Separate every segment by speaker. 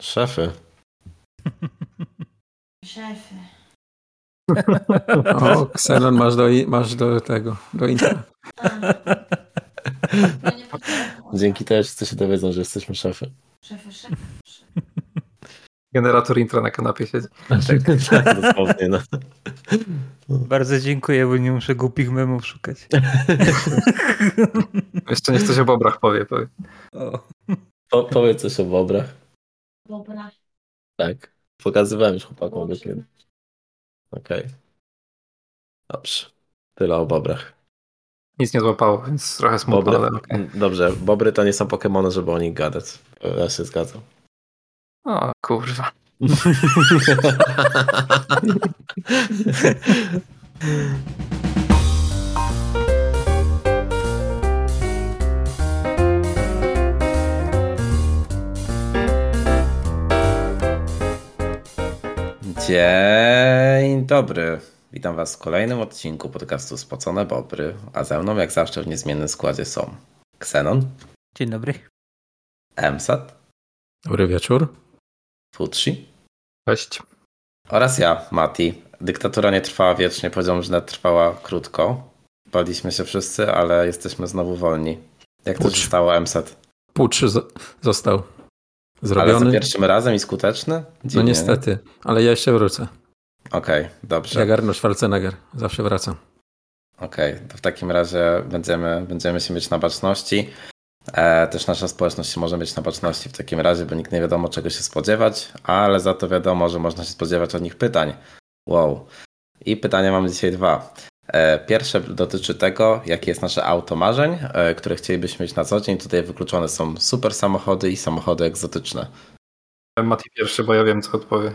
Speaker 1: Szefy.
Speaker 2: Szefy.
Speaker 3: O, Xenon masz do, masz do tego, do intra.
Speaker 2: Potrafię.
Speaker 1: Dzięki też wszyscy się dowiedzą, że jesteśmy szefy.
Speaker 2: Szefy, szefy.
Speaker 4: Generator intro na kanapie siedzi.
Speaker 1: tak, dosłownie. No.
Speaker 5: Bardzo dziękuję, bo nie muszę głupich memów szukać.
Speaker 4: Jeszcze niech coś o bobrach powie. powie.
Speaker 5: O.
Speaker 1: Po, powiedz coś o bobrach.
Speaker 2: Dobra.
Speaker 1: Tak. Pokazywałem już chłopakom. Okej. Dobrze. Tyle o bobrach.
Speaker 4: Nic nie złapało, więc trochę smutno,
Speaker 1: Bobry,
Speaker 4: ale okej.
Speaker 1: Dobrze, bobry to nie są Pokemony, żeby o nich gadać. Ja się zgadzam.
Speaker 4: O kurwa.
Speaker 1: Dzień dobry. Witam Was w kolejnym odcinku podcastu Spocone Bobry, a ze mną jak zawsze w niezmiennym składzie są Xenon,
Speaker 5: Dzień dobry.
Speaker 1: Emsat,
Speaker 3: Dobry wieczór.
Speaker 1: Futsi
Speaker 4: Cześć.
Speaker 1: oraz ja, Mati. Dyktatura nie trwała wiecznie, powiedziałbym, że nawet trwała krótko. Baliśmy się wszyscy, ale jesteśmy znowu wolni. Jak to
Speaker 3: Pucz.
Speaker 1: się stało, Emsat?
Speaker 3: Pucz z- został
Speaker 1: Ale za
Speaker 3: zrobiony.
Speaker 1: pierwszym razem i skuteczny?
Speaker 3: No
Speaker 1: Dziwnie, nie?
Speaker 3: niestety, ale ja jeszcze wrócę.
Speaker 1: Okej, dobrze.
Speaker 3: Jak Arnold Schwarzenegger. Zawsze wracam.
Speaker 1: Okej, to w takim razie będziemy, będziemy się mieć na baczności. E, też nasza społeczność może mieć na baczności w takim razie, bo nikt nie wiadomo czego się spodziewać, ale za to wiadomo, że można się spodziewać od nich pytań. Wow. I pytania mamy dzisiaj dwa. E, pierwsze dotyczy tego, jakie jest nasze auto marzeń, e, które chcielibyśmy mieć na co dzień. Tutaj wykluczone są super samochody i samochody egzotyczne.
Speaker 4: Mati pierwszy, bo ja wiem, co odpowie.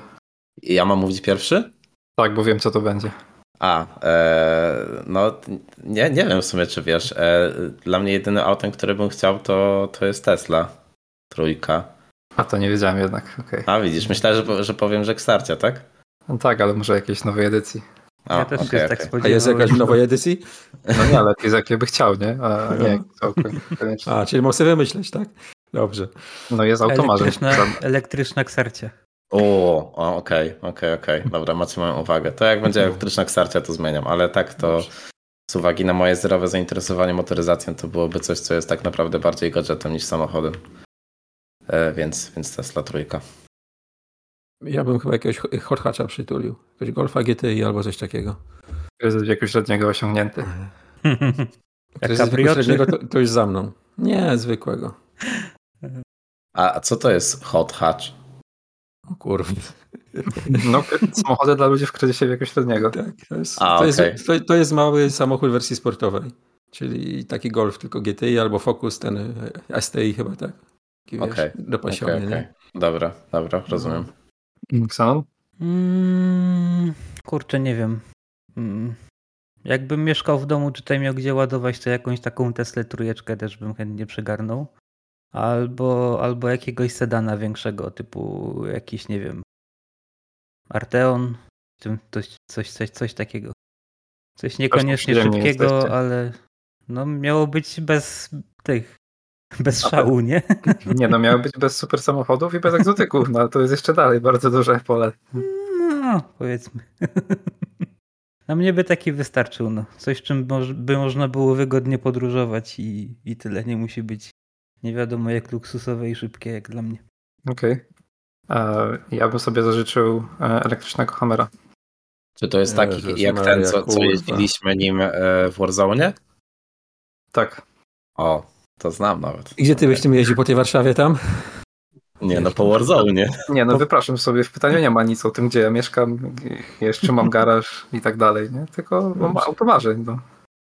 Speaker 1: Ja mam mówić pierwszy?
Speaker 4: Tak, bo wiem, co to będzie.
Speaker 1: A, e, no nie, nie wiem w sumie, czy wiesz. E, dla mnie jedynym autem, który bym chciał, to, to jest Tesla. Trójka.
Speaker 4: A to nie wiedziałem jednak, okej.
Speaker 1: A widzisz, myślałem, że, że powiem, że Xarcia, tak?
Speaker 4: No tak, ale może jakiejś nowej edycji.
Speaker 1: A,
Speaker 5: ja też
Speaker 1: okej,
Speaker 5: się tak
Speaker 1: okej.
Speaker 3: A
Speaker 5: spodziewałem.
Speaker 3: jest jakaś w nowej edycji?
Speaker 4: No nie, lepiej z jakiej by chciał, nie? A nie całkiem koniecznie.
Speaker 3: A, czyli mogę sobie wymyśleć, tak? Dobrze.
Speaker 4: No jest automarzem.
Speaker 5: Elektryczna, elektryczna ksarcia.
Speaker 1: O, o, okej, okej, okej. Dobra, macie moją uwagę. To jak będzie elektryczna Xarcia, to zmieniam, ale tak to z uwagi na moje zdrowe zainteresowanie motoryzacją, to byłoby coś, co jest tak naprawdę bardziej gadżetem niż samochodem. E, więc, więc Tesla trójka.
Speaker 3: Ja bym chyba jakiegoś hot hatcha przytulił. Jakiegoś Golfa GTI albo coś takiego.
Speaker 4: Kryzys wieku średniego osiągnięty.
Speaker 3: Kryzys wieku średniego to, to już za mną. Nie, zwykłego.
Speaker 1: A, co to jest hot hatch?
Speaker 3: O kurwa.
Speaker 4: No, samochody dla ludzi w kryzysie wieku średniego.
Speaker 3: Tak, to jest,
Speaker 1: A,
Speaker 3: to, jest,
Speaker 1: okej.
Speaker 3: to, to jest mały samochód wersji sportowej. Czyli taki Golf, tylko GTI albo Focus, ten e, STI chyba, tak? Taki, wiesz,
Speaker 1: Okej, okej.
Speaker 3: nie?
Speaker 1: Dobra, dobra, rozumiem.
Speaker 4: Xenon?
Speaker 5: Mm, kurczę, nie wiem. Mm. Jakbym mieszkał w domu, czy tutaj miał gdzie ładować, to jakąś taką Teslę trójeczkę też bym chętnie przygarnął. Albo, albo jakiegoś sedana większego, typu jakiś, nie wiem, Arteon, coś, coś, coś, coś takiego. Coś niekoniecznie szybkiego,
Speaker 4: jesteście.
Speaker 5: ale no miało być bez tych, bez szału, nie?
Speaker 4: Nie, no miały być bez super samochodów i bez egzotyków, no ale to jest jeszcze dalej bardzo duże pole.
Speaker 5: No, powiedzmy. Na mnie by taki wystarczył, no. Coś, czym by można było wygodnie podróżować i, i tyle. Nie musi być nie wiadomo jak luksusowe i szybkie jak dla mnie.
Speaker 4: Okej. E, Ja bym sobie zażyczył e, elektrycznego Hammera.
Speaker 1: Czy to jest taki
Speaker 3: Jezus
Speaker 1: jak
Speaker 3: Maria,
Speaker 1: ten, co, co jeździliśmy nim e, w Warzone?
Speaker 4: Tak.
Speaker 1: O, to znam nawet.
Speaker 3: I gdzie ty byś tym jeździł po tej Warszawie tam?
Speaker 1: Nie, no po Warzone.
Speaker 4: Nie, no wypraszam sobie, w pytaniu nie ma nic o tym, gdzie ja mieszkam, jeszcze mam garaż i tak dalej, nie? Tylko mam automarzeń, no.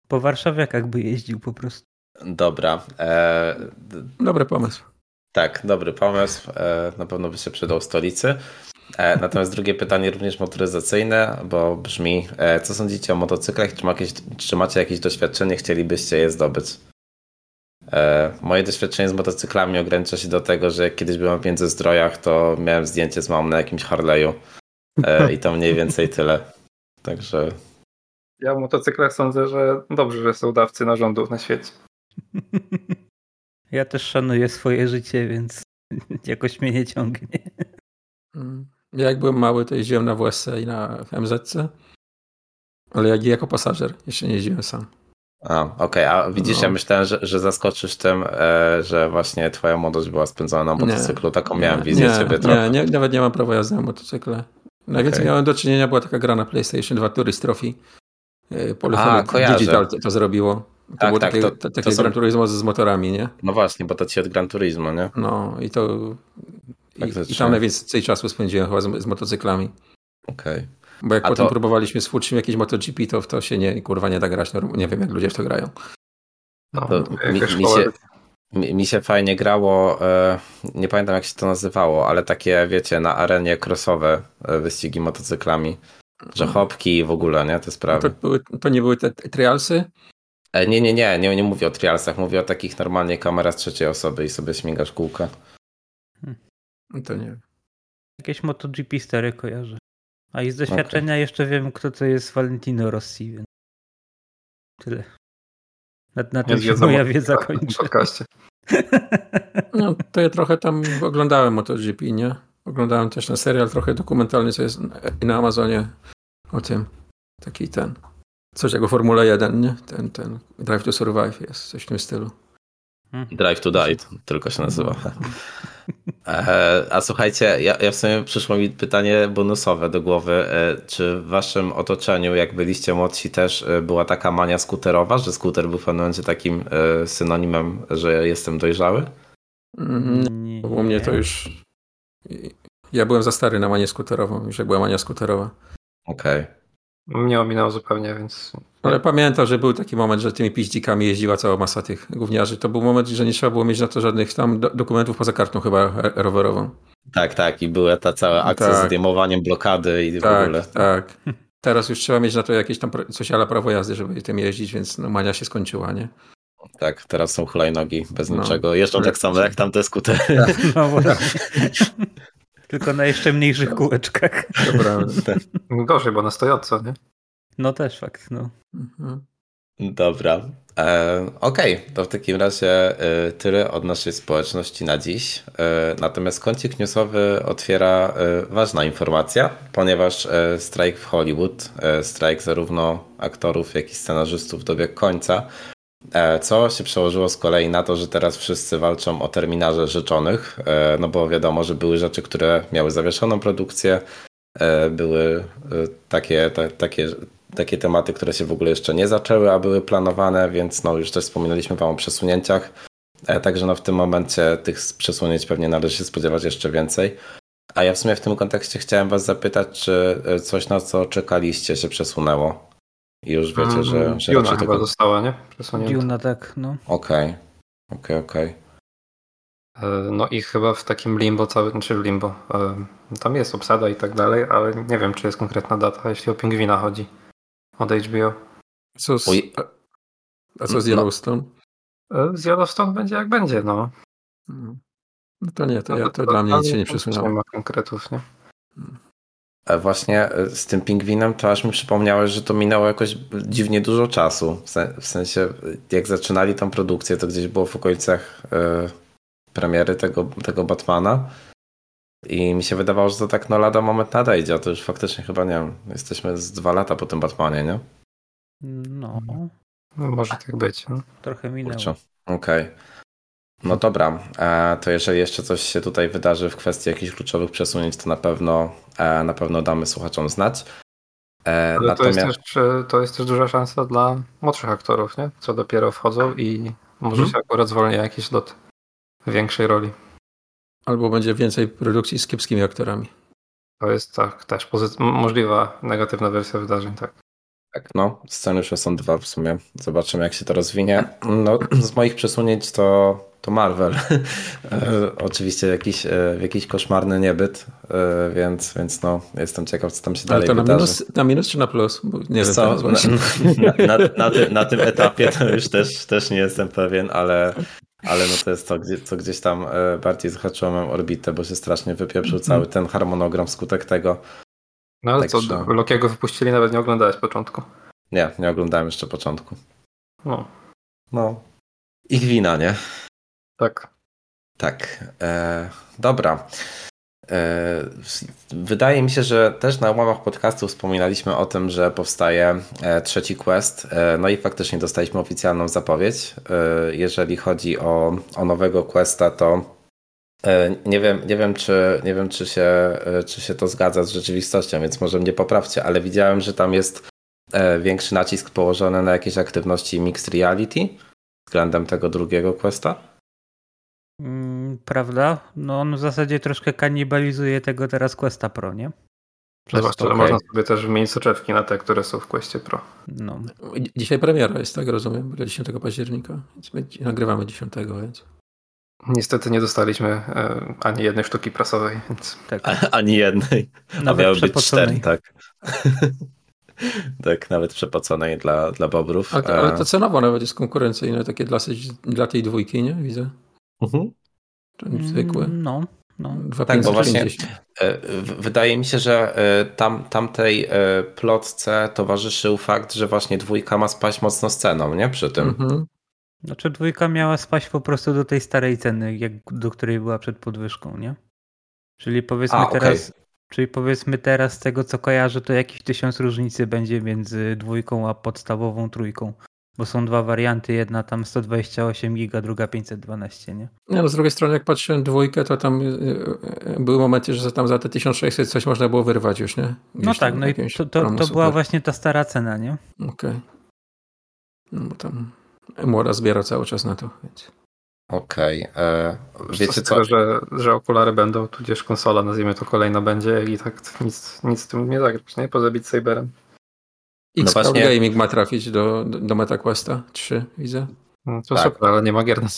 Speaker 5: Po warszawiakach by jeździł po prostu.
Speaker 1: Dobra. E,
Speaker 3: Dobry pomysł.
Speaker 1: tak, dobry pomysł. E, na pewno by się przydał stolicy. E, natomiast drugie pytanie również motoryzacyjne, bo brzmi, e, co sądzicie o motocyklach? Czy, ma jakieś, czy macie jakieś doświadczenie, chcielibyście je zdobyć? E, moje doświadczenie z motocyklami ogranicza się do tego, że kiedyś byłem w Międzyzdrojach, to miałem zdjęcie z mamą na jakimś Harley'u e, i to mniej więcej tyle. Także
Speaker 4: Ja o motocyklach sądzę, że dobrze, że są dawcy narządów na świecie.
Speaker 5: Ja też szanuję swoje życie, więc jakoś mnie nie ciągnie.
Speaker 3: Mm. Ja jak byłem mały, to jeździłem na WSC i na MZC, ale jak jako pasażer, jeszcze nie jeździłem sam.
Speaker 1: A, okej, a widzisz,
Speaker 3: No.
Speaker 1: ja myślałem, że, że zaskoczysz tym, e, że właśnie twoja młodość była spędzona na
Speaker 3: Nie.
Speaker 1: motocyklu, taką miałem
Speaker 3: nie,
Speaker 1: wizję
Speaker 3: nie,
Speaker 1: ciebie
Speaker 3: nie,
Speaker 1: trochę.
Speaker 3: nie, nawet nie mam prawa jazdy na motocykle. Najwięcej
Speaker 1: Okej.
Speaker 3: miałem do czynienia, była taka gra na PlayStation 2 Tourist Trophy. Yy, Polyphony. Digital to, to zrobiło. To
Speaker 1: Tak,
Speaker 3: było
Speaker 1: tak,
Speaker 3: takie,
Speaker 1: to-
Speaker 3: to,
Speaker 1: to
Speaker 3: takie
Speaker 1: są-
Speaker 3: Gran Turismo z, z motorami, nie?
Speaker 1: No właśnie, bo to ci od Gran Turismo, nie?
Speaker 3: No i to... I,
Speaker 1: Faktycznie.
Speaker 3: i tam najwięcej czasu spędziłem chyba z, z motocyklami.
Speaker 1: Okej.
Speaker 3: Bo jak
Speaker 1: A
Speaker 3: potem
Speaker 1: to-
Speaker 3: próbowaliśmy z Futrzym jakieś MotoGP, to w to się nie, kurwa nie da grać. No, nie wiem, jak ludzie w to grają.
Speaker 4: No,
Speaker 1: To mi, mi, się, mi, mi się fajnie grało, e, nie pamiętam jak się to nazywało, ale takie, wiecie, na arenie crossowe e, wyścigi motocyklami, że hopki i w ogóle, nie, te
Speaker 3: To,
Speaker 1: sprawy.
Speaker 3: były, to nie były te trialsy?
Speaker 1: E, nie, nie, nie, nie, nie mówię o trialsach, mówię o takich normalnie kamerach z trzeciej osoby i sobie śmigasz kółka.
Speaker 3: To nie wiem.
Speaker 5: Jakieś MotoGP stare kojarzę. A i z doświadczenia jeszcze wiem, kto to jest Valentino Rossi, więc tyle. Na, na tym się moja
Speaker 4: mo-
Speaker 5: wiedza
Speaker 4: w
Speaker 5: kończy.
Speaker 3: No, to ja trochę tam oglądałem MotoGP, nie? Oglądałem też ten serial trochę dokumentalny, co jest na- na Amazonie o tym. Taki ten. Coś jak o Formule 1, nie? Ten, ten Drive to Survive jest, coś w tym stylu.
Speaker 1: Drive to Die, to tylko się nazywa. A słuchajcie, ja, ja w sumie przyszło mi pytanie bonusowe do głowy. E, Czy w waszym otoczeniu, jak byliście młodsi, też e, była taka mania skuterowa, że skuter był w pewnym momencie takim e, synonimem, że jestem dojrzały?
Speaker 3: Mm,
Speaker 5: Nie.
Speaker 3: U mnie to już... Ja byłem za stary na manię skuterową, już jak była mania skuterowa.
Speaker 1: Okej.
Speaker 4: Mnie ominęło zupełnie, więc
Speaker 3: Ale pamiętam, że był taki moment, że tymi piździkami jeździła cała masa tych gówniarzy. To był moment, że nie trzeba było mieć na to żadnych tam do, dokumentów poza kartą chyba rowerową.
Speaker 1: Tak, tak. I była ta cała akcja
Speaker 3: Tak.
Speaker 1: z zdejmowaniem blokady i w
Speaker 3: Tak,
Speaker 1: ogóle.
Speaker 3: tak. Teraz już trzeba mieć na to jakieś tam coś ale prawo jazdy, żeby tym jeździć, więc no, mania się skończyła, nie?
Speaker 1: Tak, teraz są hulajnogi bez
Speaker 3: No.
Speaker 1: niczego. Jeżdżą tak samo jak tamte skutery.
Speaker 5: No właśnie. Tylko na jeszcze mniejszych kółeczkach.
Speaker 3: Dobra.
Speaker 4: gorzej, bo na stojąco, nie?
Speaker 5: No też fakt, no.
Speaker 3: Mhm.
Speaker 1: Dobra. E, Okej, to w takim razie e, tyle od naszej społeczności na dziś. E, natomiast kącik newsowy otwiera e, ważna informacja, ponieważ e, strajk w Hollywood, e, strajk zarówno aktorów, jak i scenarzystów dobiegł końca, e, co się przełożyło z kolei na to, że teraz wszyscy walczą o terminarze życzonych, e, no bo wiadomo, że były rzeczy, które miały zawieszoną produkcję, e, były e, takie, ta, takie takie tematy, które się w ogóle jeszcze nie zaczęły, a były planowane, więc no już też wspominaliśmy Wam o przesunięciach. E, Także no w tym momencie tych przesunięć pewnie należy się spodziewać jeszcze więcej. A ja w sumie w tym kontekście chciałem Was zapytać, czy e, coś na co czekaliście się przesunęło? I już wiecie, że, że
Speaker 4: Juna
Speaker 1: raczej
Speaker 4: chyba
Speaker 1: tego...
Speaker 4: została, nie? Przesunięta.
Speaker 5: Duna tak, no.
Speaker 1: Okej, okej, okej.
Speaker 4: E, No i chyba w takim limbo cały, znaczy w limbo. Tam jest obsada i tak dalej, ale nie wiem, czy jest konkretna data, jeśli o pingwina chodzi. Od HBO.
Speaker 3: Co z,
Speaker 1: Oj.
Speaker 3: a, a co z
Speaker 1: No.
Speaker 3: Yellowstone?
Speaker 4: E, Z Yellowstone będzie jak będzie, no.
Speaker 3: Mhm. No to nie, to, ja, to
Speaker 4: Ale-
Speaker 3: dla mnie nic się nie przesunęło.
Speaker 4: Nie ma konkretów, nie?
Speaker 1: E, Właśnie e, z tym pingwinem to aż mi przypomniałeś, że to minęło jakoś dziwnie dużo czasu. W sen- W sensie, jak zaczynali tą produkcję, to gdzieś było w okolicach premiery tego, tego Batmana. I mi się wydawało, że to tak no lada moment nadejdzie, a to już faktycznie chyba nie wiem. Jesteśmy z dwa lata po tym Batmanie, nie?
Speaker 5: No,
Speaker 4: No, może tak być. No.
Speaker 5: trochę minęło.
Speaker 1: Okej. No dobra, e, to jeżeli jeszcze coś się tutaj wydarzy w kwestii jakichś kluczowych przesunięć, to na pewno, e, na pewno damy słuchaczom znać. E,
Speaker 4: Ale to jest,
Speaker 1: Natomiast
Speaker 4: też, to jest też duża szansa dla młodszych aktorów, nie? Co dopiero wchodzą i może
Speaker 3: Mhm.
Speaker 4: się akurat zwolni jakiś lot większej roli.
Speaker 3: Albo będzie więcej produkcji z kiepskimi aktorami.
Speaker 4: To jest tak też możliwa negatywna wersja wydarzeń, tak.
Speaker 1: Tak, no, scenariusze są dwa w sumie. Zobaczymy, jak się to rozwinie. No, z moich przesunięć to, to Marvel. E, Oczywiście jakiś, e, jakiś koszmarny niebyt, e, więc, więc no, jestem ciekaw, co tam się
Speaker 3: Ale
Speaker 1: dalej
Speaker 3: to na
Speaker 1: wydarzy.
Speaker 3: minus, na minus czy na plus? Bo nie wiem
Speaker 1: co,
Speaker 3: właśnie.
Speaker 1: na, na, na, tym, na tym etapie to już też, też nie jestem pewien, ale, ale no to jest to, co gdzieś tam e, bardziej zahaczyło moją orbitę, bo się strasznie wypieprzył cały ten harmonogram wskutek tego.
Speaker 4: No ale
Speaker 1: Tak,
Speaker 4: co,
Speaker 1: że-
Speaker 4: Lokiego wypuścili, nawet nie oglądałeś początku.
Speaker 1: Nie, nie oglądałem jeszcze początku.
Speaker 4: No,
Speaker 1: No, ich wina, nie?
Speaker 4: tak.
Speaker 1: Tak, e, dobra. E, wydaje mi się, że też na łamach podcastu wspominaliśmy o tym, że powstaje e, trzeci quest. E, no i faktycznie dostaliśmy oficjalną zapowiedź. Jeżeli chodzi o, o nowego questa, to nie wiem, nie wiem, czy, nie wiem czy, się, czy się to zgadza z rzeczywistością, więc może mnie poprawcie, ale widziałem, że tam jest większy nacisk położony na jakieś aktywności mixed reality względem tego drugiego questa.
Speaker 5: Mm, prawda? No on w zasadzie troszkę kanibalizuje tego teraz Questa Pro, nie?
Speaker 4: Przez Zwłaszcza, okay. można sobie też wymienić soczewki na te, które są w Questie Pro.
Speaker 3: No. Dzisiaj premiera jest, tak rozumiem, 10 października, więc my nagrywamy 10, więc...
Speaker 4: Niestety nie dostaliśmy e, ani jednej sztuki prasowej, więc...
Speaker 1: Tak. A, ani jednej. Nawet A miały być cztery, tak. tak, nawet przepoconej dla, dla bobrów.
Speaker 3: Ale to, ale to cenowo nawet jest konkurencyjne, takie dla, dla tej dwójki, nie? Widzę. Mhm. Ten zwykły.
Speaker 5: Mm, no. No.
Speaker 1: Tak, bo właśnie e, wydaje mi się, że e, tam, tamtej e, plotce towarzyszył fakt, że właśnie dwójka ma spaść mocno z ceną, nie? Przy tym. Mhm.
Speaker 5: Znaczy dwójka miała spaść po prostu do tej starej ceny, jak, do której była przed podwyżką, nie? Czyli powiedzmy A, teraz, okay. czyli powiedzmy teraz z tego co kojarzę, to jakiś tysiąc różnicy będzie między dwójką a podstawową trójką. Bo są dwa warianty, jedna tam 128 giga, druga 512, nie?
Speaker 3: Nie, no z drugiej strony jak patrzyłem dwójkę, to tam y, y, były momenty, że tam za te 1600 coś można było wyrwać już, nie?
Speaker 5: Gdzieś no tak, no i to, to, to była właśnie ta stara cena, nie?
Speaker 3: Okej. Okay. No bo tam Mora zbiera cały czas na to, więc...
Speaker 1: Okej. Okay. E, wiecie
Speaker 4: co? że, że okulary będą, tudzież konsola, nazwijmy to kolejna będzie i tak nic, nic z tym nie zagrać, nie? Poza Beat Saberem.
Speaker 3: X no właśnie... Gaming ma trafić do, do MetaQuesta 3, widzę.
Speaker 4: No, to tak. super, ale nie ma gier na.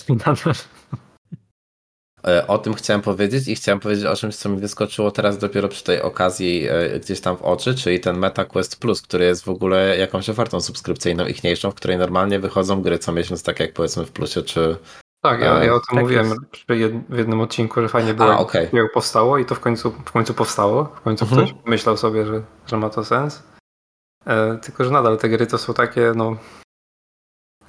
Speaker 1: E, o tym chciałem powiedzieć i chciałem powiedzieć o czymś, co mi wyskoczyło teraz dopiero przy tej okazji e, gdzieś tam w oczy, czyli ten MetaQuest Plus, który jest w ogóle jakąś ofertą subskrypcyjną ichniejszą, w której normalnie wychodzą gry co miesiąc, tak jak powiedzmy w Plusie, czy...
Speaker 4: Tak, ja, ja o tym tak mówiłem jest. w jednym odcinku, że fajnie było, A, okay. jak powstało i to w końcu, w końcu powstało. W końcu mhm. ktoś myślał sobie, że, że ma to sens. E, tylko, że nadal te gry to są takie, no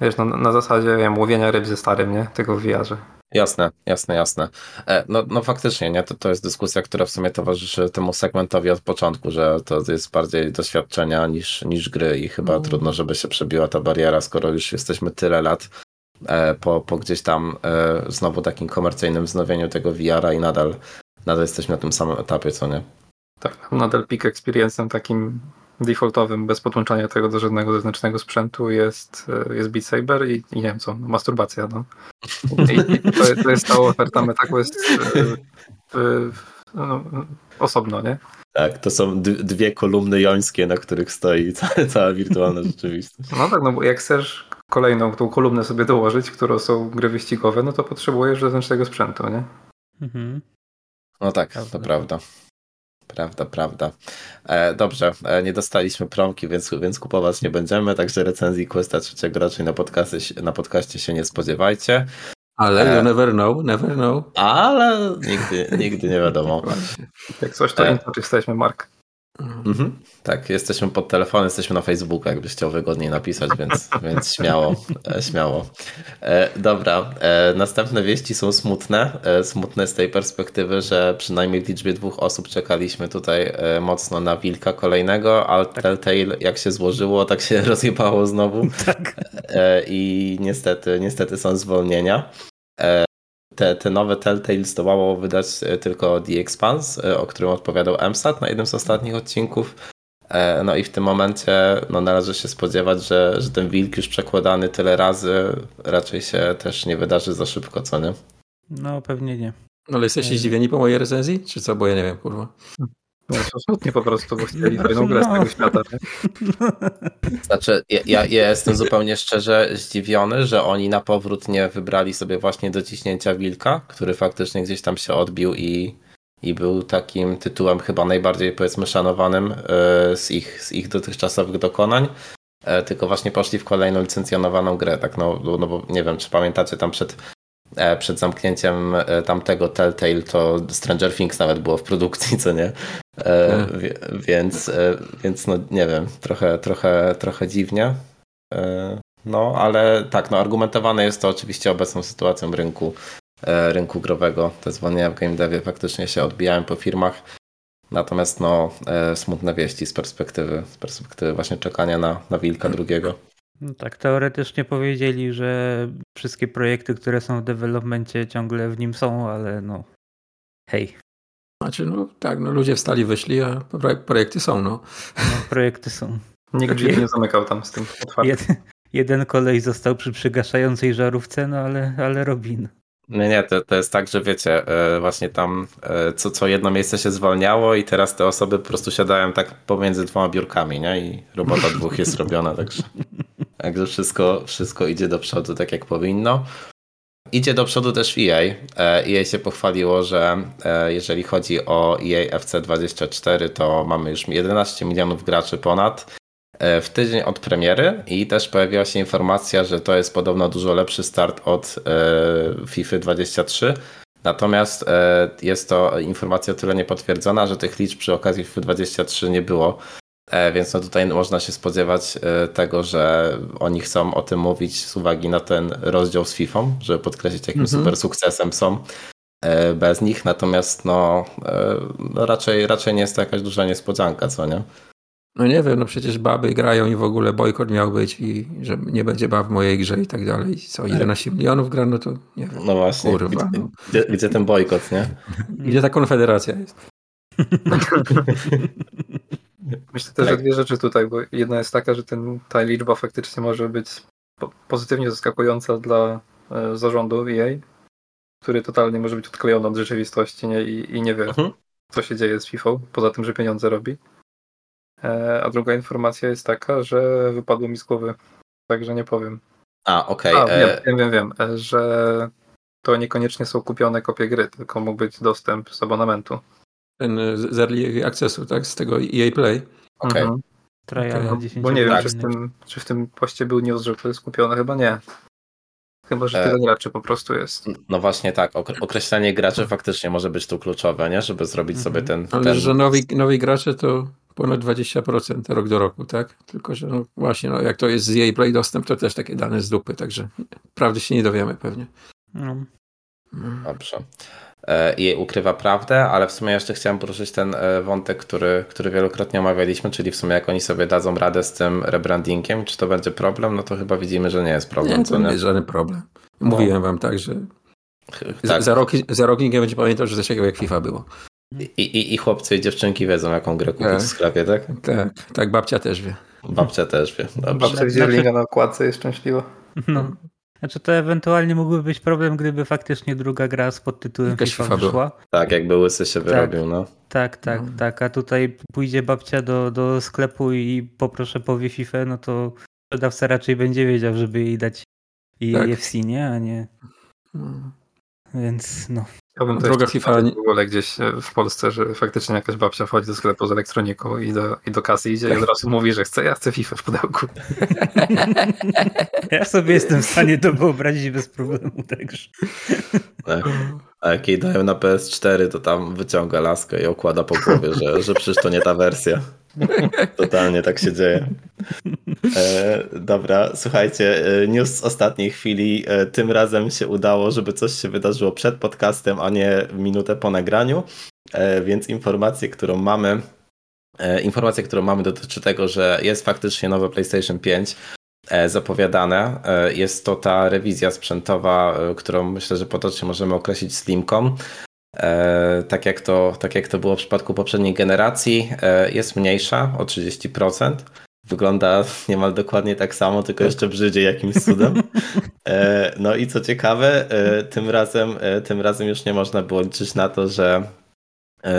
Speaker 4: wiesz, no, na zasadzie wiem, łowienia ryb ze starym, nie? Tego w VR-ze.
Speaker 1: Jasne, jasne, jasne. E, no, no faktycznie, nie? To, to jest dyskusja, która w sumie towarzyszy temu segmentowi od początku, że to jest bardziej doświadczenia niż, niż gry i chyba mm. trudno, żeby się przebiła ta bariera, skoro już jesteśmy tyle lat e, po, po gdzieś tam znowu takim komercyjnym wznowieniu tego VR-a i nadal, nadal jesteśmy na tym samym etapie, co nie?
Speaker 4: Tak, nadal peak experience'em takim defaultowym, bez podłączania tego do żadnego zewnętrznego sprzętu jest, e, jest Beat Saber i, i nie wiem co, no, masturbacja. No. I, i to, to, jest ta oferta MetaQuest e, no, osobno, nie?
Speaker 1: Tak, to są dwie kolumny jońskie, na których stoi cała, cała wirtualna rzeczywistość.
Speaker 4: No tak, no bo jak chcesz kolejną tą kolumnę sobie dołożyć, którą są gry wyścigowe, no to potrzebujesz zewnętrznego sprzętu, nie? Mhm.
Speaker 1: No tak, to prawda. Prawda, prawda. E, dobrze, e, nie dostaliśmy promki, więc, więc kupować nie będziemy, także recenzji Questa trzeciego raczej na, podcasty, na podcaście się nie spodziewajcie.
Speaker 3: Ale you never know, never know.
Speaker 1: Ale nigdy, nigdy nie wiadomo.
Speaker 4: Jak coś, to e... jesteśmy, Mark.
Speaker 1: Mhm. Tak, jesteśmy pod telefonem, jesteśmy na Facebooku, jakbyś chciał wygodniej napisać, więc, więc śmiało, e, śmiało. E, dobra, e, następne wieści są smutne. E, smutne z tej perspektywy, że przynajmniej w liczbie dwóch osób czekaliśmy tutaj e, mocno na wilka kolejnego, ale tak. Telltale jak się złożyło, tak się rozjebało znowu. Tak. E, I niestety, niestety są zwolnienia te, te nowe Telltale zdołało wydać e, tylko The Expanse, e, o którym odpowiadał MSAT na jednym z ostatnich odcinków. E, no i w tym momencie no, należy się spodziewać, że, że ten wilk już przekładany tyle razy raczej się też nie wydarzy za szybko, co nie?
Speaker 5: No pewnie nie.
Speaker 3: No, ale jesteście zdziwieni po mojej recenzji? Czy co? Bo ja nie wiem, kurwa.
Speaker 4: No, smutnie po prostu, bo chcieli fajną grę z tego świata. Nie?
Speaker 1: Znaczy, ja, ja, jestem zupełnie szczerze zdziwiony, że oni na powrót nie wybrali sobie właśnie dociśnięcia wilka, który faktycznie gdzieś tam się odbił i, i był takim tytułem chyba najbardziej powiedzmy szanowanym e, z ich, z ich dotychczasowych dokonań. E, tylko właśnie poszli w kolejną licencjonowaną grę, tak no, no bo nie wiem, czy pamiętacie tam przed E, przed zamknięciem tamtego Telltale to Stranger Things nawet było w produkcji, co nie? E, więc, więc no nie wiem, trochę, trochę, trochę dziwnie. No, ale tak, no argumentowane jest to oczywiście obecną sytuacją rynku rynku growego. Te zwolnienia w game devie faktycznie się odbijają po firmach. Natomiast no, smutne wieści z perspektywy, z perspektywy właśnie czekania na, na wilka drugiego.
Speaker 5: No tak, teoretycznie powiedzieli, że wszystkie projekty, które są w developmencie ciągle w nim są, ale no hej.
Speaker 3: Znaczy, no tak, no ludzie wstali, wyszli, a projekty są, no.
Speaker 5: no projekty są.
Speaker 4: Nikt drzwi nie zamykał tam z tym otwartym.
Speaker 5: Jeden, jeden kolej został przy przygaszającej żarówce, no ale, ale Robin.
Speaker 1: Nie, nie, to, to jest tak, że wiecie, e, właśnie tam e, co, co jedno miejsce się zwalniało i teraz te osoby po prostu siadają tak pomiędzy dwoma biurkami, nie? I robota dwóch jest robiona, także, także wszystko, wszystko idzie do przodu tak jak powinno. Idzie do przodu też EA. EA się pochwaliło, że e, jeżeli chodzi o EA FC24, to mamy już 11 milionów graczy ponad w tydzień od premiery i też pojawiła się informacja, że to jest podobno dużo lepszy start od e, FIFA 23. Natomiast e, jest to informacja o tyle niepotwierdzona, że tych liczb przy okazji FIFA 23 nie było. E, więc no tutaj można się spodziewać tego, że oni chcą o tym mówić z uwagi na ten rozdział z FIFA, żeby podkreślić, jakim mhm. super sukcesem są bez nich. Natomiast no, no raczej, raczej nie jest to jakaś duża niespodzianka, co nie?
Speaker 3: No nie wiem, no przecież baby grają i w ogóle bojkot miał być i że nie będzie bab w mojej grze i tak dalej. Co, 11 milionów gra, no to nie wiem.
Speaker 1: No właśnie, Kurwa, no. Gdzie, gdzie, ten bojkot, nie?
Speaker 3: Gdzie ta konfederacja jest?
Speaker 4: Myślę też, że dwie rzeczy tutaj, bo jedna jest taka, że ten, ta liczba faktycznie może być pozytywnie zaskakująca dla e, zarządu EA, który totalnie może być odklejony od rzeczywistości nie? I, i nie wie, mhm. co się dzieje z FIFA, poza tym, że pieniądze robi. E, a druga informacja jest taka, że wypadło mi z głowy, także nie powiem.
Speaker 1: A, okej. Okay.
Speaker 4: E, wiem, wiem, wiem, e, że to niekoniecznie są kupione kopie gry, tylko mógł być dostęp z abonamentu.
Speaker 3: Ten z Early Accessu, tak? Z tego EA Play.
Speaker 1: Okej. Okay.
Speaker 5: Mhm. okay.
Speaker 4: Bo nie wiem, czy w, tym, czy w tym poście był news, że to jest kupione, chyba nie. Chyba, że tyle graczy po prostu jest.
Speaker 1: No właśnie tak, określenie graczy faktycznie może być tu kluczowe, nie? Żeby zrobić mhm. sobie ten...
Speaker 3: Ale
Speaker 1: ten...
Speaker 3: że nowi, nowi gracze to ponad 20% rok do roku, tak? Tylko, że no właśnie, no jak to jest z jej Play dostęp, to też takie dane z dupy, także prawdy się nie dowiemy pewnie. No.
Speaker 1: Dobrze. I e, ukrywa prawdę, ale w sumie jeszcze chciałem poruszyć ten e, wątek, który, który wielokrotnie omawialiśmy, czyli w sumie jak oni sobie dadzą radę z tym rebrandingiem, czy to będzie problem, no to chyba widzimy, że nie jest problem.
Speaker 3: Nie, to nie jest żaden problem. Mówiłem no. wam tak, że tak. Za, rok, za rok nikt nie będzie pamiętał, że coś takiego jak FIFA było.
Speaker 1: I, i, I chłopcy i dziewczynki wiedzą, jaką grę kupić tak. w sklepie, tak?
Speaker 3: Tak, tak, babcia też wie.
Speaker 1: Babcia też wie.
Speaker 4: Dobrze. Babcia widzi znaczy... na okładce jest szczęśliwa.
Speaker 5: No. Znaczy to ewentualnie mógłby być problem, gdyby faktycznie druga gra z podtytułem Jakaś FIFA wyszła.
Speaker 1: Tak, jakby łysy się wyrobił,
Speaker 5: tak,
Speaker 1: no.
Speaker 5: Tak, tak, no. tak. A tutaj pójdzie babcia do, do sklepu i poproszę powie FIFA, no to sprzedawca raczej będzie wiedział, żeby jej dać i tak. EFC, nie? A nie... No. Więc no.
Speaker 4: Chciałbym to Droga FIFA w ogóle gdzieś e, w Polsce, że faktycznie jakaś babcia wchodzi do sklepu z elektroniką i do, i do kasy idzie i od razu mówi, że chce, ja chcę FIFA w pudełku.
Speaker 5: Ja sobie jestem w stanie to wyobrazić bez problemu także.
Speaker 1: Tak. A jak jej dają na PS4, to tam wyciąga laskę i okłada po głowie, że, że przecież to nie ta wersja. Totalnie tak się dzieje. E, dobra, słuchajcie, e, news z ostatniej chwili. E, tym razem się udało, żeby coś się wydarzyło przed podcastem, a nie minutę po nagraniu. E, więc informację, którą mamy, e, informacja, którą mamy dotyczy tego, że jest faktycznie nowe PlayStation 5 e, zapowiadane. Jest to ta rewizja sprzętowa, którą myślę, że potocznie możemy określić slimką. E, tak jak, to, tak jak to było w przypadku poprzedniej generacji, e, jest mniejsza o 30%. Wygląda niemal dokładnie tak samo, tylko jeszcze brzydziej jakimś cudem. E, no i co ciekawe, tym razem, tym razem już nie można było liczyć na to, że,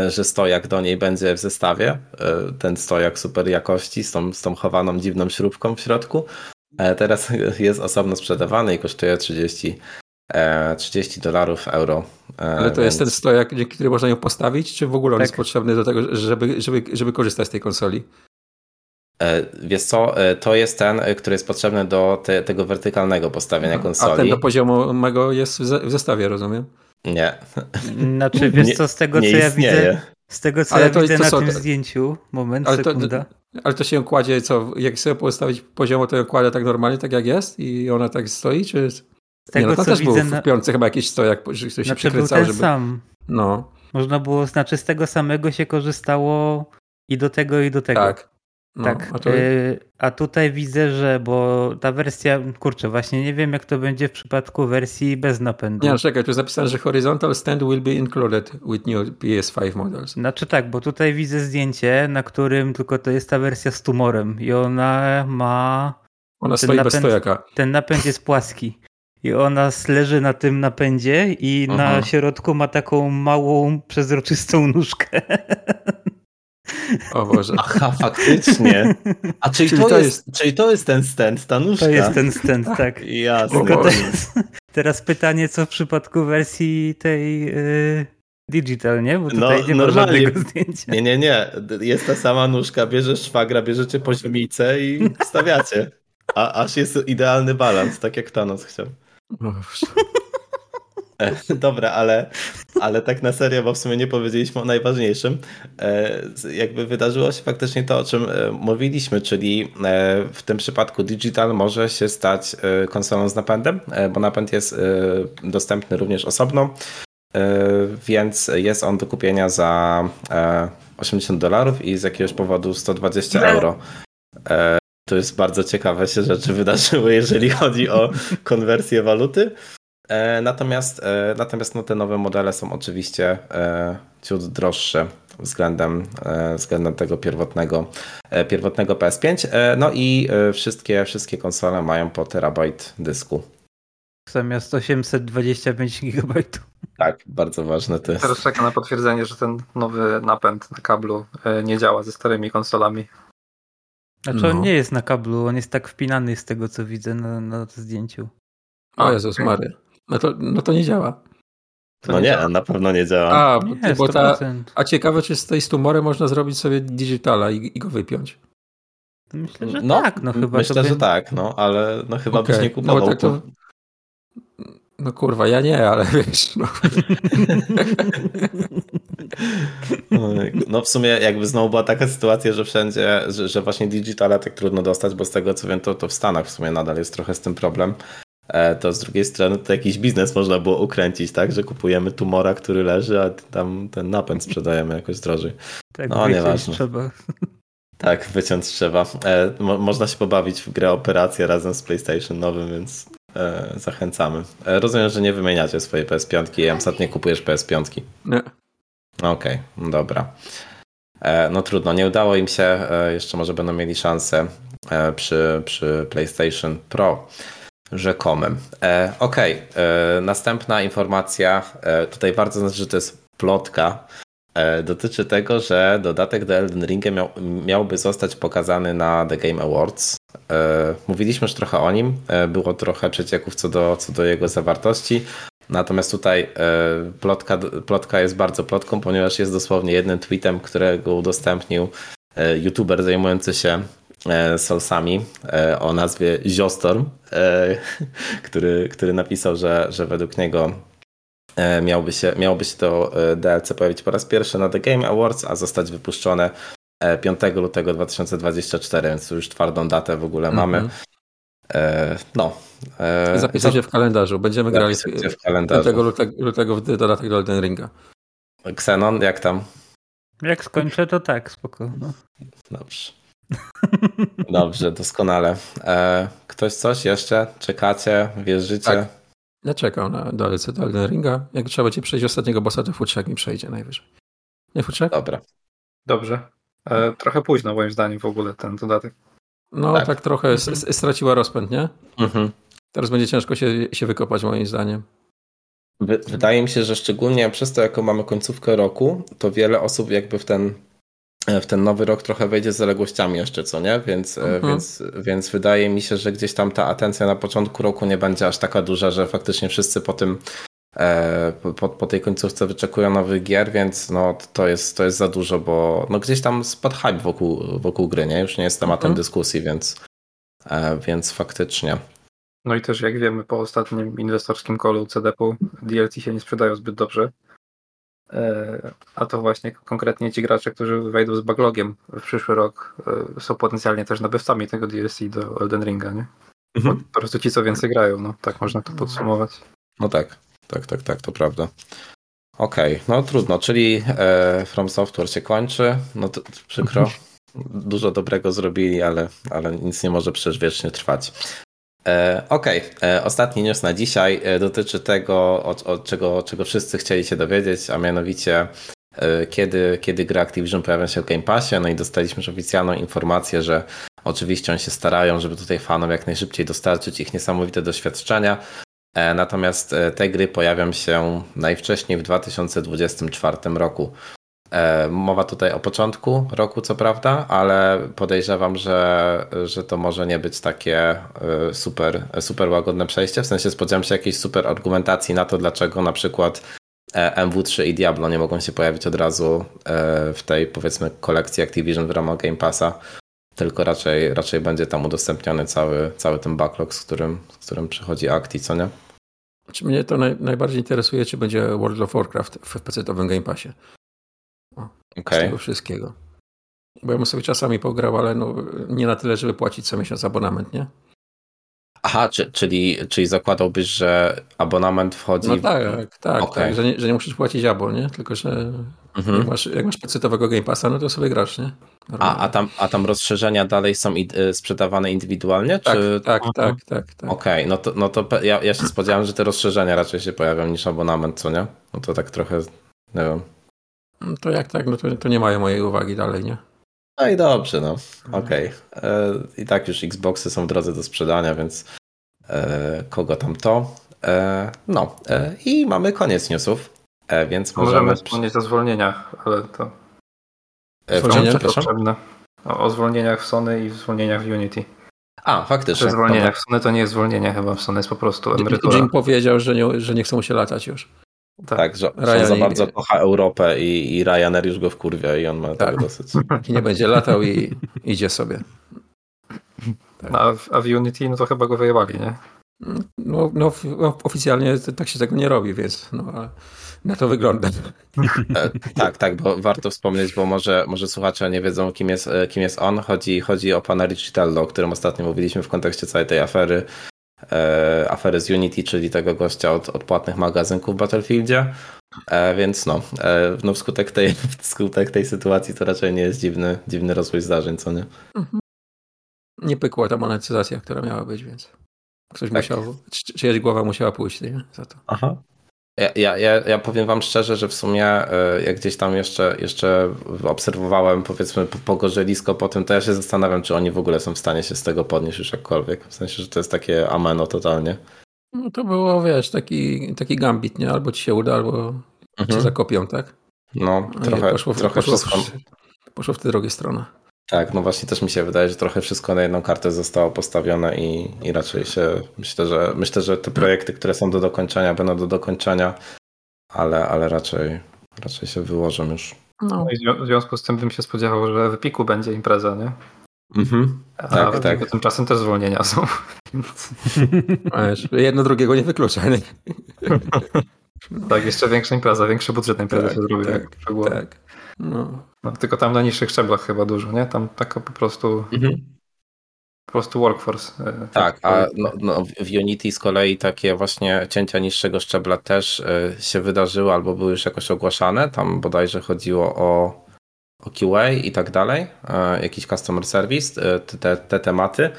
Speaker 1: że stojak do niej będzie w zestawie. Ten stojak super jakości z tą, z tą chowaną dziwną śrubką w środku. Teraz jest osobno sprzedawany i kosztuje 30 30 e, dolarów, euro.
Speaker 3: E, Ale to więc... jest ten stojak, dzięki którym można ją postawić, czy w ogóle on tak. jest potrzebny do tego, żeby, żeby, żeby korzystać z tej konsoli?
Speaker 1: E, wiesz co, to jest ten, który jest potrzebny do te, tego wertykalnego postawienia konsoli. A
Speaker 3: ten do poziomu mego jest w zestawie, rozumiem?
Speaker 1: Nie.
Speaker 5: Znaczy, wiesz co, z tego co ja widzę, z tego co ale ja to, widzę to, na tym zdjęciu, moment, ale sekunda.
Speaker 3: To, ale to się kładzie, co, jak sobie postawić poziomo, to ją kładę tak normalnie, tak jak jest i ona tak stoi, czy... Z tego, nie, no to co też widzę był w piątce chyba jakiś stojak, że ktoś znaczy, się był ten żeby...
Speaker 5: sam.
Speaker 3: No.
Speaker 5: Można było, znaczy z tego samego się korzystało i do tego, i do tego.
Speaker 3: Tak.
Speaker 5: No, tak, a, to... y, a, tutaj widzę, że bo ta wersja, kurczę, właśnie nie wiem jak to będzie w przypadku wersji bez napędu.
Speaker 3: Nie, no, czekaj, tu zapisane, że horizontal stand will be included with new PS5 models.
Speaker 5: Znaczy tak, bo tutaj widzę zdjęcie, na którym tylko to jest ta wersja z tumorem i ona ma...
Speaker 3: Ona stoi napęd, bez stojaka.
Speaker 5: Ten napęd jest płaski. I ona leży na tym napędzie i Aha. na środku ma taką małą, przezroczystą nóżkę.
Speaker 3: O Boże.
Speaker 1: Aha, faktycznie. A czyli, czyli to, to jest, jest, czyli to jest ten stand, ta nóżka?
Speaker 5: To jest ten stand, tak.
Speaker 1: Jasne.
Speaker 5: Teraz, teraz, pytanie, co w przypadku wersji tej yy, digital, nie? Bo tutaj no, nie ma żadnego zdjęcia.
Speaker 1: Nie, nie, nie. Jest ta sama nóżka, bierzesz szwagra, bierzecie poziomicę i stawiacie. A aż jest idealny balans, tak jak Thanos chciał. Oh, Dobra, ale, ale tak na serio, bo w sumie nie powiedzieliśmy o najważniejszym. E, jakby wydarzyło się faktycznie to, o czym e, mówiliśmy, czyli e, w tym przypadku digital może się stać konsolą z napędem, bo napęd jest dostępny również osobno, więc jest on do kupienia za 80 dolarów i z jakiegoś powodu 120 euro. To jest bardzo ciekawe się rzeczy wydarzyły, jeżeli chodzi o konwersję waluty. E, natomiast e, natomiast no, te nowe modele są oczywiście e, ciut droższe względem, względem tego pierwotnego, pierwotnego PS5. No i wszystkie, wszystkie konsole mają po terabajt dysku.
Speaker 5: Zamiast 825 GB.
Speaker 1: Tak, bardzo ważne to jest.
Speaker 4: Teraz czekam na potwierdzenie, że ten nowy napęd na kablu nie działa ze starymi konsolami.
Speaker 5: Znaczy no. on nie jest na kablu, on jest tak wpinany z tego co widzę na, na zdjęciu.
Speaker 3: O Jezus Mary. No to, no to nie działa.
Speaker 1: To no nie, nie na pewno nie działa.
Speaker 3: A, nie, bo ta, a ciekawe, czy z tej tumorem można zrobić sobie digitala i, i go wypiąć.
Speaker 5: Myślę, że no, tak. No, chyba
Speaker 1: myślę, że tak, no, ale no, chyba okay. byś nie no kupował. No, tak to...
Speaker 3: no kurwa, ja nie, ale wiesz. No.
Speaker 1: No w sumie jakby znowu była taka sytuacja, że wszędzie, że, że właśnie digitala tak trudno dostać, bo z tego co wiem, to, to w Stanach w sumie nadal jest trochę z tym problem. E, to z drugiej strony to jakiś biznes można było ukręcić, tak? Że kupujemy tumora, który leży, a tam ten napęd sprzedajemy jakoś drożej.
Speaker 5: Tak, no nieważne. trzeba.
Speaker 1: Tak, wyciąć trzeba. E, mo można się pobawić w grę Operacja razem z PlayStation nowym, więc e, zachęcamy. E, rozumiem, że nie wymieniacie swojej PS5 i Amsat nie kupujesz PS5.
Speaker 3: Nie.
Speaker 1: Okej, okay, dobra. E, no trudno, nie udało im się. E, jeszcze może będą mieli szansę przy, przy PlayStation Pro rzekomym. E, Okej, okay. E, następna informacja, e, tutaj bardzo znaczy, że to jest plotka, e, dotyczy tego, że dodatek do Elden Ringa miał, miałby zostać pokazany na The Game Awards. E, mówiliśmy już trochę o nim, e, było trochę przecieków co do, co do jego zawartości, natomiast tutaj plotka, plotka jest bardzo plotką, ponieważ jest dosłownie jednym tweetem, którego udostępnił youtuber zajmujący się Soulsami e, o nazwie Ziostorm, e, który, który napisał, że, że według niego miałby się, miałoby się to DLC pojawić po raz pierwszy na The Game Awards, a zostać wypuszczone 5 lutego 2024, więc już twardą datę w ogóle mamy. Mm -hmm. No.
Speaker 3: Zapisujcie w kalendarzu. Będziemy grali
Speaker 1: w kalendarzu.
Speaker 3: 5 lutego, lutego w dodatek do Elden Ringa.
Speaker 1: Xenon, jak tam?
Speaker 5: Jak skończę, to tak, spoko. No.
Speaker 1: Dobrze. Dobrze, doskonale. E, ktoś coś jeszcze? Czekacie? Wierzycie? Tak.
Speaker 3: Ja czekam na DLC do Elden Ringa. Jak trzeba ci przejść ostatniego bossa, to Futrzak mi przejdzie najwyżej. Nie Futrzak?
Speaker 1: Dobra.
Speaker 4: Dobrze. E, trochę późno moim zdaniem w ogóle ten dodatek.
Speaker 3: No tak, tak trochę mhm. straciła rozpęd, nie? Mhm. Teraz będzie ciężko się, się wykopać moim zdaniem.
Speaker 1: Wydaje mi się, że szczególnie przez to, jaką mamy końcówkę roku, to wiele osób jakby w ten w ten nowy rok trochę wejdzie z zaległościami jeszcze, co nie? Więc, e, mhm. więc, więc wydaje mi się, że gdzieś tam ta atencja na początku roku nie będzie aż taka duża, że faktycznie wszyscy po tym e, po, po tej końcówce wyczekują nowych gier, więc no, to, jest, to jest za dużo, bo no, gdzieś tam spadł hype wokół, wokół gry, nie? Już nie jest tematem mhm. dyskusji, więc, e, więc faktycznie.
Speaker 4: No i też jak wiemy po ostatnim inwestorskim kolu CDP DLC się nie sprzedają zbyt dobrze. E, a to właśnie konkretnie ci gracze, którzy wejdą z backlogiem w przyszły rok, e, są potencjalnie też nabywcami tego DLC do Elden Ringa, nie? Mhm. Po prostu ci, co więcej grają, no tak można to podsumować.
Speaker 1: No tak, tak, tak, tak, to prawda. Okej, okay, no trudno, czyli e, From Software się kończy, no to, to przykro. Dużo dobrego zrobili, ale, ale nic nie może przecież wiecznie trwać. E, Okej, okay. E, ostatni news na dzisiaj e, dotyczy tego, o, o, czego, czego wszyscy chcieli się dowiedzieć, a mianowicie kiedy, kiedy gry Activision pojawią się w Game Passie, no i dostaliśmy już oficjalną informację, że oczywiście oni się starają, żeby tutaj fanom jak najszybciej dostarczyć ich niesamowite doświadczenia, natomiast te gry pojawią się najwcześniej w 2024 roku. E, mowa tutaj o początku roku, co prawda, ale podejrzewam, że, że to może nie być takie e, super, super łagodne przejście. W sensie spodziewam się jakiejś super argumentacji na to, dlaczego na przykład e, MW3 i Diablo nie mogą się pojawić od razu w tej powiedzmy kolekcji Activision w ramach Game Passa, tylko raczej, raczej będzie tam udostępniony cały, cały ten backlog, z którym, z którym przychodzi Acti, co nie?
Speaker 3: Czy mnie to naj, najbardziej interesuje, czy będzie World of Warcraft w PC-owym Game Passie? Okay. z tego wszystkiego. Bo ja bym sobie czasami pograł, ale no, nie na tyle, żeby płacić co miesiąc abonament, nie?
Speaker 1: Aha, czy, czyli, czyli zakładałbyś, że abonament wchodzi...
Speaker 3: No tak, w... tak, okay. tak że, nie, że nie musisz płacić abo, nie? Tylko, że mhm. jak masz, jak masz pecetowego Game Passa, no to sobie grasz, nie?
Speaker 1: A, a, tam, a tam rozszerzenia dalej są y, sprzedawane indywidualnie?
Speaker 3: Tak,
Speaker 1: czy...
Speaker 3: tak, tak, tak, tak, tak.
Speaker 1: Okej, okay, no to, no to ja, ja się spodziewałem, że te rozszerzenia raczej się pojawią niż abonament, co nie? No to tak trochę, nie wiem...
Speaker 3: No to jak tak, no to, to nie mają mojej uwagi dalej, nie?
Speaker 1: No i dobrze, no. Okej. Okay. E, I tak już Xboxy są w drodze do sprzedania, więc e, kogo tam to? E, no. I mamy koniec newsów, więc możemy...
Speaker 4: Możemy wspomnieć o zwolnieniach, ale to...
Speaker 1: Zwolnienia, przepraszam?
Speaker 4: O, o zwolnieniach w Sony i zwolnieniach w Unity.
Speaker 1: A, faktycznie.
Speaker 4: Że zwolnieniach w Sony to nie jest zwolnienie chyba, w Sony jest po prostu emerytura.
Speaker 3: Jim powiedział, że nie, że nie chcą się latać już.
Speaker 1: Tak, tak że, Ryan za bardzo kocha Europę i, i Ryanair już go wkurwia i on ma tak. tego dosyć.
Speaker 3: I nie będzie latał i idzie sobie.
Speaker 4: Tak. A, w, a w Unity no to chyba go wyjebali, nie?
Speaker 3: No, no, oficjalnie tak się tego nie robi, więc no, na to wygląda.
Speaker 1: E, tak, tak, bo warto wspomnieć, bo może, może słuchacze nie wiedzą, kim jest, e, kim jest on. Chodzi, chodzi o pana Richitello, o którym ostatnio mówiliśmy w kontekście całej tej afery afery z Unity, czyli tego gościa od, od płatnych magazynków w Battlefieldzie. E, więc no, e, no wskutek, tej, wskutek tej sytuacji to raczej nie jest dziwny, dziwny rozwój zdarzeń, co nie? Mhm.
Speaker 3: Nie pykła ta monetyzacja, która miała być, więc ktoś tak. musiał, czyjaś głowa musiała pójść nie? za to.
Speaker 1: Aha. Ja, ja, ja powiem wam szczerze, że w sumie e, jak gdzieś tam jeszcze, jeszcze obserwowałem powiedzmy pogorzelisko po tym, to ja się zastanawiam, czy oni w ogóle są w stanie się z tego podnieść już jakkolwiek. W sensie, że to jest takie ameno totalnie.
Speaker 3: No to było, wiesz, taki, taki gambit, nie? Albo ci się uda, albo mhm. cię zakopią, tak?
Speaker 1: No, trochę, poszło, trochę
Speaker 3: poszło, wszystko. poszło w tę drugą stronę.
Speaker 1: Tak, no właśnie też mi się wydaje, że trochę wszystko na jedną kartę zostało postawione i, i raczej się myślę, że myślę, że te projekty, które są do dokończenia, będą do dokończenia, ale, ale raczej, raczej się wyłożą już.
Speaker 4: No. no w związku z tym bym się spodziewał, że w Epiku będzie impreza, nie?
Speaker 1: Mhm. A tak, tak.
Speaker 4: Tymczasem też zwolnienia są.
Speaker 3: Jedno drugiego nie wyklucza. Nie?
Speaker 4: tak, jeszcze większa impreza, większy budżet na imprezę tak, się zrobi.
Speaker 3: Tak, tak.
Speaker 4: No. no. tylko tam na niższych szczeblach chyba dużo, nie? Tam taka po prostu mhm. po prostu workforce.
Speaker 1: E, tak, a no, no, w Unity z kolei takie właśnie cięcia niższego szczebla też e, się wydarzyły albo były już jakoś ogłaszane. Tam bodajże chodziło o, o QA i tak dalej, e, jakiś customer service, te, te tematy.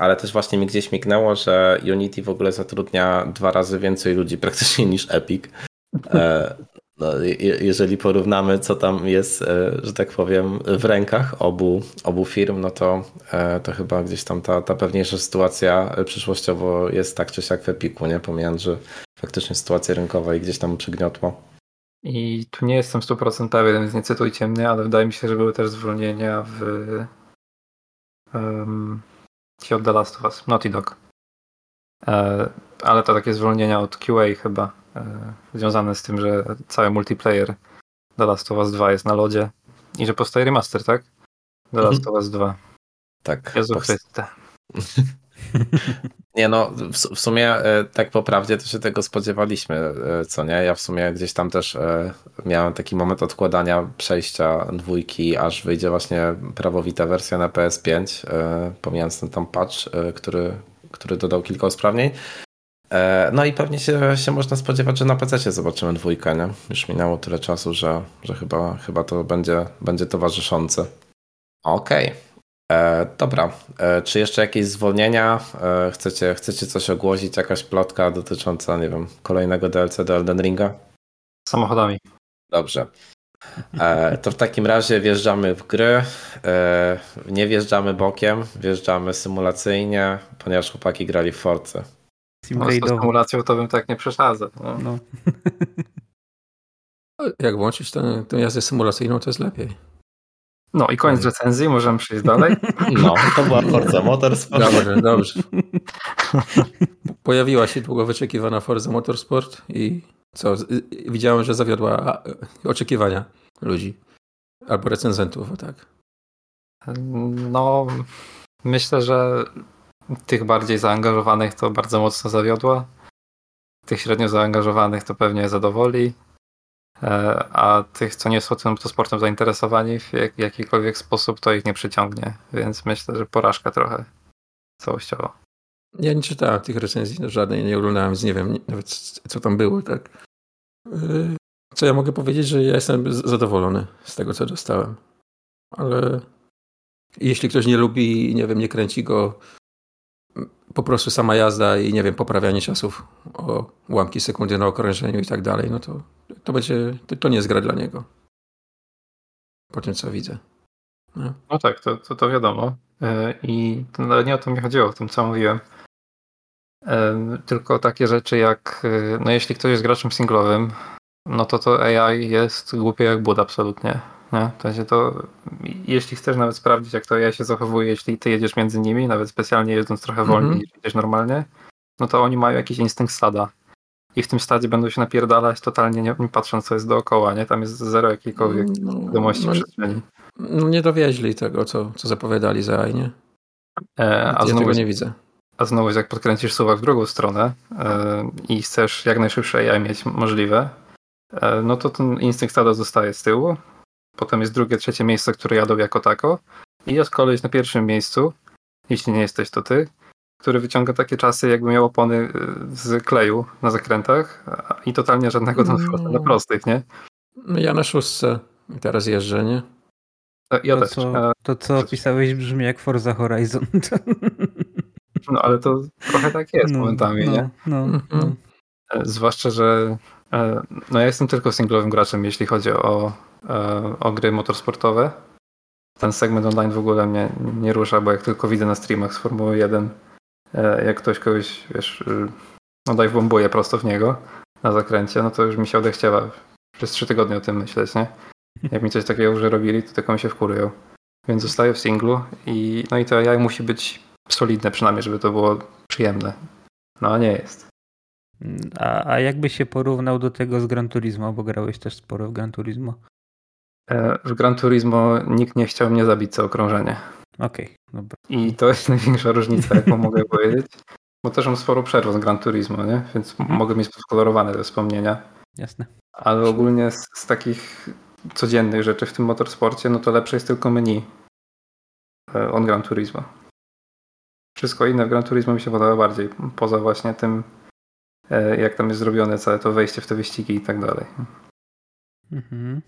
Speaker 1: Ale też właśnie mi gdzieś mignęło, że Unity w ogóle zatrudnia dwa razy więcej ludzi praktycznie niż Epic. No, jeżeli porównamy, co tam jest, e, że tak powiem, w rękach obu, obu firm, no to, e, to chyba gdzieś tam ta, ta pewniejsza sytuacja przyszłościowo jest tak czy siak w Epiku, nie? Pomijając, że faktycznie sytuacja rynkowa i gdzieś tam przygniotło.
Speaker 4: I tu nie jestem 100% pewien, więc nie cytujcie mnie, ale wydaje mi się, że były też zwolnienia w um, od The Last of Us, Naughty Dog. E, ale to takie zwolnienia od QA chyba związane z tym, że cały multiplayer The Last of Us 2 jest na lodzie i że powstaje remaster, tak? The Last mhm. of Us 2.
Speaker 1: Tak.
Speaker 4: Jezu powst- Chryste.
Speaker 1: Nie no, w, w, sumie e, tak po prawdzie to się tego spodziewaliśmy, e, co nie? Ja w sumie gdzieś tam też miałem taki moment odkładania przejścia dwójki, aż wyjdzie właśnie prawowita wersja na PS5, pomijając ten tam patch, który, który dodał kilka usprawnień. E, no i pewnie się, się można spodziewać, że na PC zobaczymy dwójkę, nie? Już minęło tyle czasu, że, że chyba, chyba to będzie, będzie towarzyszące. Okej. Okay. E, dobra. E, czy jeszcze jakieś zwolnienia? E, chcecie, chcecie coś ogłosić? Jakaś plotka dotycząca, nie wiem, kolejnego DLC do Elden Ringa?
Speaker 4: Samochodami.
Speaker 1: Dobrze. E, to w takim razie wjeżdżamy w gry. Nie wjeżdżamy bokiem, wjeżdżamy symulacyjnie, ponieważ chłopaki grali w Force.
Speaker 4: No, z symulacją to bym tak nie przesadzał. No. no.
Speaker 3: Jak włączyć tę, tę jazdę symulacyjną, to jest lepiej.
Speaker 4: No i koniec recenzji, możemy przejść dalej.
Speaker 1: No, to była Forza Motorsport.
Speaker 3: Dobrze, dobrze. Pojawiła się długo wyczekiwana Forza Motorsport i co, widziałem, że zawiodła oczekiwania ludzi albo recenzentów, o tak.
Speaker 4: No, myślę, że tych bardziej zaangażowanych to bardzo mocno zawiodła. Tych średnio zaangażowanych to pewnie zadowoli. E, a tych, co nie są tym to sportem zainteresowani w jak, jakikolwiek sposób, to ich nie przyciągnie. Więc myślę, że porażka trochę całościowo.
Speaker 3: Ja nie czytałem tych recenzji, no żadnej nie oglądałem, więc nie wiem nawet co tam było, tak. E, co ja mogę powiedzieć, że ja jestem zadowolony z tego, co dostałem. Ale jeśli ktoś nie lubi, nie wiem, nie kręci go po prostu sama jazda i nie wiem, poprawianie czasów o ułamki sekundy na okrążeniu i tak dalej, no to, to będzie, to, to nie jest gra dla niego. Po tym, co widzę.
Speaker 4: No, no tak, to, to, to wiadomo. E, I no, nie o to mi chodziło, o tym, co mówiłem. E, tylko takie rzeczy jak, e, no jeśli ktoś jest graczem singlowym, no to to AI jest głupie jak bud absolutnie. Nie? To się to, jeśli chcesz nawet sprawdzić, jak to ja się zachowuje, jeśli ty jedziesz między nimi, nawet specjalnie jedząc trochę wolniej mm -hmm. niż jedziesz normalnie, no to oni mają jakiś instynkt stada. I w tym stadzie będą się napierdalać totalnie nie, patrząc, co jest dookoła, nie? Tam jest zero jakiejkolwiek no, wiadomości no, przestrzeni.
Speaker 3: No nie dowieźli tego, co, co zapowiadali za AI, nie? E, a ja znowu, tego nie widzę.
Speaker 4: A znowu, jak podkręcisz suwak w drugą stronę e, i chcesz jak najszybsze AI mieć możliwe, e, no to ten instynkt stada zostaje z tyłu, potem jest drugie, trzecie miejsce, które jadą jako tako i jest koleś na pierwszym miejscu, jeśli nie jesteś to ty, który wyciąga takie czasy, jakby miał opony y, z kleju na zakrętach i totalnie żadnego mm. na prostych, nie?
Speaker 3: No ja na szóstce teraz jeżdżę, nie?
Speaker 5: Ja to, też. Co, to, co opisałeś brzmi jak Forza Horizon.
Speaker 4: No, ale to trochę tak jest no, momentami, no, nie? No, mhm. no. E, zwłaszcza, że e, no ja jestem tylko singlowym graczem, jeśli chodzi o E, o gry motorsportowe. Ten segment online w ogóle mnie nie rusza, bo jak tylko widzę na streamach z Formuły 1, e, jak ktoś kogoś, wiesz, y, no daj bombuje prosto w niego na zakręcie, no to już mi się odechciewa przez trzy tygodnie o tym myśleć, nie? Jak mi coś takiego już robili, to tylko mi się wkurują. Więc zostaję w singlu i no i to jak musi być solidne przynajmniej, żeby to było przyjemne. No a nie jest.
Speaker 5: A, a jakby się porównał do tego z Gran Turismo, bo grałeś też sporo w Gran Turismo?
Speaker 4: E, w Gran Turismo nikt nie chciał mnie zabić co okrążenie.
Speaker 5: Okej, okay, dobra.
Speaker 4: I to jest największa różnica, jaką mogę powiedzieć. Bo też mam sporo przerw z Gran Turismo, nie? więc mhm. mogę mieć podkolorowane te wspomnienia.
Speaker 5: Jasne.
Speaker 4: Ale ogólnie z, z, takich codziennych rzeczy w tym motorsporcie, no to lepsze jest tylko menu e, od Gran Turismo. Wszystko inne w Gran Turismo mi się podoba bardziej, poza właśnie tym, e, jak tam jest zrobione całe to wejście w te wyścigi i tak dalej. Mhm.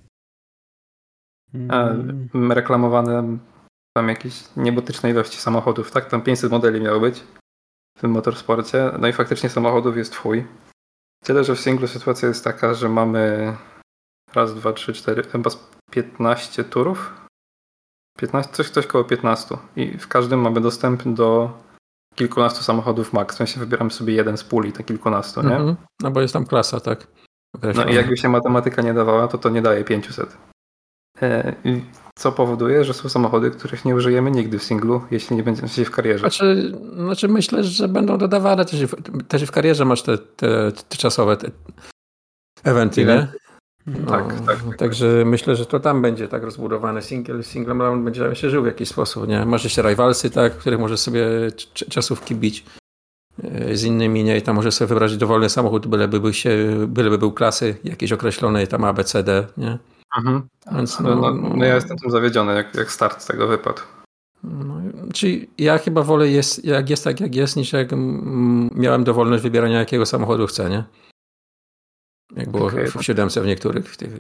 Speaker 4: Mm. reklamowane tam jakieś niebotyczne ilości samochodów, tak? Tam 500 modeli miało być w tym motorsporcie. No i faktycznie samochodów jest twój. Tyle, że w singlu sytuacja jest taka, że mamy raz, dwa, trzy, cztery, chyba 15 turów. 15, coś, coś koło 15. I w każdym mamy dostęp do kilkunastu samochodów max. W sensie wybieramy sobie jeden z puli, te kilkunastu, nie? Mm -hmm.
Speaker 3: No bo jest tam klasa, tak?
Speaker 4: No i jakby się matematyka nie dawała, to to nie daje 500. E, co powoduje, że są samochody, których nie użyjemy nigdy w singlu, jeśli nie będziemy się w karierze.
Speaker 3: Znaczy, znaczy myślę, że będą dodawane też, też w karierze masz te, te, te czasowe te eventy, nie?
Speaker 4: No, tak, tak, tak,
Speaker 3: Także myślę, że to tam będzie tak rozbudowane. Single, single round będzie się żył w jakiś sposób, nie? Masz jeszcze rivalsy, tak, których możesz sobie czasówki bić e, z innymi, nie? I tam możesz sobie wybrać dowolny samochód, byleby był, się, byleby był klasy jakiejś określonej, tam ABCD, nie?
Speaker 4: Mhm. Więc no, no, no, no, ja jestem tym zawiedziony, jak, jak start tego wypadł.
Speaker 3: No, Czyli ja chyba wolę, jest, jak jest tak, jak jest, niż jak miałem dowolność wybierania, jakiego samochodu chcę, nie? Jak było okay. w 7 w niektórych w tych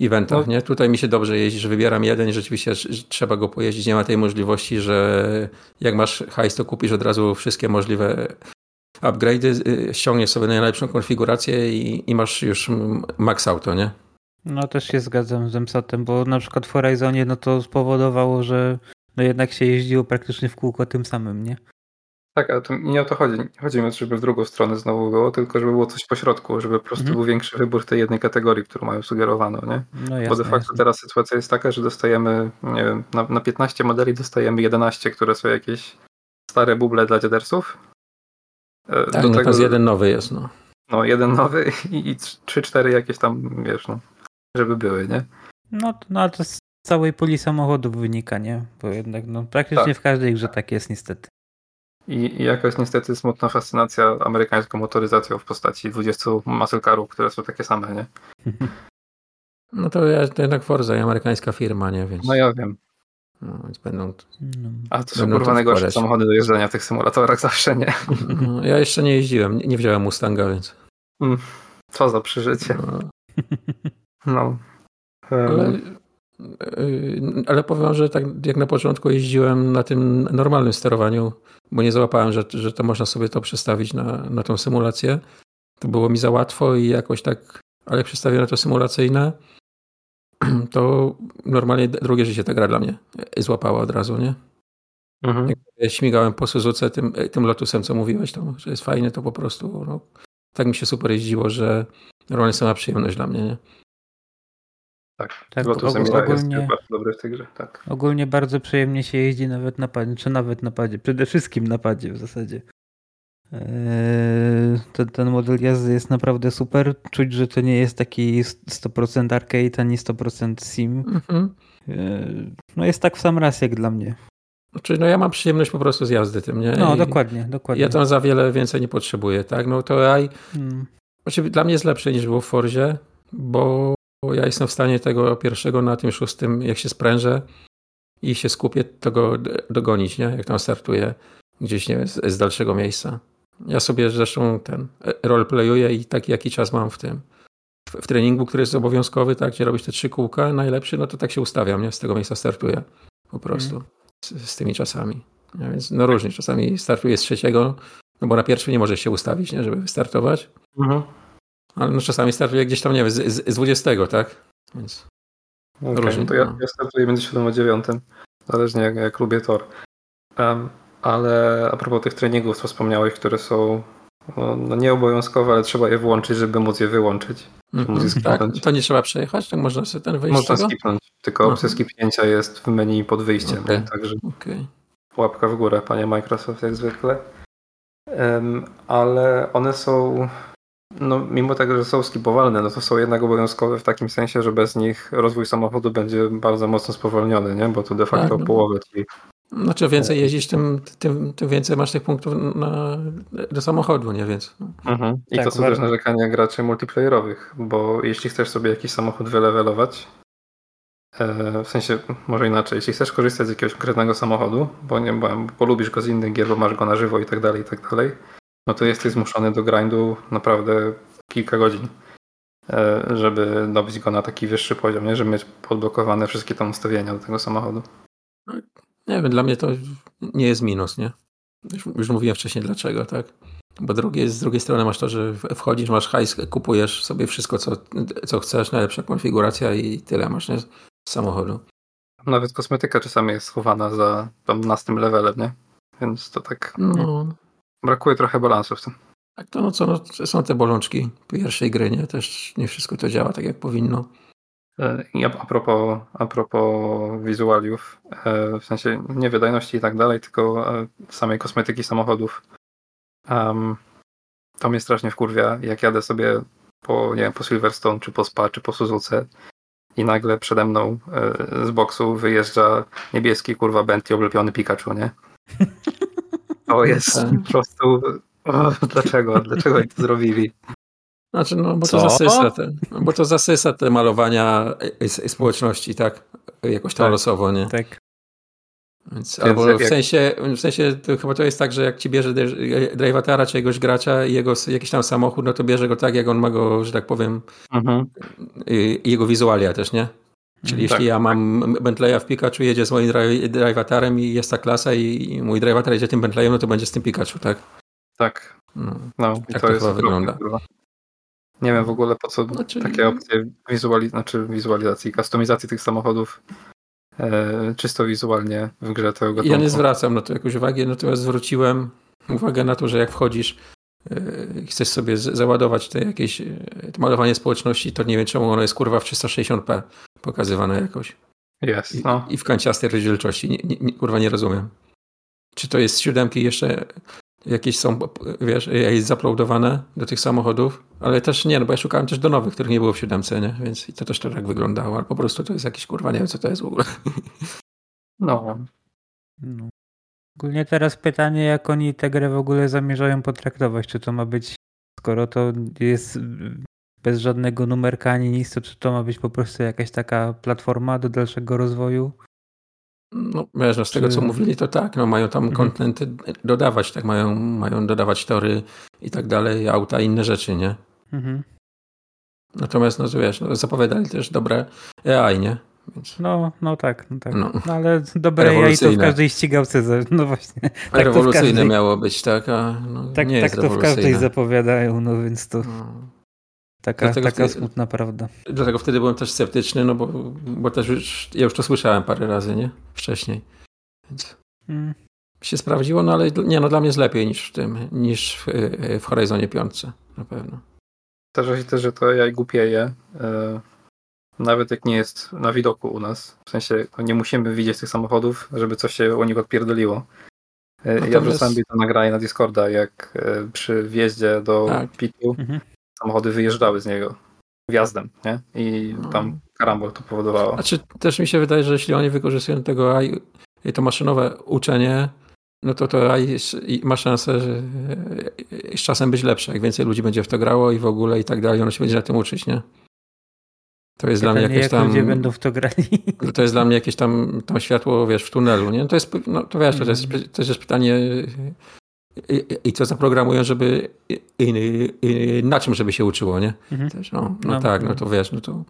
Speaker 3: eventach, no. nie? Tutaj mi się dobrze jeździ, że wybieram jeden i rzeczywiście trzeba go pojeździć. Nie ma tej możliwości, że jak masz hajs, to kupisz od razu wszystkie możliwe upgrade'y, y, ściągniesz sobie najlepszą konfigurację i, i masz już max auto, nie?
Speaker 5: No też się zgadzam z Emsatem, bo na przykład w Horizonie no to spowodowało, że no jednak się jeździło praktycznie w kółko tym samym, nie?
Speaker 4: Tak, ale to nie o to chodzi. Chodzi mi, żeby w drugą stronę znowu było, tylko żeby było coś po środku, żeby po prostu mhm. był większy wybór tej jednej kategorii, którą mają sugerowaną, nie? No jasne, Bo de facto jasne. teraz sytuacja jest taka, że dostajemy, nie wiem, na, na 15 modeli dostajemy 11, które są jakieś stare buble dla dziadersów.
Speaker 3: E, tak, Do no tego, jeden nowy jest, no.
Speaker 4: No, jeden nowy i, i 3-4 jakieś tam, wiesz, no, żeby były, nie?
Speaker 5: No, no ale to z całej puli samochodów wynika, nie? Bo jednak, no, praktycznie tak. w każdej grze tak jest niestety.
Speaker 4: I, I jakaś niestety smutna fascynacja amerykańską motoryzacją w postaci 20 muscle carów, które są takie same, nie?
Speaker 3: No to, ja, to jednak Forza i amerykańska firma, nie? Więc...
Speaker 4: No ja wiem.
Speaker 3: No, więc będą.
Speaker 4: No. A to są kurwa najgorsze samochody do jeżdżenia w tych symulatorach zawsze, nie?
Speaker 3: No, ja jeszcze nie jeździłem, nie, nie wziąłem Mustanga, więc.
Speaker 4: Mm, co za przeżycie. No. no.
Speaker 3: Ale Yy, ale powiem, że tak jak na początku jeździłem na tym normalnym sterowaniu, bo nie załapałem, że, że to można sobie to przestawić na, na tą symulację. To było mi za łatwo i jakoś tak, ale jak przestawiłem na to symulacyjne, to normalnie drugie życie ta gra dla mnie złapała od razu, nie? Mhm. Jak ja śmigałem po Suzuce tym, tym Lotusem, co mówiłeś, to, że jest fajny, to po prostu no, tak mi się super jeździło, że normalnie sama przyjemność dla mnie, nie?
Speaker 4: Tak, tak Lotusem ogólnie, jest bardzo dobry w tej grze, tak.
Speaker 5: Ogólnie bardzo przyjemnie się jeździ nawet na padzie, czy nawet na padzie, przede wszystkim na padzie w zasadzie. Eee, ten, ten model jazdy jest naprawdę super. Czuć, że to nie jest taki 100% arcade ani 100% sim. Mhm. Eee, no jest tak w sam raz jak dla mnie.
Speaker 3: Znaczy, no ja mam przyjemność po prostu z jazdy tym, nie?
Speaker 5: No, I dokładnie, dokładnie.
Speaker 3: Ja tam za wiele więcej nie potrzebuję, tak? No to AI hmm. znaczy, dla mnie jest lepsze niż było w Forzie, bo bo ja jestem w stanie tego pierwszego na tym szóstym, jak się sprężę i się skupię, to go dogonić, nie? jak tam startuję gdzieś nie wiem, z, z dalszego miejsca. Ja sobie zresztą ten roleplayuję i taki jaki czas mam w tym. W, w, treningu, który jest obowiązkowy, tak, gdzie robisz te trzy kółka najlepszy, no to tak się ustawiam, nie? Z tego miejsca startuję po prostu mm. z, z, tymi czasami. Ja, więc no różnie, czasami startuję z trzeciego, no bo na pierwszy nie możesz się ustawić, nie, żeby wystartować. Mhm. Ale no czasami startuje gdzieś tam, nie wiem, z, z 20, tak? Więc
Speaker 4: okay, różnie. To ja, no. ja startuję między 7 a 9, zależnie jak, jak lubię tor. Um, ale a propos tych treningów, co wspomniałeś, które są no, no nieobowiązkowe, ale trzeba je włączyć, żeby móc je wyłączyć. Mm -hmm.
Speaker 3: tak, to nie trzeba przejechać, tak można sobie ten wyjść
Speaker 4: Można skipnąć, tylko opcja skipnięcia jest w menu pod wyjściem, okay. także okay. łapka w górę, panie Microsoft, jak zwykle. Um, ale one są no, mimo tego, że są skipowalne, no to są jednak obowiązkowe w takim sensie, że bez nich rozwój samochodu będzie bardzo mocno spowolniony, nie? Bo to de facto tak, no. połowę ci.
Speaker 3: Znaczy więcej jeździsz, tym, tym, tym więcej masz tych punktów na, do samochodu, nie? Więc.
Speaker 4: Mhm. I tak, to są też narzekania graczy multiplayerowych, bo jeśli chcesz sobie jakiś samochód wylewelować, e, w sensie, może inaczej, jeśli chcesz korzystać z jakiegoś konkretnego samochodu, bo nie bo polubisz go z innych gier, bo masz go na żywo i tak dalej, i tak dalej, no to jesteś zmuszony do grindu naprawdę kilka godzin, e, żeby dobić go na taki wyższy poziom, nie? żeby mieć podblokowane wszystkie tam ustawienia do tego samochodu.
Speaker 3: No, nie wiem, dla mnie to nie jest minus, nie? Już, już mówiłem wcześniej dlaczego, tak? Bo drugie, z drugiej strony masz to, że wchodzisz, masz hajs, kupujesz sobie wszystko, co, co chcesz, najlepsza konfiguracja i tyle masz nie? z samochodu.
Speaker 4: Nawet kosmetyka czasami jest schowana za tam nastym levelem, nie? Więc to tak... No, Brakuje trochę balansu w tym.
Speaker 3: Tak, to no co, no, są te bolączki pierwszej gry, nie? Też nie wszystko to działa tak, jak powinno.
Speaker 4: E, I a, a, propos, a propos wizualiów, e, w sensie nie wydajności i tak dalej, tylko e, samej kosmetyki samochodów. Um, to mnie strasznie wkurwia, jak jadę sobie po, nie wiem, po Silverstone, czy po Spa, czy po Suzuce i nagle przede mną z boksu wyjeżdża niebieski, kurwa, Bentley oblepiony Pikachu, nie? To jest tak. po prostu. O, dlaczego? Dlaczego oni to zrobili?
Speaker 3: Znaczy, no bo Co? to zasysa te, no, bo to zasysa te malowania społeczności, tak? Jakoś tam tak. losowo, nie?
Speaker 5: Tak.
Speaker 3: Więc, albo w sensie, w sensie to chyba to jest tak, że jak ci bierze drivatara czy jakiegoś gracza i jego jakiś tam samochód, no to bierze go tak, jak on ma go, że tak powiem, mhm. i, jego wizualia też, nie? Czyli tak, jeśli ja mam tak. Bentleya w Pikachu, jedzie z moim drivatarem i jest ta klasa i mój drivatar jedzie tym Bentleyem, no to będzie z tym Pikachu, tak?
Speaker 4: Tak. No, no i tak to, to jest wygląda. Nie wiem w ogóle po co znaczy... takie opcje wizuali znaczy wizualizacji, kustomizacji tych samochodów e, czysto wizualnie w grze tego gatunku.
Speaker 3: Ja nie zwracam na to jakoś uwagi, natomiast zwróciłem uwagę na to, że jak wchodzisz e, chcesz sobie załadować te jakieś e, malowanie społeczności, to nie wiem czemu ono jest kurwa w 360p pokazywane jakoś.
Speaker 4: Jest, no.
Speaker 3: I, I, w kanciastej rozdzielczości. Nie, nie, kurwa nie rozumiem. Czy to jest z siódemki jeszcze jakieś są, wiesz, jest zaploadowane do tych samochodów, ale też nie, no bo ja szukałem też do nowych, których nie było w siódemce, nie? Więc i to też to tak wyglądało, ale po prostu to jest jakieś kurwa, nie wiem co to jest w ogóle.
Speaker 5: No. no. Ogólnie teraz pytanie, jak oni tę grę w ogóle zamierzają potraktować, czy to ma być, skoro to jest bez żadnego numerka ani nic, to czy to ma być po prostu jakaś taka platforma do dalszego rozwoju?
Speaker 3: No, wiesz, no z tego co mówili, to tak, no mają tam mhm. kontenty dodawać, tak, mają, mają dodawać tory i tak dalej, auta i inne rzeczy, nie? Mhm. Natomiast, no wiesz, no, zapowiadali też dobre AI, nie?
Speaker 5: Więc... No, no tak, no tak. No. no ale dobre AI to w każdej ścigałce, no właśnie.
Speaker 3: Tak rewolucyjne każdej... miało być, tak, a no,
Speaker 5: tak,
Speaker 3: nie
Speaker 5: tak to w każdej zapowiadają, no więc to... No. Taka, taka wtedy, smutna prawda.
Speaker 3: Dlatego wtedy byłem też sceptyczny, no bo, bo też już, ja już to słyszałem parę razy, nie? Wcześniej. Więc mm. się sprawdziło, no ale nie, no dla mnie jest lepiej niż w tym, niż w, w Horizonie 5 na pewno.
Speaker 4: Zdarza się też, że to jaj głupieje. E, nawet jak nie jest na widoku u nas. W sensie nie musimy widzieć tych samochodów, żeby coś się o nich odpierdoliło. E, ja wrzucałem to nagranie na Discorda, jak e, przy wjeździe do tak. pitu mhm samochody wyjeżdżały z niego wjazdem, nie? I no. tam karambol to powodowało.
Speaker 3: Znaczy też mi się wydaje, że jeśli oni wykorzystują tego AI, to maszynowe uczenie, no to to AI ma szansę że z czasem być lepsze, jak więcej ludzi będzie w to grało i w ogóle i tak dalej, ono się będzie na tym uczyć, nie? To jest ja dla mnie jakieś tam.
Speaker 5: Ludzie będą w to grali.
Speaker 3: To jest dla mnie jakieś tam, tam światło, wiesz, w tunelu, nie? To jest, no to wiesz, to jest, mhm. to jest pytanie i, co zaprogramują, żeby na czym, żeby się uczyło, nie? Mhm. Też, no, no, no, tak, no to wiesz, no to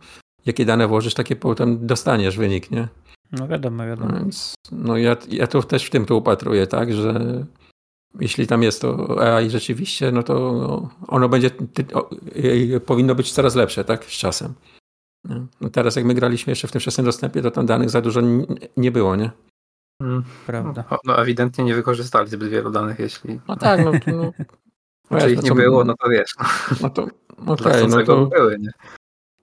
Speaker 3: jakie dane włożysz, takie potem dostaniesz wynik, nie?
Speaker 5: No wiadomo, wiadomo.
Speaker 3: Więc, no ja, ja to też w tym to upatruję, tak, że jeśli tam jest to AI rzeczywiście, no to ono będzie, powinno być coraz lepsze, tak, z czasem. No teraz jak my graliśmy jeszcze w tym wczesnym dostępie, to tam danych za dużo nie było, nie?
Speaker 5: Hmm. Prawda.
Speaker 4: No, no, ewidentnie nie wykorzystali zbyt wielu danych, jeśli.
Speaker 3: No tak, no, no.
Speaker 4: no ich nie było, no to wiesz.
Speaker 3: No to okay, no to. Były, nie?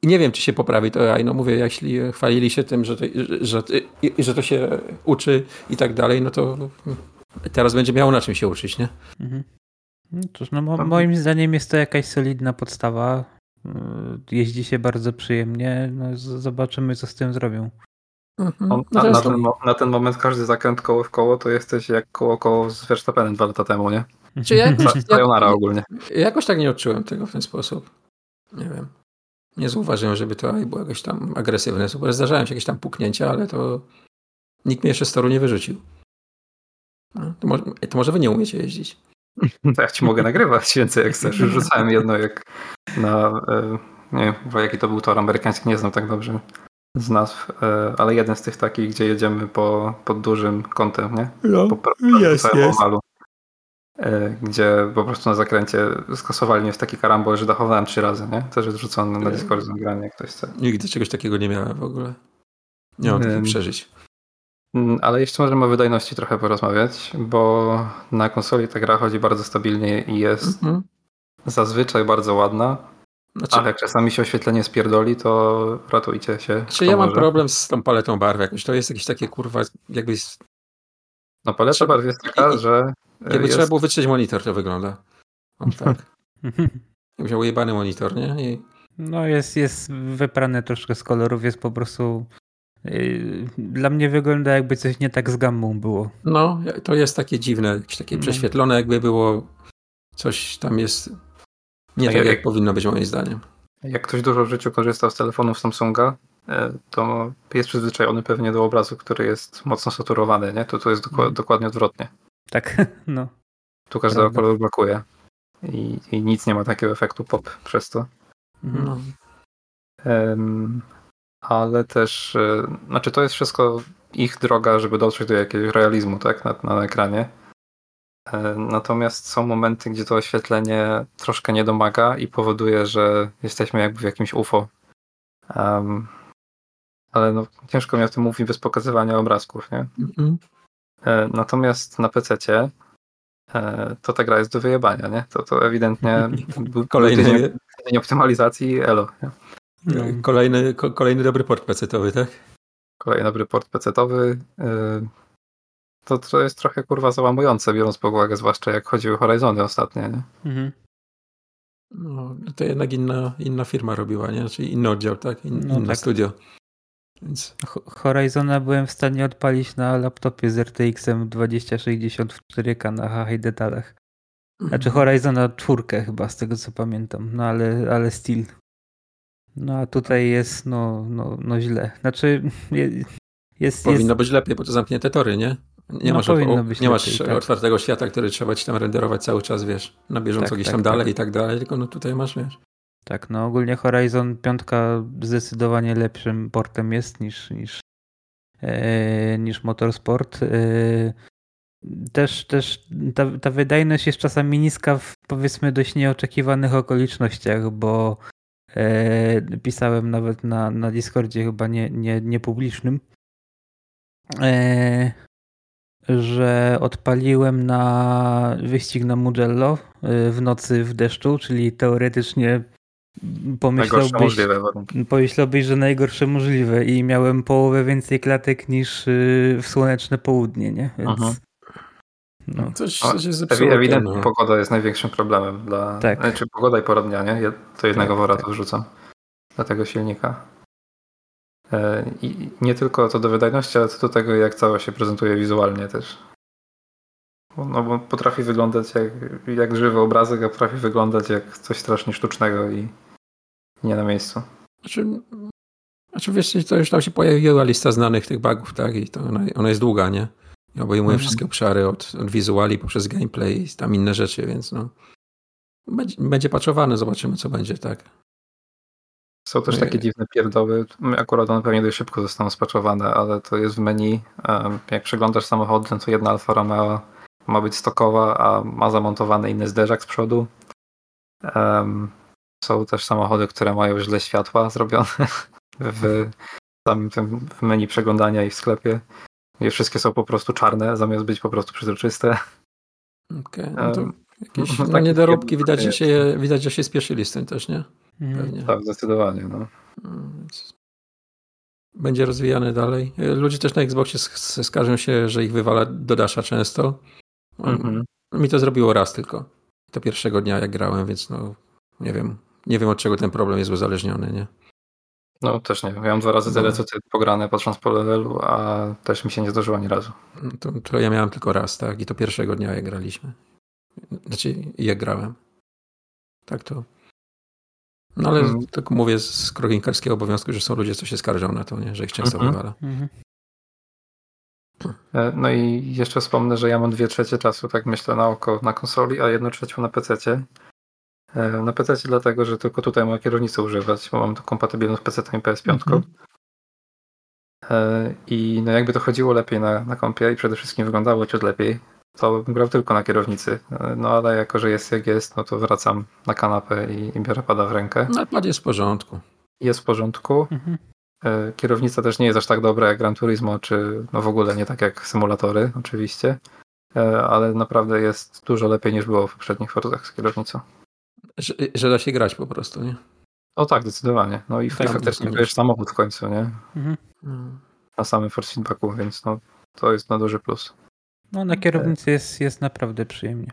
Speaker 3: I nie wiem, czy się poprawi to AI. No mówię, jeśli chwalili się tym, że to, że, że to się uczy i tak dalej, no to teraz będzie miało na czym się uczyć, nie? Mhm.
Speaker 5: No cóż, no mo moim zdaniem jest to jakaś solidna podstawa. Jeździ się bardzo przyjemnie. No, zobaczymy, co z tym zrobią.
Speaker 4: Mhm. On, na, na, ten, na, ten, moment każdy zakręt koło w koło to jesteś jak koło koło z Verstappenem dwa lata temu, nie?
Speaker 3: Czy ja, Sayonara ogólnie. Jakoś tak nie odczułem tego w ten sposób. Nie wiem. Nie zauważyłem, żeby to było jakieś tam agresywne. Super, zdarzają się jakieś tam puknięcia, ale to nikt mnie jeszcze z toru nie wyrzucił. No, to, może, to może wy nie umiecie jeździć.
Speaker 4: To ja ci mogę nagrywać więcej jak chcesz. Rzucałem jedno jak na... E, nie wiem, jaki to był tor amerykański, nie znam tak dobrze z nazw, e, ale jeden z tych takich, gdzie jedziemy po, pod dużym kątem, nie?
Speaker 3: No, po, po, jest, jest. Owalu,
Speaker 4: e, gdzie po prostu na zakręcie skasowali mnie w taki karambol, że dachowałem trzy razy, nie? Też jest rzucony na Discord nagranie, jak ktoś chce.
Speaker 3: Nigdy czegoś takiego nie miałem w ogóle. Nie mam takich przeżyć.
Speaker 4: Mm, ale jeszcze możemy o wydajności trochę porozmawiać, bo na konsoli ta gra chodzi bardzo stabilnie i jest mm -hmm. zazwyczaj bardzo ładna. Znaczy, Ale jak czasami się oświetlenie spierdoli, to ratujcie się.
Speaker 3: Czy ja mam problem z tą paletą barw jakoś? To jest jakieś takie kurwa, jakby...
Speaker 4: No paleta trzeba... barw jest taka, I, że...
Speaker 3: Jakby jest... trzeba było wytrzeć monitor, to wygląda. O, tak. Jakby miał ujebany monitor, nie? I...
Speaker 5: No jest, jest wyprane troszkę z kolorów, jest po prostu... Y, dla mnie wygląda jakby coś nie tak z gammą było.
Speaker 3: No, to jest takie dziwne, jakieś takie no. prześwietlone jakby było, coś tam jest nie tak, tak jak, jak, powinno być moim zdaniem.
Speaker 4: Jak ktoś dużo w życiu korzystał z telefonów Samsunga e, to jest przyzwyczajony pewnie do obrazu, który jest mocno saturowany, nie? To to jest mhm. dokładnie odwrotnie.
Speaker 5: Tak, no.
Speaker 4: Tu każdego koloru brakuje. I, I, nic nie ma takiego efektu pop przez to. Mhm. No. Um, ale też, e, znaczy to jest wszystko ich droga, żeby dotrzeć do jakiegoś realizmu, tak, na, na ekranie. E, natomiast są momenty, gdzie to oświetlenie troszkę nie domaga i powoduje, że jesteśmy jakby w jakimś UFO. Um, ale no, ciężko mi o tym mówić bez pokazywania obrazków, nie? Mm-hmm. Natomiast na PC e, to ta gra jest do wyjebania, nie? To, to ewidentnie kolejny tydzień, tydzień optymalizacji elo.
Speaker 3: No, kolejny, ko, kolejny dobry port PC-towy, tak?
Speaker 4: Kolejny dobry port PC-towy to, to jest trochę kurwa załamujące, biorąc pod uwagę zwłaszcza jak chodziły Horizony ostatnio, nie? Mhm.
Speaker 3: No, to jednak inna, inna firma robiła, nie? Czyli inny oddział, tak? In, no, inne tak. studio.
Speaker 5: Więc... Horizona byłem w stanie odpalić na laptopie z RTX-em 2060 w 4K na high detalach. Znaczy mhm. Horizona czwórkę chyba, z tego co pamiętam, no ale, ale still. No a tutaj jest no, no, no źle. Znaczy jest,
Speaker 3: Powinno jest... być lepiej, bo to zamknięte tory, nie? Nie, no, masz, o, nie masz tak. otwartego świata, który trzeba ci tam renderować cały czas, wiesz, na bieżąco tak, gdzieś tak, tam tak, dalej i tak dalej, tylko no tutaj masz, wiesz.
Speaker 5: Tak, no ogólnie Horizon 5 zdecydowanie lepszym portem jest niż, niż, e, niż Motorsport. E, też też ta, ta wydajność jest czasami niska w powiedzmy dość nieoczekiwanych okolicznościach, bo e, pisałem nawet na, na Discordzie chyba nie, nie, niepublicznym, e, że odpaliłem na wyścig na Mugello y, w nocy w deszczu, czyli teoretycznie pomyślałbyś, pomyślałbyś, że najgorsze możliwe i miałem połowę więcej klatek niż y, w słoneczne południe, nie? Więc...
Speaker 4: Mhm. No. Coś, coś jest zepsuło, Ewidentnie no. pogoda jest największym problemem dla... Tak. Znaczy pogoda i pora dnia, nie? To jednego tak, wora tak. to wrzucam dla tego silnika. E, I nie tylko co do wydajności, ale co do tego, jak cało się prezentuje wizualnie też. No bo potrafi wyglądać jak, jak żywy obrazek, a potrafi wyglądać jak coś strasznie sztucznego i nie na miejscu.
Speaker 3: Znaczy, znaczy wiesz, to już tam się pojawiła lista znanych tych bugów, tak? I to ona, ona jest długa, nie? I obejmuje mhm. wszystkie obszary od, od wizuali poprzez gameplay i tam inne rzeczy, więc no. Będzie, będzie patchowane, zobaczymy co będzie, tak.
Speaker 4: Są też takie dziwne pierdoły. Akurat one pewnie dość szybko zostaną spaczowane, ale to jest w menu. Jak przeglądasz samochody, to jedna Alfa Romeo ma być stokowa, a ma zamontowany inny zderzak z przodu. Są też samochody, które mają źle światła zrobione w samym tym menu przeglądania i w sklepie. I wszystkie są po prostu czarne, zamiast być po prostu przezroczyste.
Speaker 3: Okej, okay, no jakieś no, niedoróbki widać, że się, widać, że się spieszyli z tym też, nie?
Speaker 4: Mhm. Pewnie. Tak, zdecydowanie. No.
Speaker 3: Mm, będzie rozwijany dalej. Ludzie też na Xboxie skarżą się, że ich wywala do Dasha często. Mhm. Mi to zrobiło raz tylko. To pierwszego dnia jak grałem, więc no nie wiem. Nie wiem od czego ten problem jest uzależniony, nie?
Speaker 4: No też nie wiem. Ja mam dwa razy tyle, co ty pograne patrząc po levelu, a też mi się nie zdarzyło ani razu.
Speaker 3: No to, to ja miałem tylko raz, tak? I to pierwszego dnia jak graliśmy. Znaczy, jak grałem. Tak to. No ale mhm. tak mówię z krokinkarskiego obowiązku, że są ludzie, co się skarżą na to, nie? że ich często mhm. wywala. Mhm.
Speaker 4: E, no i jeszcze wspomnę, że ja mam dwie trzecie czasu, tak myślę, na oko na konsoli, a jedną trzecią na PC. E, na PC dlatego, że tylko tutaj mogę kierownicę używać, bo mam tu kompatybilność z PC i PS5. Mhm. E, I no jakby to chodziło lepiej na, na kompie i przede wszystkim wyglądało ciut lepiej, to bym grał tylko na kierownicy. No ale jako, że jest jak jest, no to wracam na kanapę i, i biorę pada w rękę.
Speaker 3: No pad jest w porządku.
Speaker 4: Jest w porządku. Mhm. E, kierownica też nie jest aż tak dobra jak Gran Turismo, czy no w ogóle nie tak jak symulatory, oczywiście. E, ale naprawdę jest dużo lepiej niż było w poprzednich Forzach z kierownicą.
Speaker 3: Że, że, da się grać po prostu, nie?
Speaker 4: O tak, zdecydowanie. No i tak, faktycznie wiesz samochód w końcu, nie? Mhm. Na samym force feedbacku, więc no, to jest na duży plus.
Speaker 5: No na kierownicy jest, jest naprawdę przyjemnie.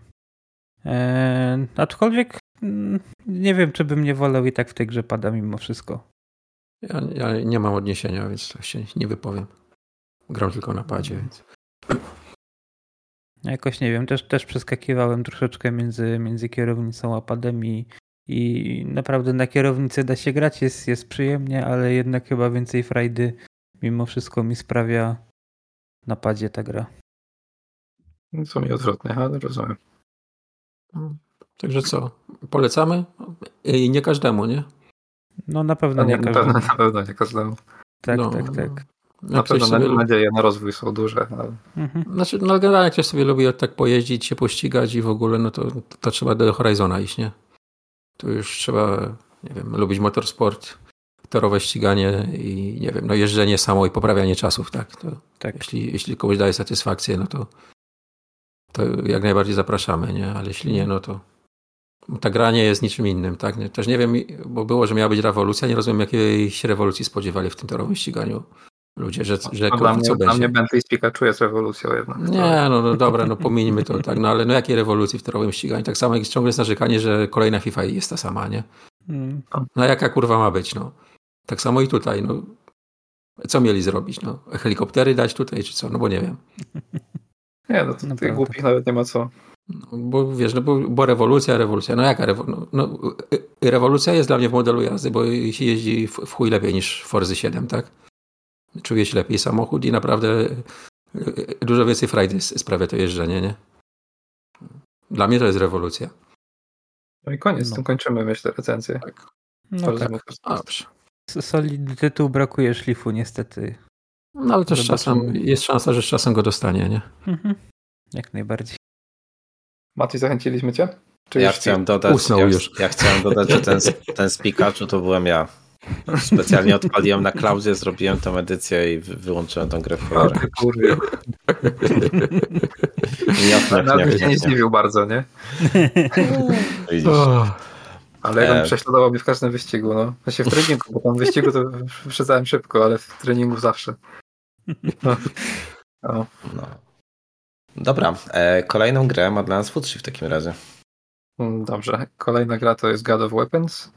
Speaker 5: Eee, aczkolwiek mm, nie wiem, czy bym nie wolał i tak w tej grze pada mimo wszystko.
Speaker 3: Ja, ja nie mam odniesienia, więc się nie wypowiem. Gram tylko na padzie, więc.
Speaker 5: Jakoś nie wiem, też, też przeskakiwałem troszeczkę między, między kierownicą a padem i I naprawdę na kierownicy da się grać, jest, jest przyjemnie, ale jednak chyba więcej frajdy mimo wszystko mi sprawia na padzie ta gra.
Speaker 4: Co mi odwrotnie, ale rozumiem.
Speaker 3: Także co, polecamy? I nie każdemu, nie?
Speaker 5: No na pewno nie, nie każdemu.
Speaker 4: Na pewno nie każdemu.
Speaker 5: Tak, no, tak, tak.
Speaker 4: Na pewno sobie... nadzieje na rozwój są duże. Ale...
Speaker 3: Mhm. Znaczy, no generalnie jak ktoś sobie lubi tak pojeździć, się pościgać i w ogóle, no to, to trzeba do Horizona iść, nie? Tu już trzeba, nie wiem, lubić motorsport, torowe ściganie i nie wiem, no jeżdżenie samo i poprawianie czasów, tak? To, tak. Jeśli, jeśli komuś daje satysfakcję, no to, to jak najbardziej zapraszamy, nie? Ale jeśli nie, no to ta gra nie jest niczym innym, tak? Też nie wiem, bo było, że miała być rewolucja, nie rozumiem jakiejś rewolucji spodziewali w tym torowym ściganiu ludzie, że, że
Speaker 4: no, dla, mnie, co dla mnie Bentley z Pikachu jest rewolucją jednak.
Speaker 3: Nie, no, no dobra, no pominijmy to, tak, no ale no jakiej rewolucji w torowym ściganiu? Tak samo jak ciągle jest narzekanie, że kolejna FIFA jest ta sama, nie? Hmm. No jaka kurwa ma być, no? Tak samo i tutaj, no. Co mieli zrobić, no? Helikoptery dać tutaj, czy co? No bo nie wiem.
Speaker 4: Nie, no to tych głupich nawet nie ma co.
Speaker 3: No, bo wiesz, no bo, bo rewolucja, rewolucja. No jaka rewolucja? No, no, rewolucja jest dla mnie w modelu jazdy, bo się jeździ w, w chuj lepiej niż Forzy 7, tak? Czuje się lepiej samochód i naprawdę e, dużo więcej frajdy sprawia to jeżdżenie, nie? Dla mnie to jest rewolucja.
Speaker 4: No i koniec, no. tym kończymy, myślę, recenzję. Tak.
Speaker 5: No tak. Dobrze. Solidny tytuł, brakuje szlifu niestety.
Speaker 3: No ale też czasem, jest szansa, że z czasem go dostanie, nie? Mhm.
Speaker 5: Jak najbardziej.
Speaker 4: Mati, zachęciliśmy cię?
Speaker 1: Czy ja chciałem dodać, ja, już. ja chciałem dodać, że ten, ten z Pikachu to byłem ja. Specjalnie odpaliłem na klaudzie, zrobiłem tę edycję i wyłączyłem tą grę w
Speaker 4: cholerę. Nawet się nie zdziwił bardzo, nie? Widzisz. Ale ja e... prześladował mnie w każdym wyścigu, no. Znaczy w treningu, bo tam w wyścigu to przestałem szybko, ale w treningu zawsze. No.
Speaker 1: no. Dobra, e, kolejną grę ma dla nas Futrzy w takim razie.
Speaker 4: Mm, dobrze, kolejna gra to jest God of Weapons.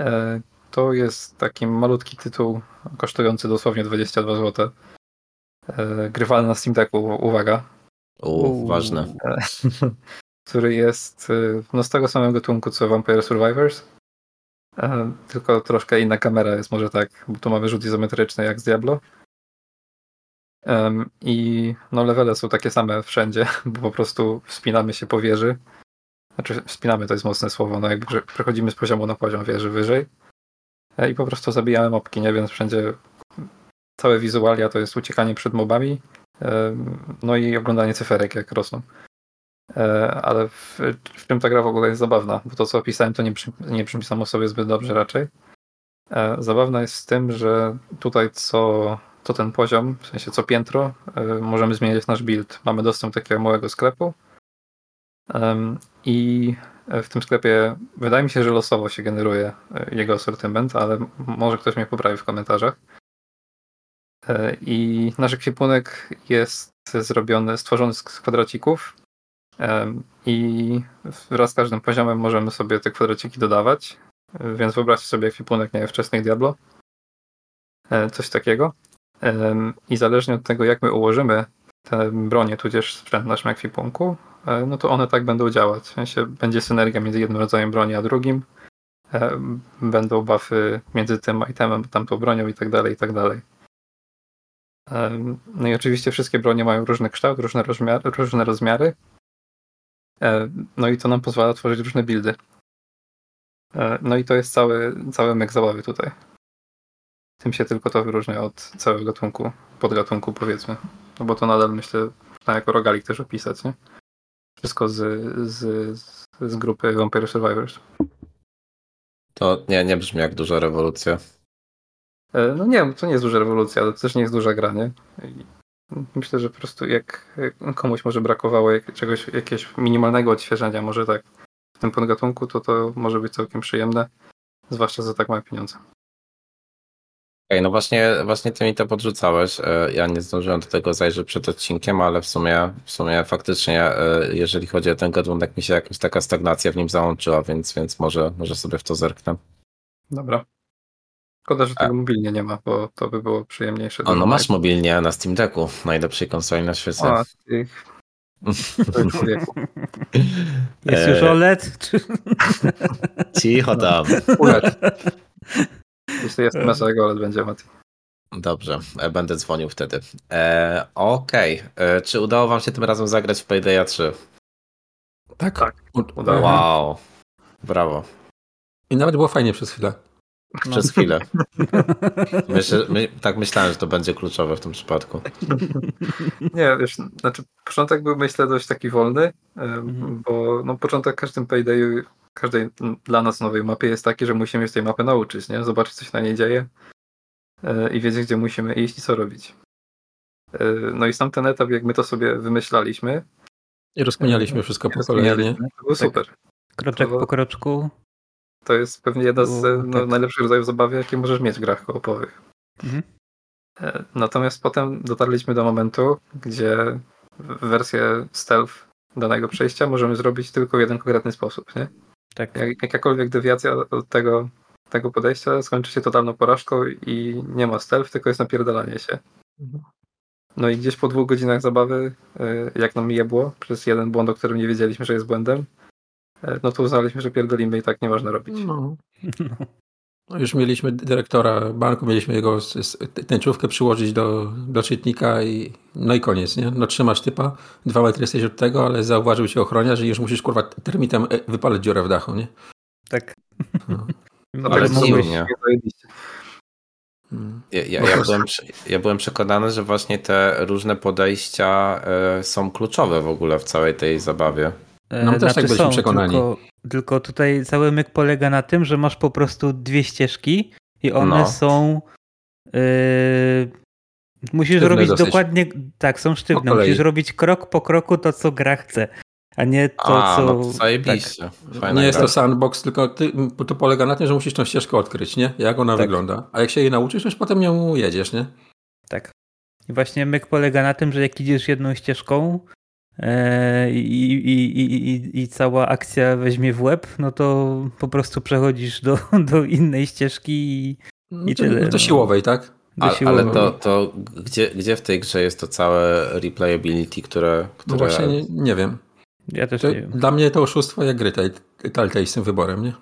Speaker 4: E, to jest taki malutki tytuł kosztujący dosłownie 22 zł. Grywalny na Steam Decku, uwaga.
Speaker 1: U, ważne. E,
Speaker 4: który jest no, z tego samego gatunku co Vampire Survivors. Tylko troszkę inna kamera jest może tak, bo tu mamy rzut izometryczny jak z Diablo. I no levele są takie same wszędzie, bo po prostu wspinamy się po wieży. Znaczy wspinamy to jest mocne słowo, no jakby przechodzimy z poziomu na poziom wieży wyżej. E, I po prostu zabijamy mobki, nie? Więc wszędzie całe wizualia to jest uciekanie przed mobami, no i oglądanie cyferek jak rosną. E, ale w, w czym ta gra w ogóle jest zabawna? Bo to, co opisałem, to nie, przy, nie brzmi samo sobie zbyt dobrze raczej. E, zabawna jest z tym, że tutaj co to ten poziom, w sensie co piętro, e, możemy zmieniać nasz build. Mamy dostęp do takiego małego sklepu i w tym sklepie wydaje mi się, że losowo się generuje e, jego asortyment, ale może ktoś mnie poprawi w komentarzach. E, I nasz ekwipunek jest zrobiony, stworzony z kwadracików i wraz z każdym poziomem możemy sobie te kwadraciki dodawać. Więc wyobraźcie sobie ekwipunek, nie wiem, wczesnych Diablo. Coś takiego. I zależnie od tego, jak my ułożymy te bronie, tudzież sprzęt w naszym ekwipunku, e, no to one tak będą działać. W sensie będzie synergia między jednym rodzajem broni a drugim. Będą buffy między tym itemem, tamtą bronią i tak dalej, i tak dalej. No i oczywiście wszystkie bronie mają różny kształt, różne rozmiary, różne rozmiary. No i to nam pozwala tworzyć różne buildy. E, no i to jest cały, cały mek zabawy tutaj. Tym się tylko to wyróżnia od całego gatunku, podgatunku powiedzmy. No bo to nadal myślę, można jako rogalik też opisać, nie? Wszystko z, z, z grupy Vampire Survivors.
Speaker 1: To nie, nie brzmi jak duża rewolucja.
Speaker 4: E, no nie, to nie jest duża rewolucja, ale to też nie jest duża gra, nie? Myślę, że po prostu jak komuś może brakowało czegoś, jakiegoś minimalnego odświeżenia, może tak w tym podgatunku, to to może być całkiem przyjemne, zwłaszcza za tak małe pieniądze
Speaker 1: okay, no właśnie, właśnie ty mi to podrzucałeś. E, ja nie zdążyłem do tego zajrzeć przed odcinkiem, ale w sumie, w sumie faktycznie, e, jeżeli chodzi o ten gatunek, mi się jakaś taka stagnacja w nim załączyła, więc, więc może, może sobie w to zerknę.
Speaker 4: Dobra. Szkoda, że tego A. mobilnie nie ma, bo to by było przyjemniejsze.
Speaker 1: O, no masz mobilnie na Steam Decku, najlepszej konsoli na świecie.
Speaker 4: O, tych...
Speaker 5: Jest już e, OLED? Czy...
Speaker 1: Cicho tam.
Speaker 4: OLED. Jeśli jest masa, jak OLED będzie, Mati.
Speaker 1: Dobrze, e, będę dzwonił wtedy. E, Okej, okay. E, czy udało wam się tym razem zagrać w Paydaya 3?
Speaker 3: Tak, tak.
Speaker 1: Udało. Wow, brawo.
Speaker 3: I nawet było fajnie przez chwilę.
Speaker 1: No. Przez chwilę. Myślę, my, tak myślałem, że to będzie kluczowe w tym przypadku.
Speaker 4: Nie, wiesz, znaczy początek był myślę dość taki wolny, mhm. bo no, początek każdym paydayu, każdej dla nas nowej mapie jest taki, że musimy się tej mapy nauczyć, nie? Zobaczyć, co się na niej dzieje e, i wiedzieć, gdzie musimy iść i co robić. E, no i sam ten etap, jak my to sobie wymyślaliśmy.
Speaker 3: I rozkminialiśmy wszystko po kolei,
Speaker 4: To był super.
Speaker 5: Kroczek to... po kroczku
Speaker 4: to jest pewnie jedna z no, tak. najlepszych rodzajów zabawy, jakie możesz mieć w grach koopowych. Mhm. E, natomiast potem dotarliśmy do momentu, gdzie wersję stealth danego przejścia możemy zrobić tylko w jeden konkretny sposób, nie? Tak. Jak, jakakolwiek dewiacja od tego, tego podejścia skończy się totalną porażką i nie ma stealth, tylko jest napierdalanie się. Mhm. No i gdzieś po dwóch godzinach zabawy, e, jak nam jebło, przez jeden błąd, o którym nie wiedzieliśmy, że jest błędem, E, no to uznaliśmy, że pierdolimy i tak nie można robić. No.
Speaker 3: no. Już mieliśmy dyrektora banku, mieliśmy jego tęczówkę przyłożyć do, do czytnika i no i koniec, nie? No trzymasz typa, dwa metry jesteś od tego, ale zauważył cię ochroniarz, że już musisz kurwa termitem e, wypalać dziurę w dachu, nie?
Speaker 5: Tak.
Speaker 1: No. no ale dziwnie. Hmm. Ja, ja, ja, byłem, ja byłem przekonany, że właśnie te różne podejścia y, są kluczowe w ogóle w całej tej zabawie.
Speaker 3: E, no my też tak byliśmy są, przekonani.
Speaker 5: Tylko, tylko, tutaj cały myk polega na tym, że masz po prostu dwie ścieżki i one no. są yy, musisz sztywne robić dosyć. dokładnie, tak, są sztywne. Musisz robić krok po kroku to, co gra chce. A nie to, a, co. No to
Speaker 1: zajebiście.
Speaker 3: Tak. Nie jest to sandbox, tylko ty, to polega na tym, że musisz tą ścieżkę odkryć, nie? Jak ona tak. wygląda. A jak się jej nauczysz, już potem ją jedziesz, nie?
Speaker 5: Tak. I właśnie myk polega na tym, że jak idziesz jedną ścieżką, i, i, i, i cała akcja weźmie w łeb, no to po prostu przechodzisz do, do innej ścieżki i, i tyle.
Speaker 3: Do no. siłowej, tak?
Speaker 1: A, ale to, to gdzie, gdzie w tej grze jest to całe replayability, które... które...
Speaker 3: No właśnie nie, nie wiem.
Speaker 5: Ja też to, nie wiem.
Speaker 3: Dla mnie to oszustwo jak gry Telltale z tym wyborem, nie?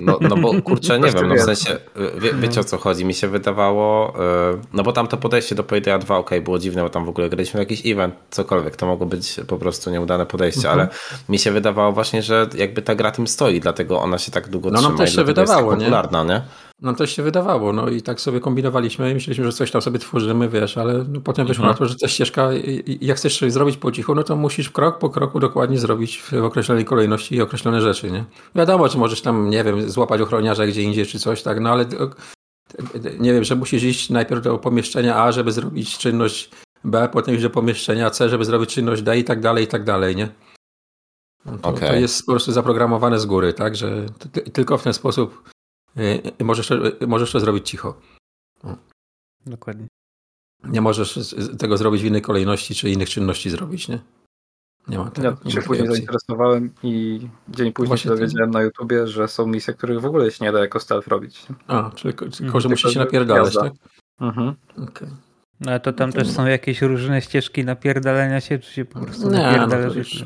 Speaker 1: No, no bo kurczę, nie wiem, no w sensie, wie, wiecie o co chodzi, mi się wydawało, y, no bo tam to podejście do Paydaya 2, ok, było dziwne, bo tam w ogóle graliśmy jakiś event, cokolwiek, to mogło być po prostu nieudane podejście, mhm. ale mi się wydawało właśnie, że jakby ta gra tym stoi, dlatego ona się tak długo no, trzyma no, też się wydawało, jest tak popularna, nie? nie?
Speaker 3: No też się wydawało, no i tak sobie kombinowaliśmy i myśleliśmy, że coś tam sobie tworzymy, wiesz, ale no, potem wyszło mhm. na to, że ta ścieżka, jak chcesz coś zrobić po cichu, no to musisz krok po kroku dokładnie zrobić w określonej kolejności i określone rzeczy, nie? Wiadomo, czy możesz tam, nie wiem, złapać ochroniarza gdzie indziej czy coś, tak, no ale nie wiem, że musisz iść najpierw do pomieszczenia A, żeby zrobić czynność B, potem iść do pomieszczenia C, żeby zrobić czynność D i tak dalej, i tak dalej, nie? No to, okay. to jest po prostu zaprogramowane z góry, tak, że tylko w ten sposób możesz, możesz to zrobić cicho.
Speaker 5: Dokładnie.
Speaker 3: Nie możesz tego zrobić w innej kolejności, czy innych czynności zrobić, nie?
Speaker 4: Nie ma tego. Ja się później zainteresowałem i dzień później Właśnie się dowiedziałem na YouTubie, że są misje, których w ogóle się nie da jako stealth robić.
Speaker 3: A, czyli tylko, że musisz się napierdalać, tak?
Speaker 5: Mhm. Okay. No a to tam też są jakieś różne ścieżki napierdalania się, czy się po prostu nie, napierdalasz?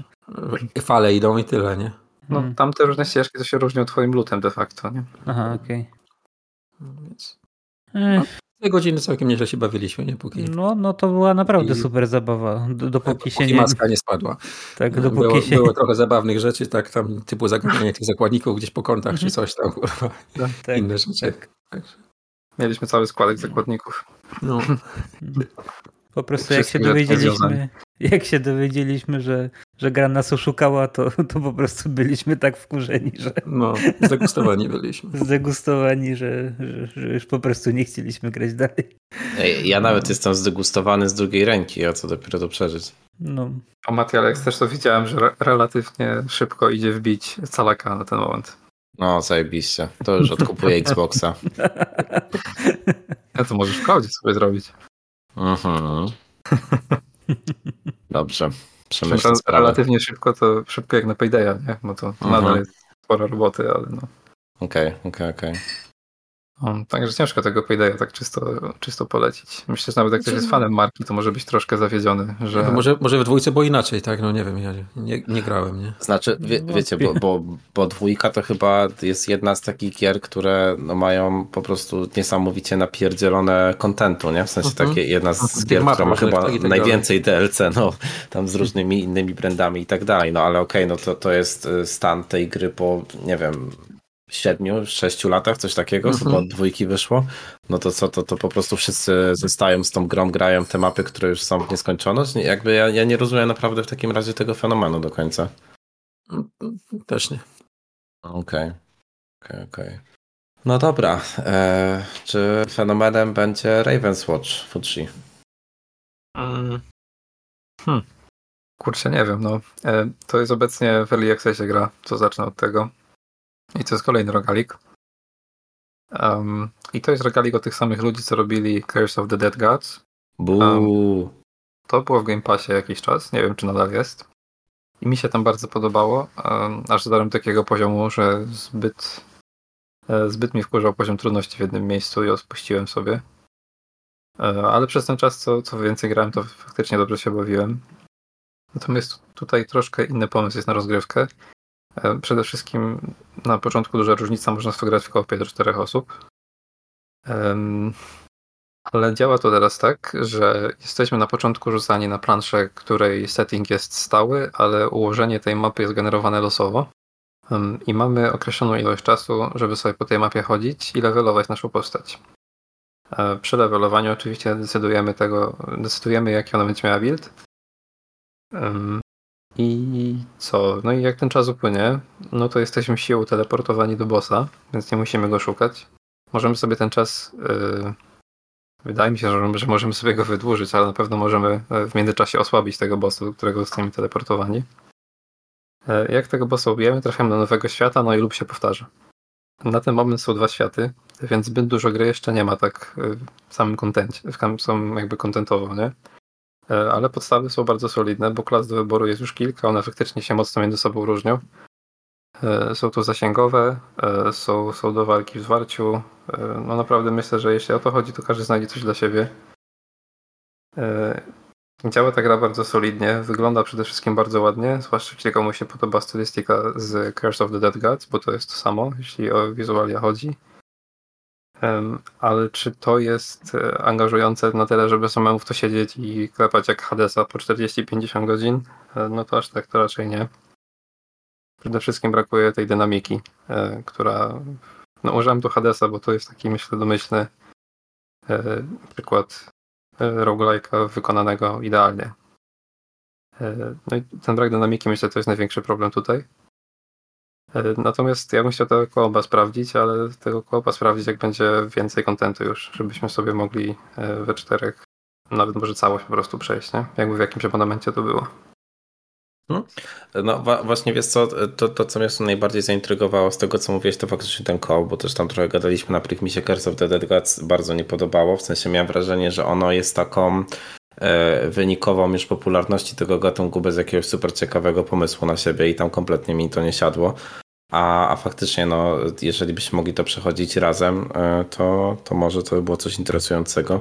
Speaker 3: No fale idą i tyle, nie?
Speaker 4: No, hmm. tam te różne ścieżki to się różnią twoim lutem de facto, nie?
Speaker 5: Aha, okej. Okay. No,
Speaker 3: więc... Dwie godziny całkiem nieźle się bawiliśmy, nie? Póki...
Speaker 5: No, no to była naprawdę I... super zabawa. Dopóki się nie...
Speaker 3: maska nie spadła.
Speaker 5: Tak, dopóki
Speaker 3: było,
Speaker 5: się...
Speaker 3: było trochę zabawnych rzeczy, tak tam typu zagadnienie tych zakładników gdzieś po kątach czy mhm. coś tam, kurwa. Tak, tak, Inne rzeczy. Tak.
Speaker 4: Mieliśmy cały składek zakładników. No.
Speaker 5: Po prostu jak się dowiedzieliśmy, jak się dowiedzieliśmy, że, że gra nas oszukała, to, to po prostu byliśmy tak wkurzeni, że...
Speaker 3: No, zdegustowani byliśmy.
Speaker 5: Zdegustowani, że, że, że, już po prostu nie chcieliśmy grać dalej.
Speaker 1: Ja nawet jestem zdegustowany z drugiej ręki, a co dopiero to przeżyć.
Speaker 5: No.
Speaker 4: O Mati Alex też to widziałem, że re relatywnie szybko idzie wbić calaka na ten moment.
Speaker 1: No, zajebiście. To już odkupuję Xboxa.
Speaker 4: Ja to możesz w sobie zrobić.
Speaker 1: Mhm. Dobrze. Przemyślę sprawę.
Speaker 4: Relatywnie szybko, to szybko jak na Paydaya, nie? Bo to, to mhm. nadal jest sporo roboty, ale no.
Speaker 1: Okej, okay, okej, okay, okej.
Speaker 4: Um, także ciężko tego Paydaya tak czysto, czysto polecić. Myślę, że nawet jak ktoś jest fanem marki, to może być troszkę zawiedziony, że...
Speaker 3: No może, może w dwójce było inaczej, tak? No nie wiem, ja nie, nie grałem, nie?
Speaker 1: Znaczy, wie, no, wiecie, bo, bo, bo dwójka to chyba jest jedna z takich gier, które no, mają po prostu niesamowicie napierdzielone kontentu, nie? W sensie mhm. takie jedna z mhm. gier, która ma chyba tak najwięcej DLC, no, tam z różnymi innymi brandami i tak dalej, no ale okej, okay, no to, to jest y, stan tej gry po, nie wiem, siedmiu, sześciu latach, coś takiego, mm -hmm. od dwójki wyszło, no to co, to, to po prostu wszyscy zostają z tą grą, grają te mapy, które już są w nieskończoność. Jakby ja, ja nie rozumiem naprawdę w takim razie tego fenomenu do końca.
Speaker 3: Też nie.
Speaker 1: Okej, okay. okej, okay. Okay. No dobra, e, czy fenomenem będzie Ravenswatch Fuji?
Speaker 4: Hmm. hmm. Kurczę, nie wiem, no. E, to jest obecnie w Early Accessie gra, co zacznę od tego. I to jest kolejny rogalik. Um, I to jest rogalik o tych samych ludzi, co robili Curse of the Dead Gods.
Speaker 1: Um,
Speaker 4: to było w Game Passie jakiś czas, nie wiem czy nadal jest. I mi się tam bardzo podobało, um, aż dotarłem do takiego poziomu, że zbyt, e, zbyt mi wkurzał poziom trudności w jednym miejscu i odpuściłem sobie. E, ale przez ten czas, co, co więcej grałem, to faktycznie dobrze się bawiłem. Natomiast tutaj troszkę inny pomysł jest na rozgrywkę. E, przede wszystkim na początku duża różnica, można w grać w koopie do czterech osób. Ale działa to teraz tak, że jesteśmy na początku rzucani na planszę, której setting jest stały, ale ułożenie tej mapy jest generowane losowo. I mamy określoną ilość czasu, żeby sobie po tej mapie chodzić i levelować naszą postać. E, przy levelowaniu oczywiście decydujemy tego, decydujemy jaki ona będzie miała build. I co? No i jak ten czas upłynie, no to jesteśmy siłą teleportowani do bossa, więc nie musimy go szukać. Możemy sobie ten czas. Yy, wydaje mi się, że, że możemy sobie go wydłużyć, ale na pewno możemy e, w międzyczasie osłabić tego bossa, do którego zostaniemy teleportowani. Yy, jak tego bossa ubijemy, trafiamy do nowego świata, no i lub się powtarza. Na ten moment są dwa światy, więc zbyt dużo gry jeszcze nie ma tak w samym kontencie, w samym jakby kontentowo, nie? E, ale podstawy są bardzo solidne, bo klas do wyboru jest już kilka, one faktycznie się mocno między sobą różnią. E, są to zasięgowe, e, są, są do walki w zwarciu. No naprawdę myślę, że jeśli o to chodzi, to każdy znajdzie coś dla siebie. Działa ta gra bardzo solidnie, wygląda przede wszystkim bardzo ładnie, zwłaszcza jeśli komuś się podoba stylistyka z Curse of the Dead Gods, bo to jest to samo, jeśli o wizualia chodzi ale czy to jest e, angażujące na tyle, żeby samemu w to siedzieć i klepać jak Hadesa po 40-50 godzin? E, no to aż tak to raczej nie. Przede wszystkim brakuje tej dynamiki, e, która... No użyłem tu Hadesa, bo to jest taki, myślę, domyślny przykład roguelike'a wykonanego idealnie. No i ten brak dynamiki, myślę, to jest największy problem tutaj. E, natomiast ja bym chciał tego koopa sprawdzić, ale tego koopa sprawdzić, jak będzie więcej kontentu już, żebyśmy sobie mogli e, we czterech, nawet może całość po prostu przejść, nie? Jakby w jakimś abonamencie to było.
Speaker 1: Hmm? No właśnie wiesz co, to, to co mnie najbardziej zaintrygowało z tego co mówiłeś to faktycznie ten koł, bo też tam trochę gadaliśmy na mi się Curse of the Dead Gods bardzo nie podobało, w sensie miałem wrażenie, że ono jest taką wynikową już popularności tego gatunku bez jakiegoś super ciekawego pomysłu na siebie i tam kompletnie mi to nie siadło. A, a faktycznie, no, jeżeli byśmy mogli to przechodzić razem, e, to, to może to by było coś interesującego.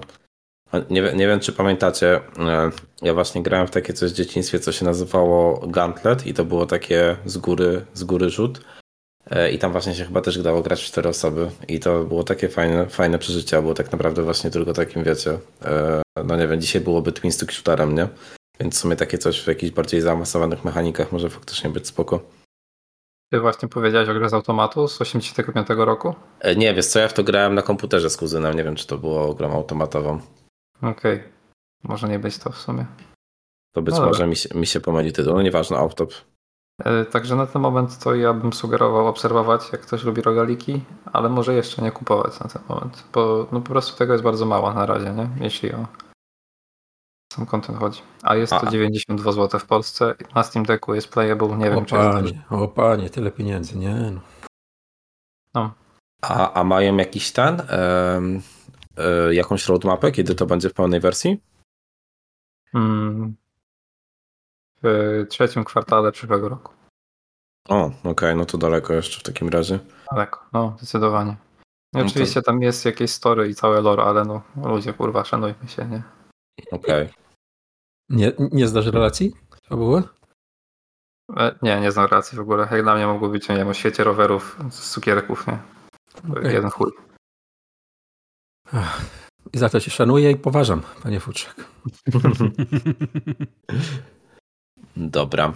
Speaker 1: Nie, nie wiem, czy pamiętacie, e, ja właśnie grałem w takie coś w dzieciństwie, co się nazywało Gauntlet i to było takie z góry, z góry rzut. E, I tam właśnie się chyba też dało grać w cztery osoby. I to było takie fajne, fajne przeżycie, było tak naprawdę właśnie tylko takim, wiecie, no nie wiem, dzisiaj byłoby Twin Stick Shooterem, nie? Więc w sumie takie coś w jakichś bardziej zaawansowanych mechanikach może faktycznie być spoko.
Speaker 4: Ty właśnie powiedziałeś o grze z automatu z 85 roku?
Speaker 1: E, nie, wiesz co, ja w to grałem na komputerze z kuzynem, nie wiem czy to było grą automatową.
Speaker 4: Okej, okay. może nie być to w sumie.
Speaker 1: To być no może mi się, mi się pomyli tytuł, no nieważne, autop.
Speaker 4: E, także na ten moment to ja bym sugerował obserwować, jak ktoś lubi rogaliki, ale może jeszcze nie kupować na ten moment, bo no po prostu tego jest bardzo mało na razie, nie? jeśli o sam content chodzi. A jest to 92 zł w Polsce. Na Steam Decku jest playable, nie o wiem
Speaker 3: czy panie, jest. O panie, tyle pieniędzy, nie no.
Speaker 1: no. A, a mają jakiś ten, e, jakąś roadmapę, kiedy to będzie w pełnej wersji? Hmm.
Speaker 4: W trzecim kwartale przyszłego roku.
Speaker 1: O, okej, okay, no to daleko jeszcze w takim razie.
Speaker 4: Daleko, no zdecydowanie. No oczywiście to... tam jest jakieś story i całe lore, ale no ludzie kurwa, szanujmy się, nie?
Speaker 1: Okej. Okay.
Speaker 3: Nie, nie znasz relacji fabuły?
Speaker 4: E, nie, nie znam relacji w ogóle. Jak dla mnie mogło być, nie wiem, o świecie rowerów z cukierków, nie? Okay. Jeden chuj.
Speaker 3: I za to cię szanuję i poważam, panie Futrzak.
Speaker 1: Dobra.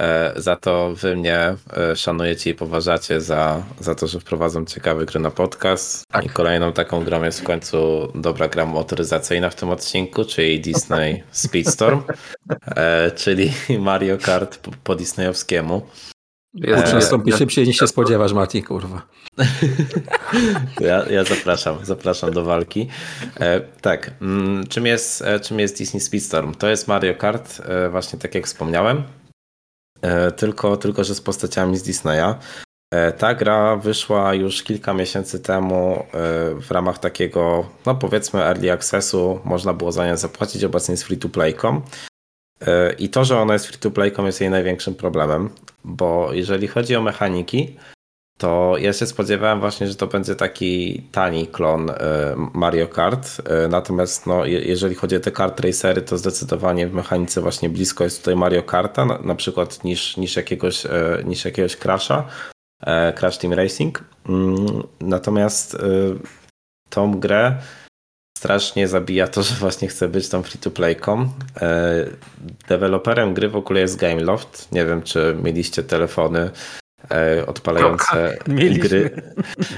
Speaker 1: E, za to wy mnie e, szanujecie i poważacie za, za to, że wprowadzam ciekawy gry na podcast. Tak. I kolejną taką grą jest w końcu dobra gra motoryzacyjna w tym odcinku, czyli Disney Speedstorm, e, czyli Mario Kart po, po disneyowskiemu.
Speaker 3: Jest nastąpi szybciej niż się spodziewasz, Mati, kurwa.
Speaker 1: ja, ja zapraszam, zapraszam do walki. E, tak, mm, czym jest, czym jest Disney Speedstorm? To jest Mario Kart, e, właśnie tak jak wspomniałem. E, tylko, tylko że z postaciami z Disneya. E, ta gra wyszła już kilka miesięcy temu e, w ramach takiego, no powiedzmy, early accessu. Można było za nią zapłacić, obecnie jest free to playcom. I to, że ona jest free to playcom jest jej największym problemem, bo jeżeli chodzi o mechaniki, to ja się spodziewałem właśnie, że to będzie taki tani klon e, Mario Kart. E, natomiast no, jeżeli chodzi o te kart racery, to zdecydowanie w mechanice właśnie blisko jest tutaj Mario Karta, na, na przykład niż, niż jakiegoś, e, niż jakiegoś Crasha, Crash Team Racing. Mm, natomiast tą grę strasznie zabija to, że właśnie chce być tą free-to-playką. Deweloperem gry w ogóle jest Gameloft. Nie wiem, czy mieliście telefony E, odpalające gry,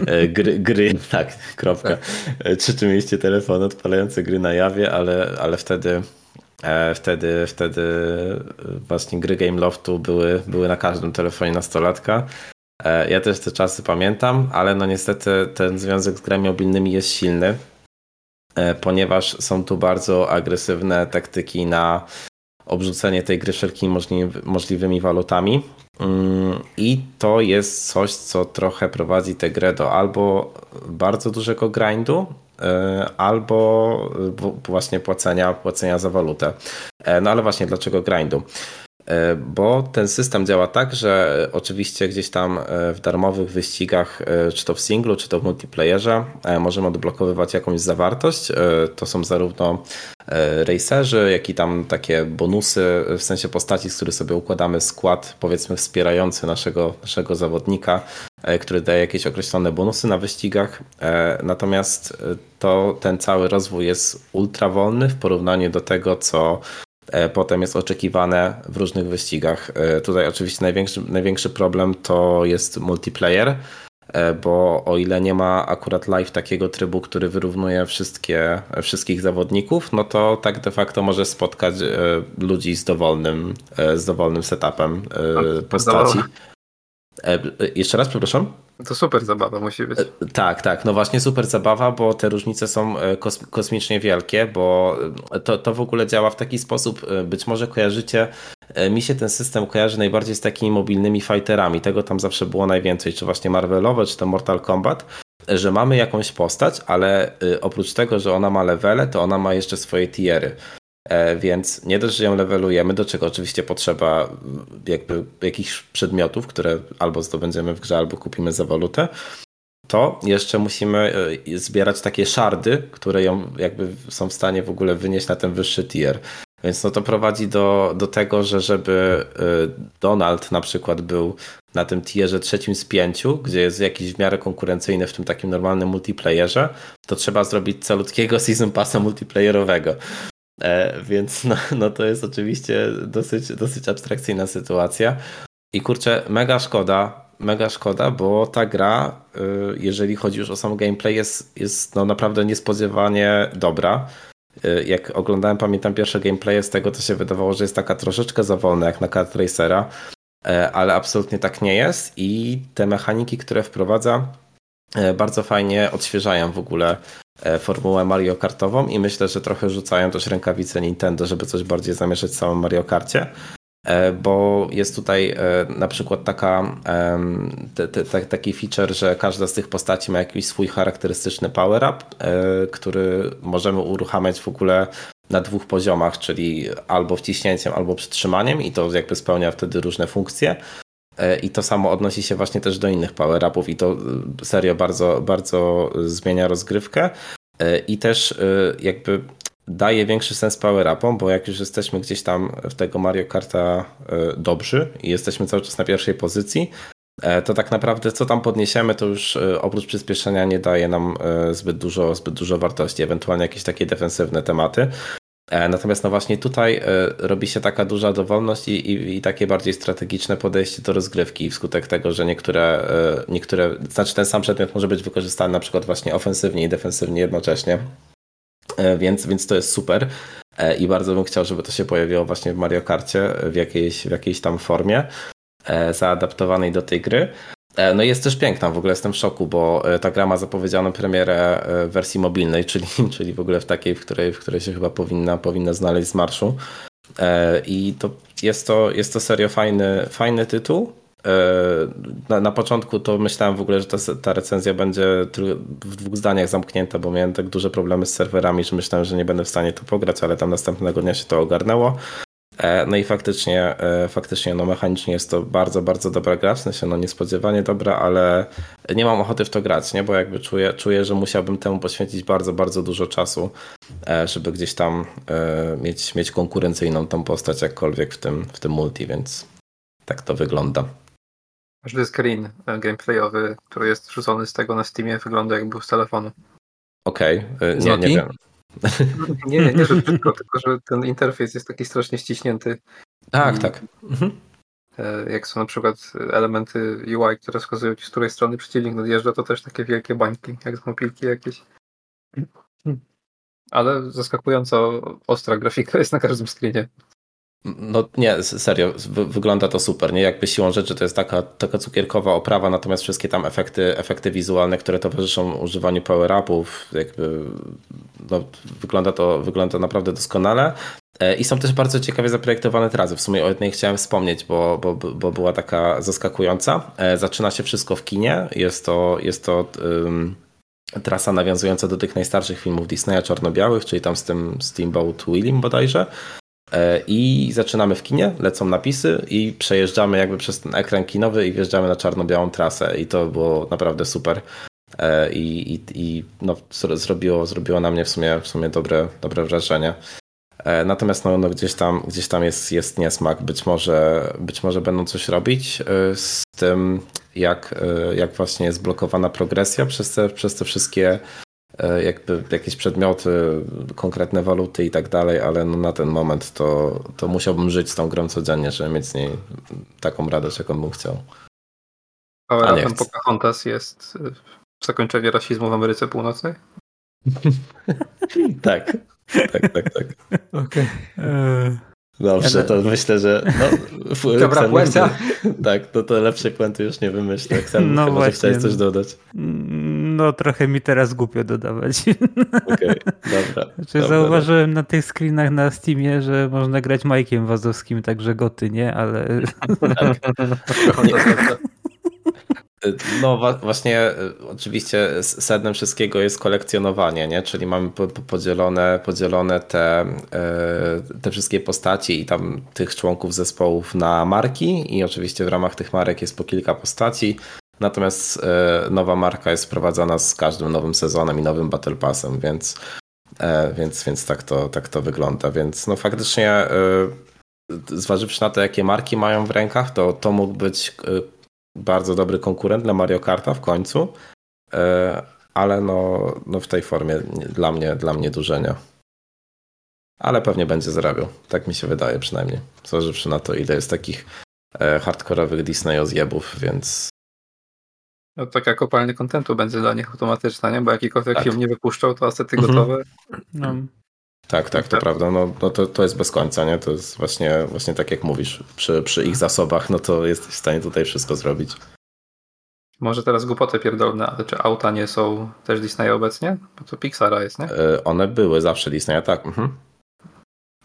Speaker 1: e, gry, gry, tak, kropka. E, czy czy mieliście telefon odpalające gry na jawie, ale, ale wtedy wtedy, wtedy właśnie gry Gameloftu były, były na każdym telefonie nastolatka. Ja też te czasy pamiętam, ale no niestety ten związek z grami mobilnymi jest silny, ponieważ są tu bardzo agresywne taktyki na obrzucenie tej gry wszelkimi możliwymi walutami. Mm, I to jest coś, co trochę prowadzi tę grę do albo bardzo dużego grindu, e, albo właśnie płacenia, płacenia za walutę. E, no ale właśnie dlaczego grindu? E, bo ten system działa tak, że oczywiście gdzieś tam e, w darmowych wyścigach, e, czy to w singlu, czy to w multiplayerze, możemy odblokowywać jakąś zawartość. To są zarówno racerzy, jak i tam takie bonusy, w sensie postaci, z których sobie układamy skład, powiedzmy, wspierający naszego, naszego zawodnika, który daje jakieś określone bonusy na wyścigach. Natomiast to ten cały rozwój jest ultra wolny w porównaniu do tego, co potem jest oczekiwane w różnych wyścigach. E, tutaj oczywiście największy, największy problem to jest multiplayer, e, bo o ile nie ma akurat live takiego trybu, który wyrównuje wszystkie, wszystkich zawodników, no to tak de facto może spotkać ludzi z dowolnym, z dowolnym setupem postaci. Jeszcze raz, przepraszam?
Speaker 4: To super zabawa musi być. E,
Speaker 1: tak, tak. No właśnie super zabawa, bo te różnice są e, kosmicznie wielkie, bo e, to, to w ogóle działa w taki sposób, być może kojarzycie, mi się ten system kojarzy najbardziej z takimi mobilnymi fighterami. Tego tam zawsze było najwięcej, czy właśnie Marvelowe, czy to Mortal Kombat, że mamy jakąś postać, ale oprócz tego, że ona ma levele, to ona ma jeszcze swoje tiery. E, więc nie dość, że ją levelujemy, do czego oczywiście potrzeba jakby jakichś przedmiotów, które albo zdobędziemy w grze, albo kupimy za walutę, to jeszcze musimy e, zbierać takie szardy, które ją jakby są w stanie w ogóle wynieść na ten wyższy tier. Więc no to prowadzi do, do tego, że żeby e, Donald na przykład był na tym tierze trzecim z pięciu, gdzie jest jakiś w miarę konkurencyjny w tym takim normalnym multiplayerze, to trzeba zrobić calutkiego season passa multiplayerowego. E, więc no, no to jest oczywiście dosyć, dosyć abstrakcyjna sytuacja. I kurczę, mega szkoda, mega szkoda, bo ta gra, y, jeżeli chodzi już o sam gameplay, jest, jest no naprawdę niespodziewanie dobra. Y, jak oglądałem, pamiętam pierwsze gameplaye z tego, to się wydawało, że jest taka troszeczkę za wolna jak na Kart Racera, e, ale absolutnie tak nie jest i te mechaniki, które wprowadza, e, bardzo fajnie odświeżają w ogóle formułę Mario Kartową i myślę, że trochę rzucają też rękawice Nintendo, żeby coś bardziej zamieszać w samym Mario Karcie e, bo jest tutaj e, na przykład taka, taki feature, że każda z tych postaci ma jakiś swój charakterystyczny power-up, który możemy uruchamiać w ogóle na dwóch poziomach, czyli albo wciśnięciem, albo przytrzymaniem i to jakby spełnia wtedy różne funkcje. I to samo odnosi się właśnie też do innych power-upów i to serio bardzo, bardzo zmienia rozgrywkę. I też jakby daje większy sens power-upom, bo jak już jesteśmy gdzieś tam w tego Mario Karta dobrzy i jesteśmy cały czas na pierwszej pozycji, E, to tak naprawdę co tam podniesiemy, to już e, oprócz przyspieszenia nie daje nam e, zbyt dużo, zbyt dużo wartości, ewentualnie jakieś takie defensywne tematy. Natomiast no właśnie tutaj robi się taka duża dowolność i, i, i, takie bardziej strategiczne podejście do rozgrywki wskutek tego, że niektóre, niektóre, znaczy ten sam przedmiot może być wykorzystany na przykład właśnie ofensywnie i defensywnie jednocześnie. Więc, więc to jest super i bardzo bym chciał, żeby to się pojawiło właśnie w Mario Karcie w jakiejś, w jakiejś tam formie. E, zaadaptowanej do tej gry. E, no jest też piękna, w ogóle jestem w szoku, bo e, ta gra ma zapowiedzianą premierę w wersji mobilnej, czyli, czyli w ogóle w takiej, w której, w której się chyba powinna, powinna znaleźć z marszu. I to jest to, jest to serio fajny, fajny tytuł. Na, na początku to myślałem w ogóle, że ta, ta recenzja będzie w dwóch zdaniach zamknięta, bo miałem tak duże problemy z serwerami, że myślałem, że nie będę w stanie to pograć, ale tam następnego dnia się to ogarnęło. E, no i faktycznie, e, faktycznie no mechanicznie jest to bardzo, bardzo dobra gra, w sensie no niespodziewanie dobra, ale nie mam ochoty w to grać, nie? bo jakby czuję, czuję, że musiałbym temu poświęcić bardzo, bardzo dużo czasu, e, żeby gdzieś tam mieć, mieć konkurencyjną tą postać jakkolwiek w tym, w tym multi, więc tak to wygląda.
Speaker 4: Każdy screen gameplayowy, który jest rzucony z tego na Steamie wygląda jak był z telefonu.
Speaker 1: Okej, okay. nie, nie wiem.
Speaker 4: Nie, nie, nie, że tylko, tylko że ten interfejs jest taki strasznie ściśnięty.
Speaker 1: Tak, tak. Mhm.
Speaker 4: E, jak są na przykład elementy UI, które wskazują ci, z której strony przeciwnik nadjeżdża, to też takie wielkie bańki, jak z mopilki jakieś. Ale zaskakująco ostra grafika jest na każdym screenie.
Speaker 1: No nie, serio, wygląda to super. Nie jakby siłą rzeczy to jest taka, taka cukierkowa oprawa, natomiast wszystkie tam efekty, efekty wizualne, które towarzyszą używaniu power-upów, jakby no, wygląda, to, wygląda naprawdę doskonale. E, I są też bardzo ciekawie zaprojektowane trasy. W sumie o jednej chciałem wspomnieć, bo, bo, bo była taka zaskakująca. E, zaczyna się wszystko w kinie. Jest to, jest to um, trasa nawiązująca do tych najstarszych filmów Disneya czarno-białych, czyli tam z tym Steamboat Willim bodajże. E, I zaczynamy w kinie, lecą napisy i przejeżdżamy jakby przez ten ekran kinowy i wjeżdżamy na czarno-białą trasę i to było naprawdę super. E, I, i, i no, zrobiło, zrobiło na mnie w sumie, w sumie dobre, dobre wrażenie. E, natomiast no, no gdzieś tam, gdzieś tam jest, jest niesmak. Być może, być może będą coś robić z tym, jak, jak właśnie jest blokowana progresja przez te, przez te wszystkie jakby jakieś przedmioty, konkretne waluty i tak dalej, ale no na ten moment to, to musiałbym żyć z tą grą codziennie, żeby mieć z niej taką radość, jaką bym chciał.
Speaker 4: A nie Pocahontas jest zakończenie rasizmu w Ameryce Północnej?
Speaker 1: tak. Tak, tak, tak.
Speaker 3: Okej. Okay. E,
Speaker 1: Dobrze, to myślę, że.
Speaker 4: No, Dobra puenta.
Speaker 1: Tak, to, to lepszej puenty już nie wymyślę. Ksen, no może chciałeś coś dodać.
Speaker 5: No, trochę mi teraz głupio dodawać.
Speaker 1: Okej, okay, dobra.
Speaker 5: Znaczy, dobra, zauważyłem na tych screenach na Steamie, że można grać Majkiem Wazowskim, także goty, nie? Ale. Tak.
Speaker 1: No właśnie, e, oczywiście sednem wszystkiego jest kolekcjonowanie, nie? czyli mamy podzielone, podzielone te, e, te wszystkie postaci i tam tych członków zespołów na marki i oczywiście w ramach tych marek jest po kilka postaci, natomiast e, nowa marka jest wprowadzana z każdym nowym sezonem i nowym Battle Passem, więc, więc, więc tak, to, tak to wygląda, więc no faktycznie zważywszy na to, jakie marki mają w rękach, to to mógł być bardzo dobry konkurent dla Mario Karta w końcu, e, ale no, no w tej formie dla mnie, dla mnie dużenia. Ale pewnie będzie zarabiał. Tak mi się wydaje przynajmniej. Zważywszy na to, ile jest takich e, hardkorowych Disney zjebów, więc.
Speaker 4: No taka kopalnia kontentu będzie dla nich automatyczna, nie? Bo jakikolwiek tak. film nie wypuszczał, to asety mhm. gotowe. No.
Speaker 1: Tak, tak, to tak. prawda. No, no to, to jest bez końca, nie? To jest właśnie, właśnie tak jak mówisz, przy, przy ich zasobach, no to jesteś w stanie tutaj wszystko zrobić.
Speaker 4: Może teraz głupotę pierdolne, ale czy auta nie są też Disneya obecnie? Bo to Pixara jest, nie?
Speaker 1: E, one były zawsze Disneya, tak. Mhm.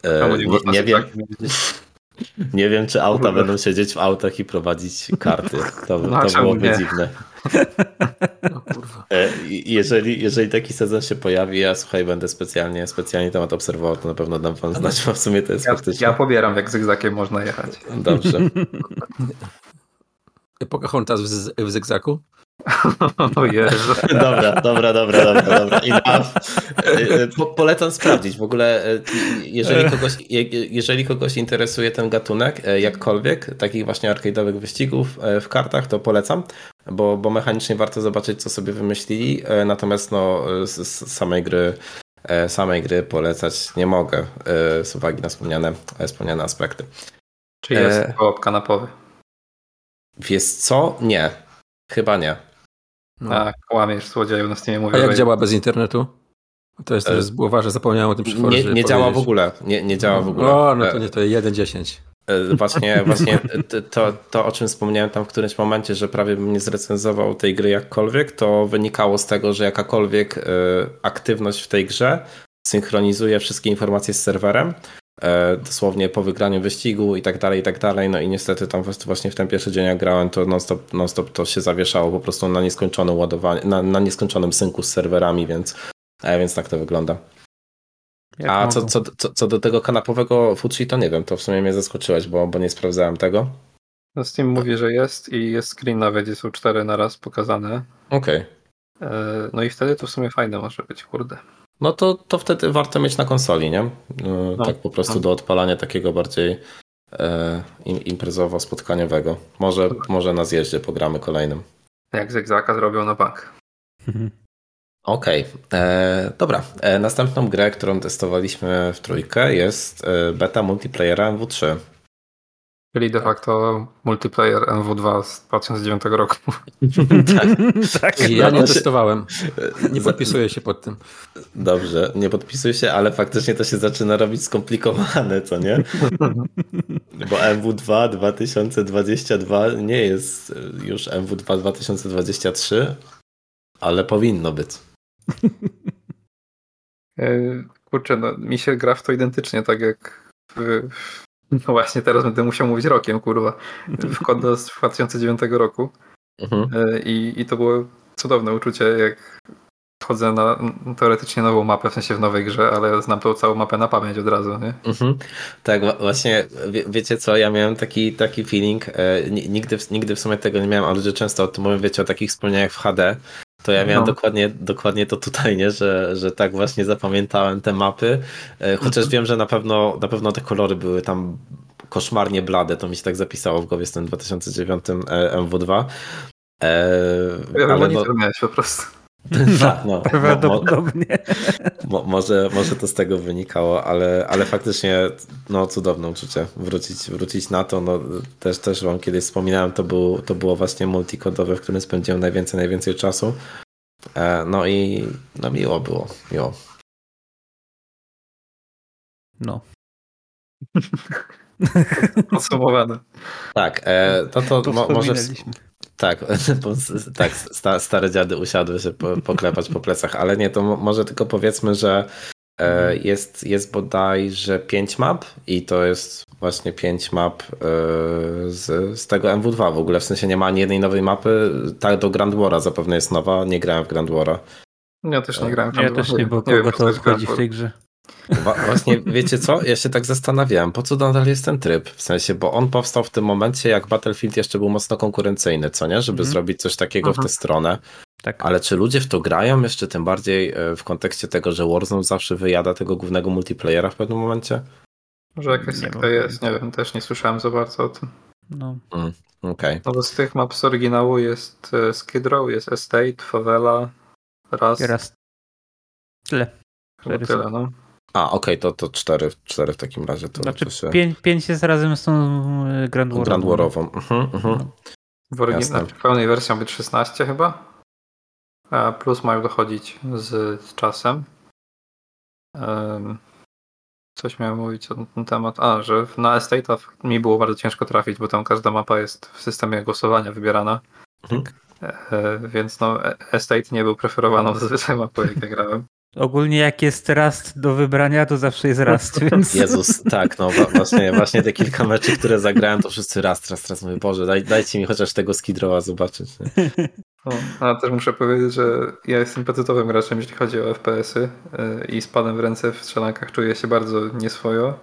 Speaker 1: E, nie, nie wiem. Nie wiem, czy auta będą siedzieć w autach i prowadzić karty. To, no, to byłoby nie? dziwne. E, jeżeli, jeżeli taki sezon się pojawi, ja słuchaj, będę specjalnie, specjalnie temat obserwował, to na pewno dam wam znać, bo w sumie to jest
Speaker 4: ja,
Speaker 1: faktycznie...
Speaker 4: Ja pobieram, jak zygzakiem można jechać.
Speaker 1: Dobrze.
Speaker 3: Pocahontas w, w zygzaku?
Speaker 4: O Jezu.
Speaker 1: Dobra, dobra, dobra, dobra, dobra. Po, polecam sprawdzić. W ogóle, jeżeli kogoś, jeżeli kogoś interesuje ten gatunek, jakkolwiek, takich właśnie arcade'owych wyścigów w kartach, to polecam, bo, bo mechanicznie warto zobaczyć, co sobie wymyślili. Natomiast no, z, z samej gry samej gry polecać nie mogę z uwagi na wspomniane, wspomniane aspekty.
Speaker 4: Czy jest e... koop kanapowy?
Speaker 1: Wiesz co? Nie. Chyba nie.
Speaker 4: No. Tak, kłamiesz, słodzieju, na Steamie mówię.
Speaker 3: A jak działa bez internetu? To jest też było że zapomniałem o tym
Speaker 1: przytworzyć. Nie, nie działa w ogóle. Nie, nie działa w ogóle.
Speaker 3: O, no to nie, to 1.10.
Speaker 1: E, właśnie, właśnie to, to, o czym wspomniałem tam w którymś momencie, że prawie bym nie zrecenzował tej gry jakkolwiek, to wynikało z tego, że jakakolwiek e, aktywność w tej grze synchronizuje wszystkie informacje z serwerem, E, dosłownie po wygraniu wyścigu i tak dalej, i tak dalej. No i niestety tam właśnie w ten pierwszy dzień jak grałem, to non-stop, non-stop to się zawieszało po prostu na nieskończonym ładowaniu, na, na nieskończonym synku z serwerami, więc, e, więc tak to wygląda. Jak A co, co, co, co, do tego kanapowego Fuji, to nie wiem, to w sumie mnie zaskoczyłeś, bo, bo nie sprawdzałem tego.
Speaker 4: No Steam mówi, że jest i jest screen nawet, są cztery na raz pokazane.
Speaker 1: Okej.
Speaker 4: Okay. E, no i wtedy to w sumie fajne może być, kurde
Speaker 1: no to, to wtedy warto mieć na konsoli, nie? No, no, tak po prostu no. do odpalania takiego bardziej e, imprezowo-spotkaniowego. Może, może na zjeździe pogramy kolejnym.
Speaker 4: Jak Zegzaka zrobią na bank.
Speaker 1: Okej, okay. E, dobra. E, następną grę, którą testowaliśmy w trójkę jest e, beta multiplayera MW3.
Speaker 4: Czyli de facto multiplayer MW2 z 2009 roku.
Speaker 3: tak, tak. Ja nie testowałem. Nie podpisuję się pod tym.
Speaker 1: Dobrze, nie podpisuję się, ale faktycznie to się zaczyna robić skomplikowane, co nie? Bo MW2 2022 nie jest już MW2 2023, ale powinno być.
Speaker 4: E, kurczę, no, mi się gra w to identycznie, tak jak w, no właśnie, teraz będę musiał mówić rokiem, kurwa. W kod z 2009 roku. Mhm. E, I, I to było cudowne uczucie, jak wchodzę na teoretycznie nową mapę, w sensie w nowej grze, ale znam tą całą mapę na pamięć od razu, nie? Mhm.
Speaker 1: Tak, właśnie, wie, wiecie co, ja miałem taki, taki feeling, e, nigdy, nigdy w sumie tego nie miałem, ale ludzie często o tym mówią, wiecie, o takich wspomnieniach w HD, to ja miałem no. dokładnie, dokładnie to tutaj, nie? Że, że tak właśnie zapamiętałem te mapy. E, chociaż mhm. wiem, że na pewno, na pewno te kolory były tam koszmarnie blade, to mi się tak zapisało w głowie z tym 2009 MW2.
Speaker 4: E, ja ale no, miałeś po prostu.
Speaker 1: Tak, no,
Speaker 5: Prawdopodobnie.
Speaker 1: Mo, mo, może, może to z tego wynikało, ale, ale faktycznie no, cudowne uczucie wrócić, wrócić na to. No, też, też wam kiedyś wspominałem, to, był, to było właśnie multikodowe, w którym spędziłem najwięcej, najwięcej czasu. E, no i no, miło było, miło.
Speaker 5: No.
Speaker 4: Podsumowane.
Speaker 1: Tak, e, to, to, to mo, może, tak, tak stare dziady usiadły się poklepać po plecach, ale nie, to może tylko powiedzmy, że e, mhm. jest, jest bodajże 5 map i to jest właśnie 5 map e, z, z tego MW2 w ogóle, w sensie nie ma ani jednej nowej mapy, tak do Grand War'a zapewne jest nowa, nie grałem w Grand War'a.
Speaker 4: Ja też nie grałem
Speaker 5: w Grand Ja też nie, bo kogo to obchodzi w tej grze.
Speaker 1: Właśnie, wiecie co? Ja się tak zastanawiałem, po co nadal jest ten tryb? W sensie, bo on powstał w tym momencie, jak Battlefield jeszcze był mocno konkurencyjny, co nie? Żeby mm. zrobić coś takiego w tę stronę. Tak. Ale czy ludzie w to grają jeszcze tym bardziej e, w kontekście tego, że Warzone zawsze wyjada tego głównego multiplayera w pewnym momencie?
Speaker 4: Może jakaś sekta jest, nie wiem, też nie słyszałem za bardzo o tym.
Speaker 5: No.
Speaker 1: Mm, Okej. Okay.
Speaker 4: No bo z tych map z oryginału jest e, Skid Row, jest Estate, Favela, Raz.
Speaker 5: Raz. Tyle.
Speaker 4: Chyba tyle, no.
Speaker 1: A, okej, okay, to, to cztery, cztery w takim razie. To
Speaker 5: znaczy,
Speaker 1: to się...
Speaker 5: pięć, pięć jest razem z tą e, Grand Warową.
Speaker 1: Grand Warową. Mhm, mhm.
Speaker 4: No. W oryginalnej, w pełnej wersji ma być 16 chyba. A plus mają dochodzić z, z czasem. Um, coś miałem mówić na ten temat. A, że na Estate mi było bardzo ciężko trafić, bo tam każda mapa jest w systemie głosowania wybierana. Mhm. E, więc no, e, Estate nie był preferowaną zazwyczaj mapą, jak ja grałem.
Speaker 5: Ogólnie jak jest rast do wybrania, to zawsze jest rast. Więc...
Speaker 1: Jezus, tak, no właśnie, właśnie te kilka meczy, które zagrałem, to wszyscy rast, rast, raz mówię, Boże, daj, dajcie mi chociaż tego skidrowa zobaczyć.
Speaker 4: O, a też muszę powiedzieć, że ja jestem petytowym graczem, jeśli chodzi o FPS-y y, i z padem w ręce w strzelankach czuję się bardzo nieswojo,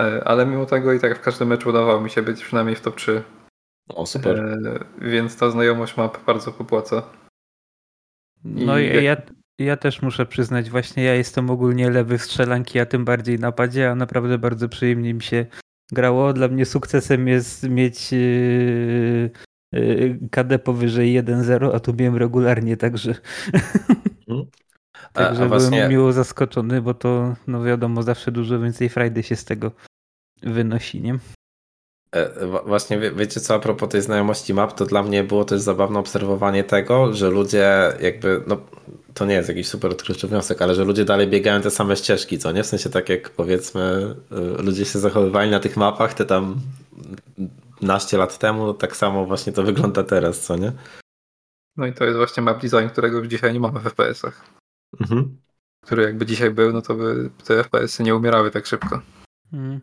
Speaker 4: y, ale mimo tego i tak w każdym meczu udawało mi się być przynajmniej w top 3
Speaker 1: O, super. E,
Speaker 4: więc ta znajomość map bardzo popłaca.
Speaker 5: No i jak... ja, ja też muszę przyznać, właśnie ja jestem ogólnie lewy strzelanki, a tym bardziej napadzie, a naprawdę bardzo przyjemnie mi się grało. Dla mnie sukcesem jest mieć yy, yy, KD powyżej 1-0, a tu miałem regularnie, także. Hmm. Także a, a właśnie... byłem miło zaskoczony, bo to, no wiadomo, zawsze dużo więcej frajdy się z tego wynosi, nie?
Speaker 1: E, właśnie wie, wiecie co, a propos tej znajomości map, to dla mnie było też zabawne obserwowanie tego, że ludzie jakby, no to nie jest jakiś super odkrywczy wniosek, ale że ludzie dalej biegają te same ścieżki, co nie? W sensie tak jak powiedzmy y, ludzie się zachowywali na tych mapach te tam naście lat temu, tak samo właśnie to wygląda teraz, co nie?
Speaker 4: No i to jest właśnie map design, którego już dzisiaj nie mamy w FPS-ach. Mhm. Który jakby dzisiaj był, no to by te FPS-y nie umierały tak szybko. Mhm.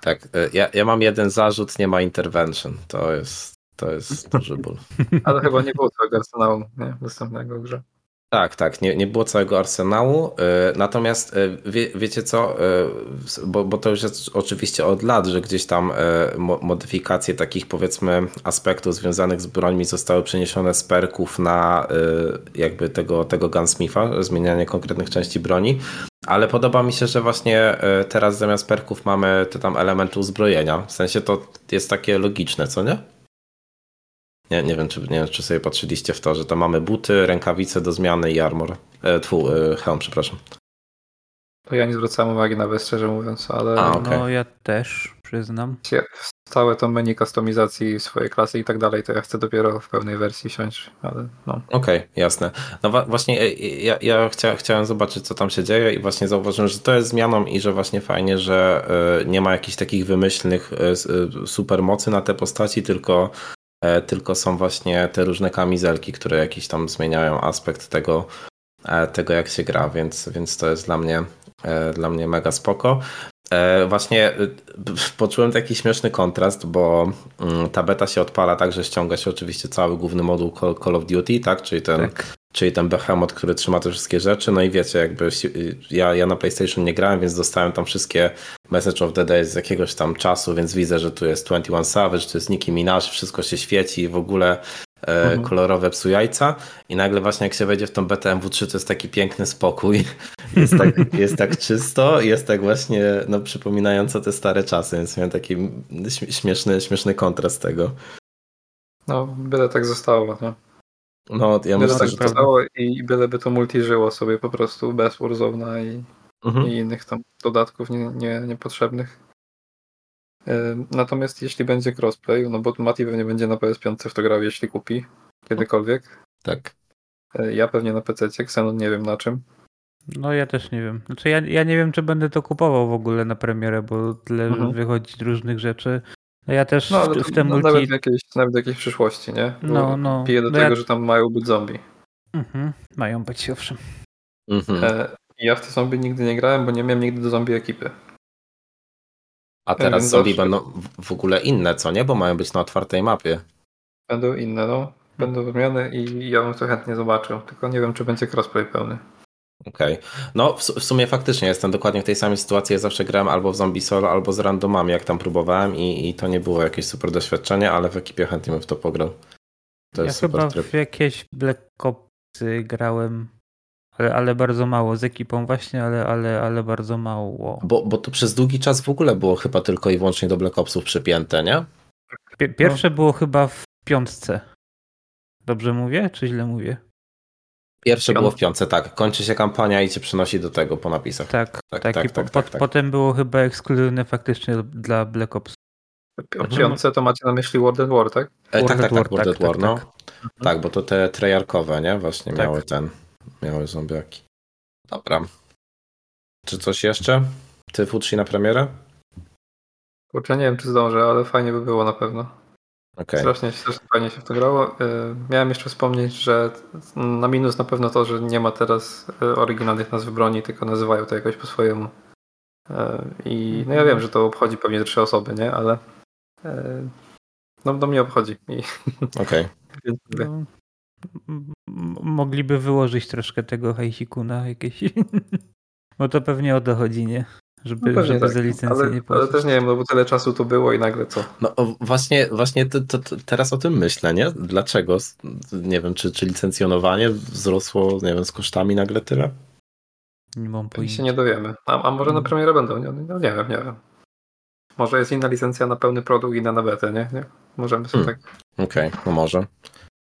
Speaker 1: Tak, y, ja, ja mam jeden zarzut, nie ma intervention. To jest, to jest duży ból.
Speaker 4: Ale chyba nie było całego arsenału nie? dostępnego w grze.
Speaker 1: Tak, tak, nie, nie było całego arsenału. Y, natomiast y, wie, wiecie co, y, bo, bo to już jest oczywiście od lat, że gdzieś tam modyfikacje takich powiedzmy aspektów związanych z brońmi zostały przeniesione z perków na jakby tego, tego gunsmitha, zmienianie konkretnych części broni. Ale podoba mi się, że właśnie teraz zamiast perków mamy te tam elementy uzbrojenia. W sensie to jest takie logiczne, co nie? Nie, nie, wiem, czy, nie wiem, czy sobie patrzyliście w to, że tam mamy buty, rękawice do zmiany i armor. E, tfu, e, hełm, przepraszam.
Speaker 4: To ja nie zwracałem uwagi nawet, szczerze mówiąc, ale...
Speaker 5: A, okay. No ja też, przyznam.
Speaker 4: Całe to menu kustomizacji swojej klasy i tak dalej, to ja chcę dopiero w pełnej wersji siąść, ale no.
Speaker 1: Okej, okay, jasne. No właśnie e, ja, ja chcia, chciałem zobaczyć, co tam się dzieje i właśnie zauważyłem, że to jest zmianą i że właśnie fajnie, że e, nie ma jakichś takich wymyślnych supermocy na te postaci, tylko E, tylko są właśnie te różne kamizelki, które jakiś tam zmieniają aspekt tego, e, tego jak się gra, więc, więc to jest dla mnie, e, dla mnie mega spoko. Właśnie poczułem taki śmieszny kontrast, bo mm, ta beta się odpala tak, że ściąga się oczywiście cały główny moduł Call of Duty, tak? Czyli ten tak czyli ten behemoth, który trzyma te wszystkie rzeczy. No i wiecie, jakby ja, ja na PlayStation nie grałem, więc dostałem tam wszystkie Message of the Day z jakiegoś tam czasu, więc widzę, że tu jest 21 Savage, tu jest Nicki Minaj, wszystko się świeci i w ogóle e, mhm. kolorowe psu jajca i nagle właśnie jak się wejdzie w tą BTMW3 to jest taki piękny spokój, jest tak, jest tak czysto, jest tak właśnie no, przypominająco te stare czasy, więc miałem taki śmieszny, śmieszny kontrast tego.
Speaker 4: No, byle tak zostało, no.
Speaker 1: No, ja
Speaker 4: myślę, tak, że to stało i byleby to multi żyło sobie po prostu bez Warzone'a i, mhm. i innych tam dodatków nie, nie, niepotrzebnych. Natomiast jeśli będzie crossplay, no bo Mati pewnie będzie na PS5 w to grał, jeśli kupi kiedykolwiek.
Speaker 1: Tak.
Speaker 4: E, ja pewnie na PC, Xenon nie wiem na czym.
Speaker 5: No ja też nie wiem. Znaczy ja, ja nie wiem, czy będę to kupował w ogóle na premierę, bo tyle mhm. wychodzi różnych rzeczy. No ja też
Speaker 4: no, w, w tym no, multi... Nawet w, jakiejś, nawet w jakiejś przyszłości, nie? Bo no, no. Piję do no tego, ja... że tam mają być zombie.
Speaker 5: Mhm, mają być, owszem.
Speaker 4: Mhm. E, ja w te zombie nigdy nie grałem, bo nie miałem nigdy do zombie ekipy.
Speaker 1: A teraz zombie zawsze... będą w ogóle inne, co nie? Bo mają być na otwartej mapie.
Speaker 4: Będą inne, no. Będą zmiany i ja bym to chętnie zobaczył. Tylko nie wiem, czy będzie crossplay pełny.
Speaker 1: Okej. Okay. No w, w, sumie faktycznie jestem dokładnie w tej samej sytuacji. Ja zawsze grałem albo w Zombie Solo, albo z randomami, jak tam próbowałem i, i to nie było jakieś super doświadczenie, ale w ekipie chętnie bym w to pograł.
Speaker 5: To ja jest chyba tryb. w jakieś Black Opsy grałem, ale, ale bardzo mało z ekipą właśnie, ale, ale, ale bardzo mało.
Speaker 1: Bo, bo to przez długi czas w ogóle było chyba tylko i wyłącznie do Black Opsów przypięte, nie?
Speaker 5: Pierwsze no. było chyba w piątce. Dobrze mówię, czy źle mówię?
Speaker 1: Pierwsze było w piątce, tak. Kończy się kampania i cię przenosi do tego po napisach.
Speaker 5: Tak, tak, tak. tak, tak, po, tak, tak. Potem było chyba ekskluzywne faktycznie dla Black Ops.
Speaker 4: Piątce to macie na myśli World at War, tak?
Speaker 1: E, tak, tak, tak, World at War, no. Tak, bo to te trejarkowe, nie? Właśnie miały ten, miały zombiaki. Dobra. Czy coś jeszcze? Ty Futsi na premierę?
Speaker 4: Kurczę, nie wiem czy zdążę, ale fajnie by było na pewno. Okay. Strasznie, strasznie fajnie się w to grało. E, miałem jeszcze wspomnieć, że na minus na pewno to, że nie ma teraz e, oryginalnych nazw broni, tylko nazywają to jakoś po swojemu. E, I no ja wiem, że to obchodzi pewnie trzy osoby, nie? Ale no do mnie obchodzi.
Speaker 1: Okej.
Speaker 5: Okay. Mogliby wyłożyć troszkę tego hejsiku na jakieś... Bo to pewnie o to chodzi, nie? Żeby, no żeby tak. za licencję
Speaker 4: ale,
Speaker 5: nie
Speaker 4: płacić. Ale też nie wiem, no bo tyle czasu tu było i nagle co?
Speaker 1: No właśnie, właśnie to, to, to teraz o tym myślę, nie? Dlaczego? Nie wiem, czy, czy licencjonowanie wzrosło, nie wiem, z kosztami nagle tyle?
Speaker 5: Nie mam pojęcia.
Speaker 4: się nie dowiemy. A, a może na premierę będą? Nie, no, nie wiem, nie wiem. Może jest inna licencja na pełny produkt, inna na betę, nie? nie? Możemy sobie hmm. tak...
Speaker 1: Okej, okay, no może.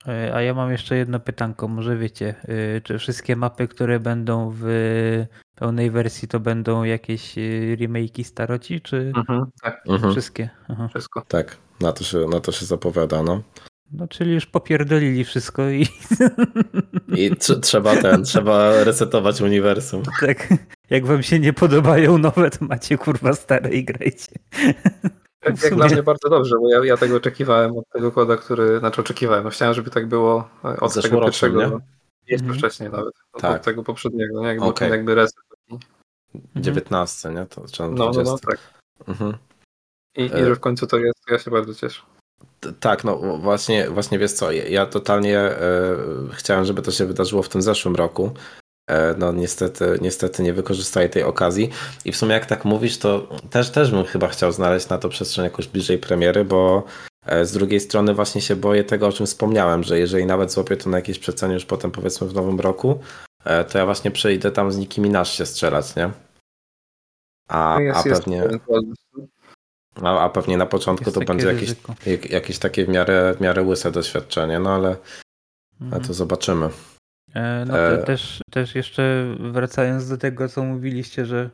Speaker 5: E, a ja mam jeszcze jedno pytanko. Może wiecie, y, czy wszystkie mapy, które będą w pełnej wersji, to będą jakieś y, remake'i staroci, czy
Speaker 4: mhm, tak.
Speaker 5: Mhm. wszystkie?
Speaker 4: Aha. Wszystko.
Speaker 1: Tak, na to, się, na to się zapowiada, no.
Speaker 5: No, czyli już popierdolili wszystko i...
Speaker 1: I trzeba ten, trzeba resetować uniwersum.
Speaker 5: Tak, jak wam się nie podobają nowe, to macie kurwa stare i grajcie.
Speaker 4: Jak, jak dla mnie bardzo dobrze, bo ja, ja tego oczekiwałem od tego koda, który, znaczy oczekiwałem, no chciałem, żeby tak było od tego pierwszego, nie? jeszcze mhm. wcześniej nawet, tak. od tego poprzedniego, nie? Jakby, okay. jakby reset.
Speaker 1: 19, nie? To,
Speaker 4: czy no, no, no, tak. Mhm. I, I e- że w końcu to jest, ja się bardzo cieszę.
Speaker 1: Tak, no właśnie, właśnie wiesz co, ja totalnie e, chciałem, żeby to się wydarzyło w tym zeszłym roku. E, no niestety, niestety nie wykorzystali tej okazji. I w sumie jak tak mówisz, to też, też bym chyba chciał znaleźć na to przestrzeń jakoś bliżej premiery, bo e, z drugiej strony właśnie się boję tego, o czym wspomniałem, że jeżeli nawet złapię to na jakieś przecenie już potem powiedzmy w nowym roku, e, to ja właśnie przejdę tam z nikim nasz się strzelać, nie? A, no a pewnie... A, a pewnie na początku jest to będzie jakieś, jakieś takie w miarę, w miarę łyse doświadczenie, no ale, mhm. ale to zobaczymy.
Speaker 5: E, no to e... też, też jeszcze wracając do tego, co mówiliście, że,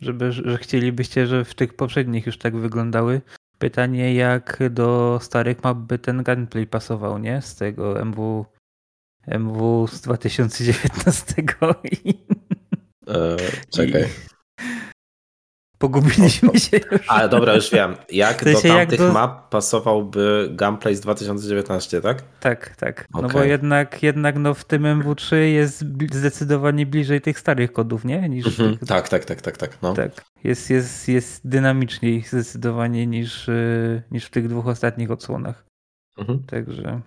Speaker 5: żeby, że chcielibyście, że w tych poprzednich już tak wyglądały. Pytanie, jak do starych map by ten gameplay pasował, nie? Z tego MW, MW z 2019. I...
Speaker 1: E, czekaj.
Speaker 5: Pogubiliśmy się.
Speaker 1: Ale dobra, już wiem. Jak do tamtych jak do... map pasowałby gameplay z 2019, tak?
Speaker 5: Tak, tak. Okay. No bo jednak, jednak no w tym MW3 jest zdecydowanie bliżej tych starych kodów, nie? Niż
Speaker 1: mhm. tych... Tak, tak, tak, tak, tak. No.
Speaker 5: tak. Jest, jest, jest dynamiczniej zdecydowanie niż, y, niż w tych dwóch ostatnich odsłonach. Mhm. Także.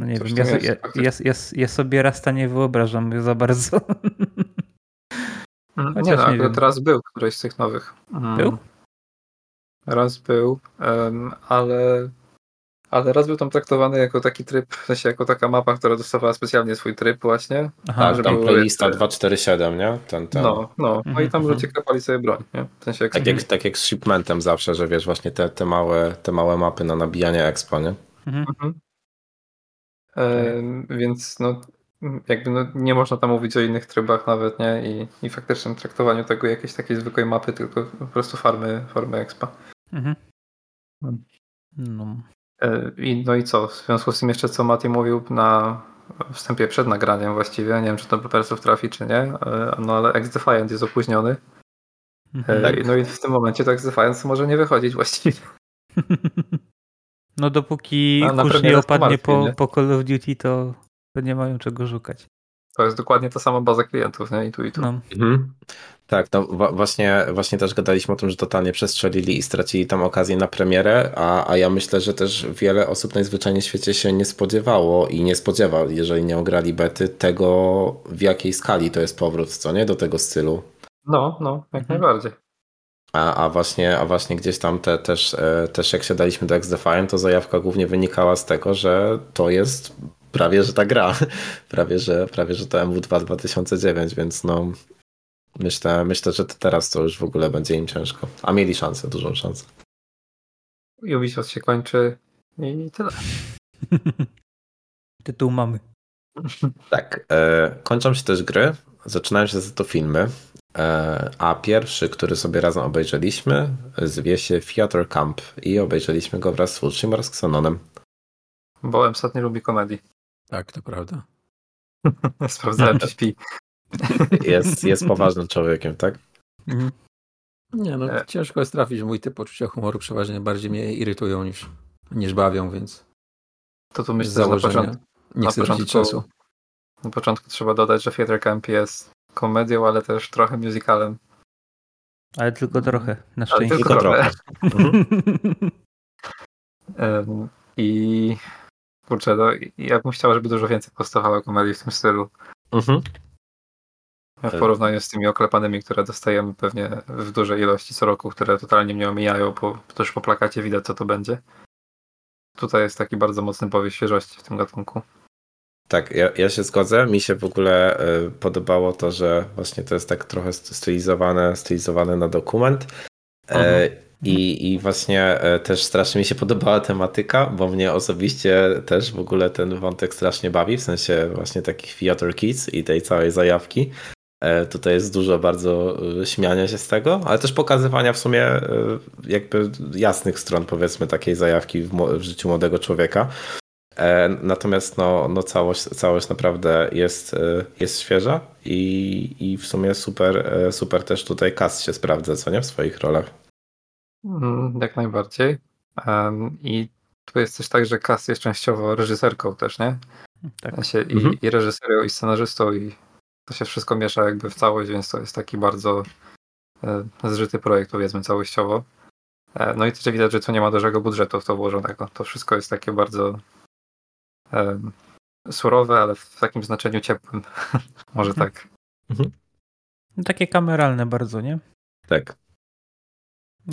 Speaker 5: No nie Coś wiem, ja, ja, ja, ja, ja sobie Rasta nie wyobrażam za bardzo.
Speaker 4: Mm, Chociaż nie, no, akurat raz był któryś z tych nowych.
Speaker 5: Mm. Był?
Speaker 4: Raz był, um, ale, ale raz był tam traktowany jako taki tryb, w sensie jako taka mapa, która dostawała specjalnie swój tryb właśnie.
Speaker 1: Aha, tam playlista 247, nie? Ten, ten.
Speaker 4: No, no. no i tam mhm. ludzie klepali sobie broń, nie?
Speaker 1: W sensie jak tak, jak, tak jak z shipmentem zawsze, że wiesz, właśnie te, te, małe, te małe mapy na nabijanie expo, nie? Mhm. mhm.
Speaker 4: E, więc no, jakby no, nie można tam mówić o innych trybach nawet, nie? I, i faktycznym traktowaniu tego jakiejś takiej zwykłej mapy, tylko po prostu farmy, farmy expa. Mhm. No. E, I, no i co? W związku z tym jeszcze co Mati mówił na wstępie przed nagraniem właściwie, nie wiem czy to do persów trafi czy nie, e, no ale X-Defiant jest opóźniony. Mhm. Tak. No i w tym momencie to X-Defiant może nie wychodzić właściwie.
Speaker 5: No dopóki kurz nie opadnie po, po Call of Duty, to to nie mają czego szukać.
Speaker 4: To jest dokładnie ta sama baza klientów, nie? I tu, i tu. No. Mhm.
Speaker 1: Tak, no właśnie, właśnie też gadaliśmy o tym, że totalnie przestrzelili i stracili tam okazję na premierę, a, a ja myślę, że też wiele osób najzwyczajniej w świecie się nie spodziewało i nie spodziewa, jeżeli nie ograli bety, tego w jakiej skali to jest powrót, co nie? Do tego stylu.
Speaker 4: No, no, jak mhm. najbardziej.
Speaker 1: A, a, właśnie, a właśnie gdzieś tam te, też, e, też jak się daliśmy do X-Defiant, to zajawka głównie wynikała z tego, że to jest prawie, że ta gra. Prawie, że, prawie, że to MW2 2009, więc no myślę, myślę, że to teraz to już w ogóle będzie im ciężko. A mieli szansę, dużą szansę.
Speaker 4: Ubisoft się kończy i tyle.
Speaker 5: Tytuł mamy.
Speaker 1: Tak. E, kończą się też gry, zaczynają się za to filmy, e, a pierwszy, który sobie razem obejrzeliśmy, zwie się Theater Camp i obejrzeliśmy go wraz z Łuczym oraz Xenonem.
Speaker 4: Bo MSAT nie lubi komedii.
Speaker 3: Tak, to prawda.
Speaker 4: Sprawdzałem, czy śpi.
Speaker 1: Jest, jest poważnym człowiekiem, tak? Mhm.
Speaker 3: Nie, no e... ciężko jest trafić w mój typ poczucia humoru. Przeważnie bardziej mnie irytują niż, niż bawią, więc...
Speaker 4: To tu myślę, że na początku...
Speaker 3: Nie chcę początku, czasu.
Speaker 4: Na początku trzeba dodać, że Theater Camp jest komedią, ale też trochę musicalem.
Speaker 5: Ale tylko trochę, na szczęście.
Speaker 4: Ale tylko trochę. um, I Kurczę, no, ja bym chciał, żeby dużo więcej powstawało komedii w tym stylu. Mhm. W porównaniu z tymi oklepanymi, które dostajemy pewnie w dużej ilości co roku, które totalnie mnie omijają, bo też po plakacie widać co to będzie. Tutaj jest taki bardzo mocny powiew świeżości w tym gatunku.
Speaker 1: Tak, ja, ja się zgodzę. Mi się w ogóle y, podobało to, że właśnie to jest tak trochę stylizowane, stylizowane na dokument. E, i, I właśnie e, też strasznie mi się podobała tematyka, bo mnie osobiście też w ogóle ten wątek strasznie bawi, w sensie właśnie takich Theater Kids i tej całej zajawki. E, tutaj jest dużo bardzo e, śmiania się z tego, ale też pokazywania w sumie jakby jasnych stron powiedzmy takiej zajawki w, życiu młodego człowieka. Natomiast no, no całość, całość naprawdę jest, jest świeża i, i w sumie super, super też tutaj cast się sprawdza, co nie w swoich rolach.
Speaker 4: Mm, jak najbardziej. I tu jest też tak, że Cass jest częściowo reżyserką też, nie? Tak. I, mhm. I reżyserią, i scenarzystą, i to się wszystko miesza jakby w całość, więc to jest taki bardzo e, zżyty projekt, powiedzmy, całościowo. E, no i też widać, że tu nie ma dużego budżetu w to włożonego. To wszystko jest takie bardzo um, surowe, ale w takim znaczeniu ciepłym. Może mhm. tak. Mhm.
Speaker 5: Takie kameralne bardzo, nie?
Speaker 1: Tak.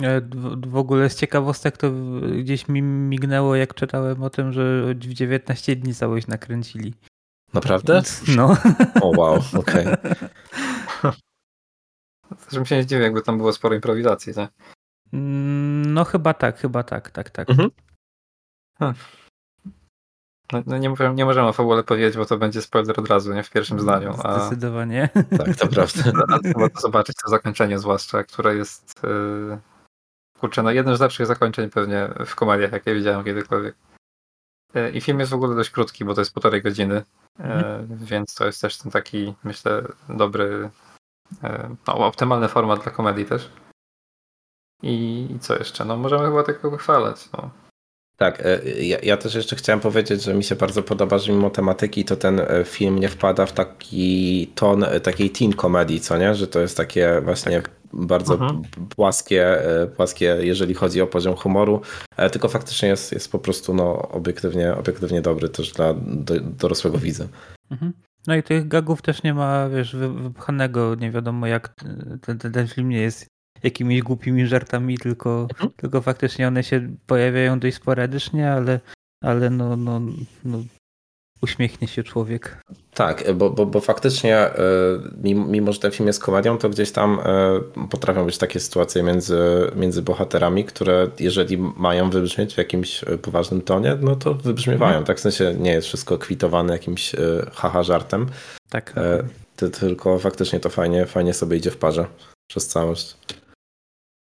Speaker 5: E, w ogóle z ciekawostek to gdzieś mi mignęło, jak czytałem o tym, że w 19 dni całość nakręcili.
Speaker 1: Naprawdę?
Speaker 5: No.
Speaker 1: O wow, okej. Okay.
Speaker 4: Że mi się nie zdziwię, jakby tam było sporo improwizacji, tak?
Speaker 5: Mm, no chyba tak, chyba tak, tak, tak. Mhm.
Speaker 4: No, no nie, możemy, nie możemy o fabule powiedzieć, bo to będzie spoiler od razu, nie w pierwszym mm, zdaniu.
Speaker 5: A... Zdecydowanie.
Speaker 1: Tak, to prawda.
Speaker 4: Trzeba zobaczyć to zakończenie zwłaszcza, które jest yy, kurczę, no jednym z lepszych zakończeń pewnie w komediach, jakie widziałem kiedykolwiek. E, I film jest w ogóle dość krótki, bo to jest półtorej godziny, e, mhm. więc to jest też ten taki, myślę, dobry, e, no, optymalny format dla komedii też. I, I, co jeszcze? No możemy chyba tego wychwalać. No.
Speaker 1: Tak, ja, ja, też jeszcze chciałem powiedzieć, że mi się bardzo podoba, że mimo tematyki to ten film nie wpada w taki ton takiej teen komedii, co nie? Że to jest takie właśnie tak bardzo mhm. płaskie, e, płaskie, jeżeli chodzi o poziom humoru, e, tylko faktycznie jest, jest po prostu no, obiektywnie, obiektywnie dobry też dla do, dorosłego widza.
Speaker 5: Mhm. No i tych gagów też nie ma, wiesz, wypchanego, nie wiadomo jak ten, ten, ten film nie jest jakimiś głupimi żartami, tylko, mhm. tylko faktycznie one się pojawiają dość sporadycznie, ale, ale no, no, no uśmiechnie się człowiek.
Speaker 1: Tak, bo, bo, bo faktycznie, e, mimo, że ten film jest komedią, to gdzieś tam e, potrafią być takie sytuacje między, między bohaterami, które jeżeli mają wybrzmieć w jakimś e, poważnym tonie, no to wybrzmiewają. Mhm. Tak w sensie nie jest wszystko kwitowane jakimś haha żartem.
Speaker 5: Tak.
Speaker 1: Tylko faktycznie to fajnie, fajnie sobie idzie w parze przez całość.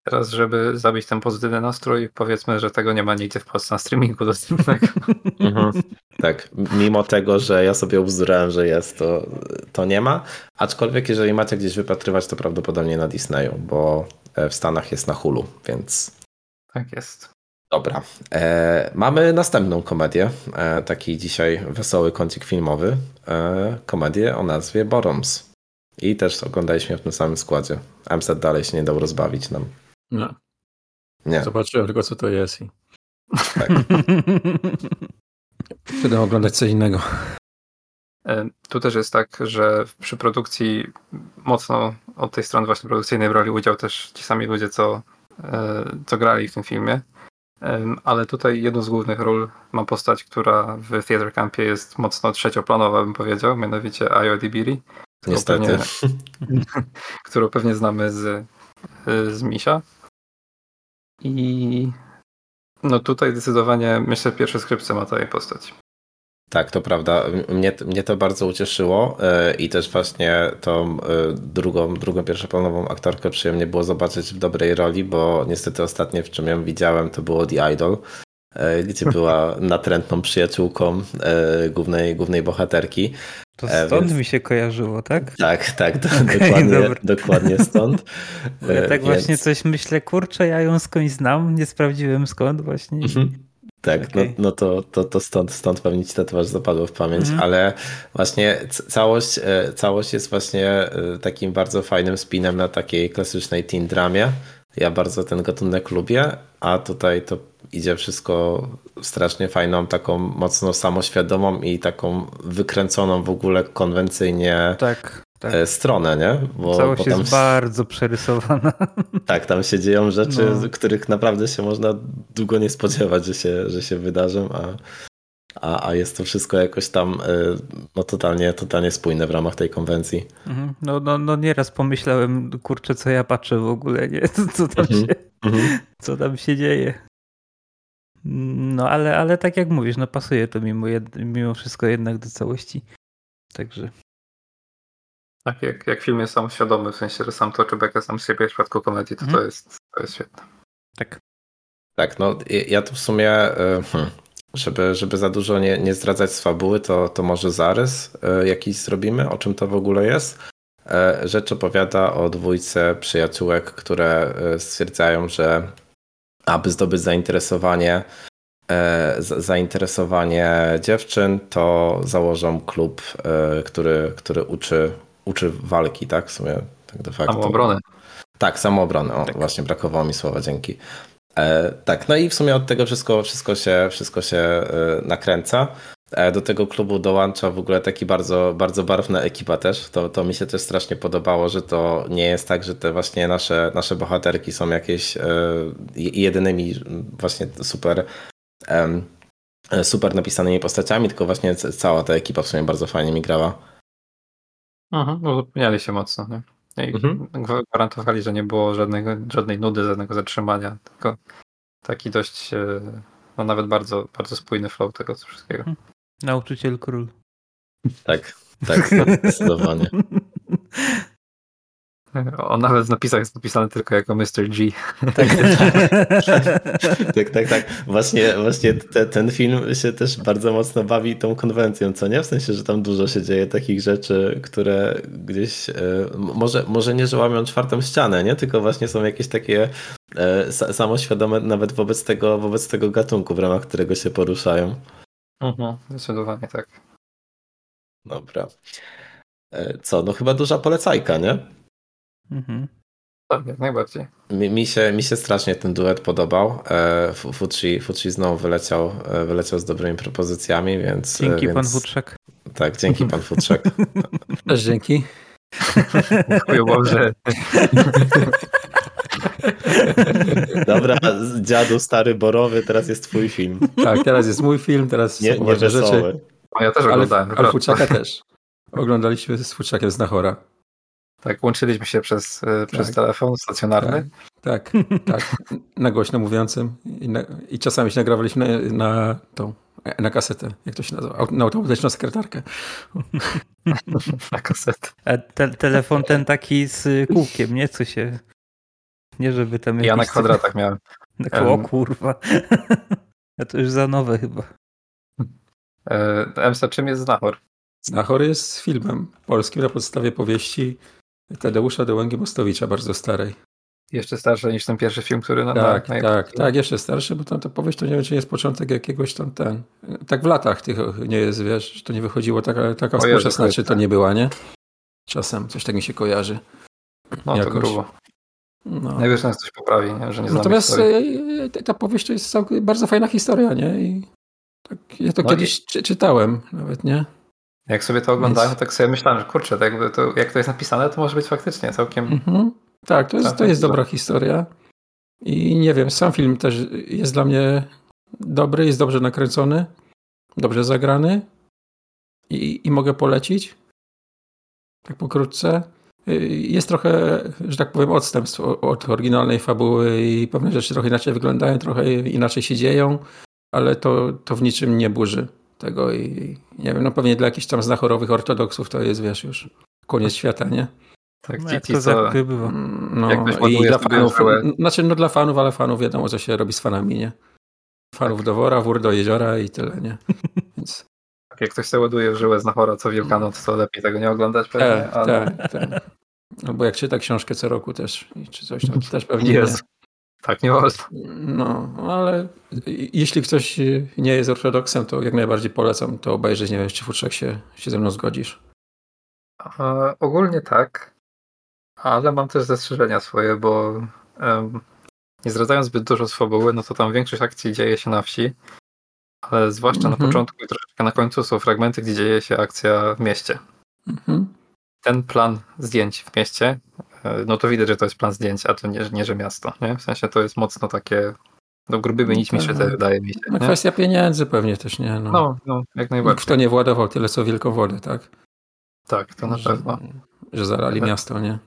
Speaker 4: Teraz, żeby zabić ten pozytywny nastrój, powiedzmy, że tego nie ma nigdzie w Polsce na streamingu dostępnego.
Speaker 1: Mhm. Tak, mimo tego, że ja sobie ubzdurałem, że jest, to, to nie ma. Aczkolwiek, jeżeli macie gdzieś wypatrywać, to prawdopodobnie na Disneyu, bo e, w Stanach jest na Hulu, więc.
Speaker 4: Tak jest.
Speaker 1: Dobra. E, mamy następną komedię. E, taki dzisiaj wesoły kącik filmowy. E, komedię o nazwie Boroms. I też oglądaliśmy w tym samym składzie. Amsterdam dalej się nie dał rozbawić nam.
Speaker 3: No. Nie. Zobaczyłem tylko, co to jest. I... Tak. Wtedy oglądać coś innego.
Speaker 4: E, tu też jest tak, że przy produkcji mocno od tej strony właśnie produkcyjnej brali udział też ci sami ludzie, co, e, co grali w tym filmie. Ale tutaj jedną z głównych ról ma postać, która w Theater Campie jest mocno trzecioplanowa, bym powiedział, mianowicie Ayo Dibiri.
Speaker 1: Niestety. Pewnie,
Speaker 4: którą pewnie znamy z, z Misia. I no tutaj zdecydowanie myślę pierwsze skrypce ma ta jej postać.
Speaker 1: Tak, to prawda. Mnie, mnie to bardzo ucieszyło e, i też właśnie tą e, drugą, drugą pierwszoplanową aktorkę przyjemnie było zobaczyć w dobrej roli, bo niestety ostatnie w czym ją widziałem to było The Idol, gdzie była natrętną przyjaciółką głównej, głównej bohaterki.
Speaker 5: To e, stąd Więc... mi się kojarzyło, tak?
Speaker 1: Tak, tak, to, okay, dokładnie, dokładnie stąd.
Speaker 5: ja tak Więc... właśnie coś myślę, kurczę, ja ją skądś znam, nie sprawdziłem skąd właśnie. Mhm.
Speaker 1: Tak, okay. no, no to, to, to stąd, stąd pewnie ci tatuaż zapadło w pamięć, mhm. ale właśnie całość, e, całość jest właśnie e, takim bardzo fajnym spinem na takiej klasycznej teen dramie. Ja bardzo ten gatunek lubię, a tutaj to idzie wszystko strasznie fajną, taką mocno samoświadomą i taką wykręconą w ogóle konwencyjnie
Speaker 5: tak,
Speaker 1: tak. E, stronę, nie?
Speaker 5: Bo, Całość bo tam... jest bardzo przerysowana.
Speaker 1: Tak, tam się dzieją rzeczy, no. których naprawdę się można długo nie spodziewać, że się, że się wydarzą, a, a, a jest to wszystko jakoś tam e, no, totalnie, totalnie spójne w ramach tej konwencji.
Speaker 5: Mhm. No, no, no nieraz pomyślałem, kurczę, co ja patrzę w ogóle, nie? Co tam, mhm. się, mhm. co tam się dzieje. No ale, ale tak jak mówisz, no pasuje to mimo, jed, mimo wszystko jednak do całości. Także.
Speaker 4: Tak, jak, jak film jest sam świadomy, w sensie, że sam toczy bekę sam z siebie w przypadku komedii, to, to, mhm. jest, to jest świetne.
Speaker 5: Tak.
Speaker 1: Tak, no ja tu w sumie, e, hmm, żeby, żeby za dużo nie, nie zdradzać z fabuły, to, to może zarys e, jakiś zrobimy, o czym to w ogóle jest. E, rzecz opowiada o dwójce przyjaciółek, które stwierdzają, że aby zdobyć zainteresowanie, e, zainteresowanie dziewczyn, to założą klub, e, który, który uczy, uczy walki, tak? W sumie tak de facto.
Speaker 4: Samoobrony.
Speaker 1: Tak, samoobrony. O, tak. Właśnie brakowało mi słowa, dzięki. E, tak, no i w sumie od tego wszystko, wszystko się, wszystko się e, nakręca. E, do tego klubu dołącza w ogóle taki bardzo, bardzo barwna ekipa też. To, to mi się też strasznie podobało, że to nie jest tak, że te właśnie nasze, nasze bohaterki są jakieś jedynymi właśnie super super napisanymi postaciami, tylko właśnie cała ta ekipa w sumie bardzo fajnie mi grała.
Speaker 4: Aha, no zapomnieli się mocno. Nie? I mhm. Gwarantowali, że nie było żadnego, żadnej nudy, żadnego zatrzymania, tylko taki dość, e, no nawet bardzo, bardzo spójny flow tego wszystkiego. Mhm.
Speaker 5: Nauczyciel król.
Speaker 1: Tak, tak, zdecydowanie.
Speaker 4: On nawet w napisach jest napisany tylko jako Mr. G.
Speaker 1: Tak, tak, tak, tak. Właśnie, właśnie te, ten film się też bardzo mocno bawi tą konwencją, co nie? W sensie, że tam dużo się dzieje takich rzeczy, które gdzieś e, może, może nie, że łamią czwartą ścianę, nie? Tylko właśnie są jakieś takie e, samoświadome nawet wobec tego, wobec tego gatunku, w ramach którego się poruszają.
Speaker 4: Mhm, zdecydowanie tak.
Speaker 1: Dobra. E, co, no chyba duża polecajka, nie?
Speaker 4: Mhm. Tak, jak najbardziej.
Speaker 1: Mi, mi, się, mi się strasznie ten duet podobał. E, Fucci, Fucci znowu wyleciał, e, wyleciał z dobrymi propozycjami, więc...
Speaker 5: Dzięki
Speaker 1: więc...
Speaker 5: pan Futrzak.
Speaker 1: Tak, dzięki pan Futrzak.
Speaker 3: Też dzięki.
Speaker 4: Dziękuję Boże.
Speaker 1: Dobra, dziadu stary borowy, teraz jest twój film.
Speaker 3: Tak, teraz jest mój film, teraz
Speaker 1: nie, nie rzeczy.
Speaker 4: ja też oglądałem.
Speaker 3: Ale, ale Fuczaka też. Oglądaliśmy z Fuczakiem z Nachora.
Speaker 4: Tak, łączyliśmy się przez, e, tak. przez telefon stacjonarny.
Speaker 3: Tak, tak, tak. Na głośno mówiącym. I, na, i czasami się nagrawaliśmy na, na tą na kasetę, jak to się nazywa? Na automatyczną sekretarkę.
Speaker 4: na kasetę.
Speaker 5: A te, telefon ten taki z kółkiem, nie? Co się... Nie, żeby tam...
Speaker 4: Ja na kwadratach miałem.
Speaker 5: Na, o kurwa. Ja to już za nowe chyba.
Speaker 4: E, Emsa, czym jest Znachor?
Speaker 3: Znachor jest filmem polskim na podstawie powieści Tadeusza Dołęgi Mostowicza, bardzo starej.
Speaker 4: Jeszcze starszy niż ten pierwszy film, który na
Speaker 3: Tak, na, tak, tak, jeszcze starszy, bo tam ta powieść to nie wiem, czy jest początek jakiegoś tam ten. Tak w latach tych nie jest, wiesz, to nie wychodziło taka, taka współczesna, czy to nie była, nie? Czasem coś tak mi się kojarzy.
Speaker 4: No Jakoś. to grubo. No. Najwyżej nas coś poprawi, nie? że nie
Speaker 3: Natomiast e, e, ta powieść to jest bardzo fajna historia, nie? I tak, ja to no kiedyś i... czytałem nawet, nie?
Speaker 4: Jak sobie to oglądałem, Więc... tak sobie myślałem, że kurczę, to jakby to, jak to jest napisane, to może być faktycznie całkiem... Mhm.
Speaker 3: Tak, to jest, to jest dobra historia. I nie wiem, sam film też jest dla mnie dobry, jest dobrze nakręcony, dobrze zagrany i, i mogę polecić. Tak pokrótce. Jest trochę, że tak powiem, odstępstw od oryginalnej fabuły i pewne rzeczy trochę inaczej wyglądają, trochę inaczej się dzieją, ale to, to w niczym nie burzy tego i nie wiem, no pewnie dla jakichś tam znachorowych ortodoksów to jest, wiesz, już koniec świata, nie?
Speaker 5: Tak, no, ci, to co, było.
Speaker 3: No, i dla fanów, znaczy no dla fanów, ale fanów wiadomo, co się robi z fanami, nie? Fanów tak. do wora, wór do jeziora i tyle, nie? Więc...
Speaker 4: Tak, jak ktoś sobie ładuje żyłę znachora co Wielkanoc, to lepiej tego nie oglądać pewnie. Tak, ale... tak, tak.
Speaker 3: Albo jak czyta książkę co roku też, czy coś, to też pewnie
Speaker 4: jest. Tak nie można.
Speaker 3: No, ale jeśli ktoś nie jest ortodoksem, to jak najbardziej polecam to obejrzeć. Nie wiem, czy Futrzak się, się ze mną zgodzisz.
Speaker 4: E, ogólnie tak, ale mam też zastrzeżenia swoje, bo nie zdradzając zbyt dużo z fabuły, no to tam większość akcji dzieje się na wsi, ale zwłaszcza mm -hmm. na mhm. początku i troszeczkę na końcu są fragmenty, gdzie dzieje się akcja w mieście. Mm -hmm. ten plan zdjęć w mieście, e, no to widać, że to jest plan zdjęć, a to nie, nie że miasto. Nie? W sensie to jest mocno takie no grubymi nićmi no, szyte, wydaje mi się.
Speaker 3: No, kwestia pieniędzy pewnie też, nie?
Speaker 4: No, no, no jak najbardziej.
Speaker 3: Kto nie władował tyle co wielkowody, tak?
Speaker 4: Tak, to na
Speaker 3: że,
Speaker 4: pewno.
Speaker 3: Że zalali tak. miasto, nie?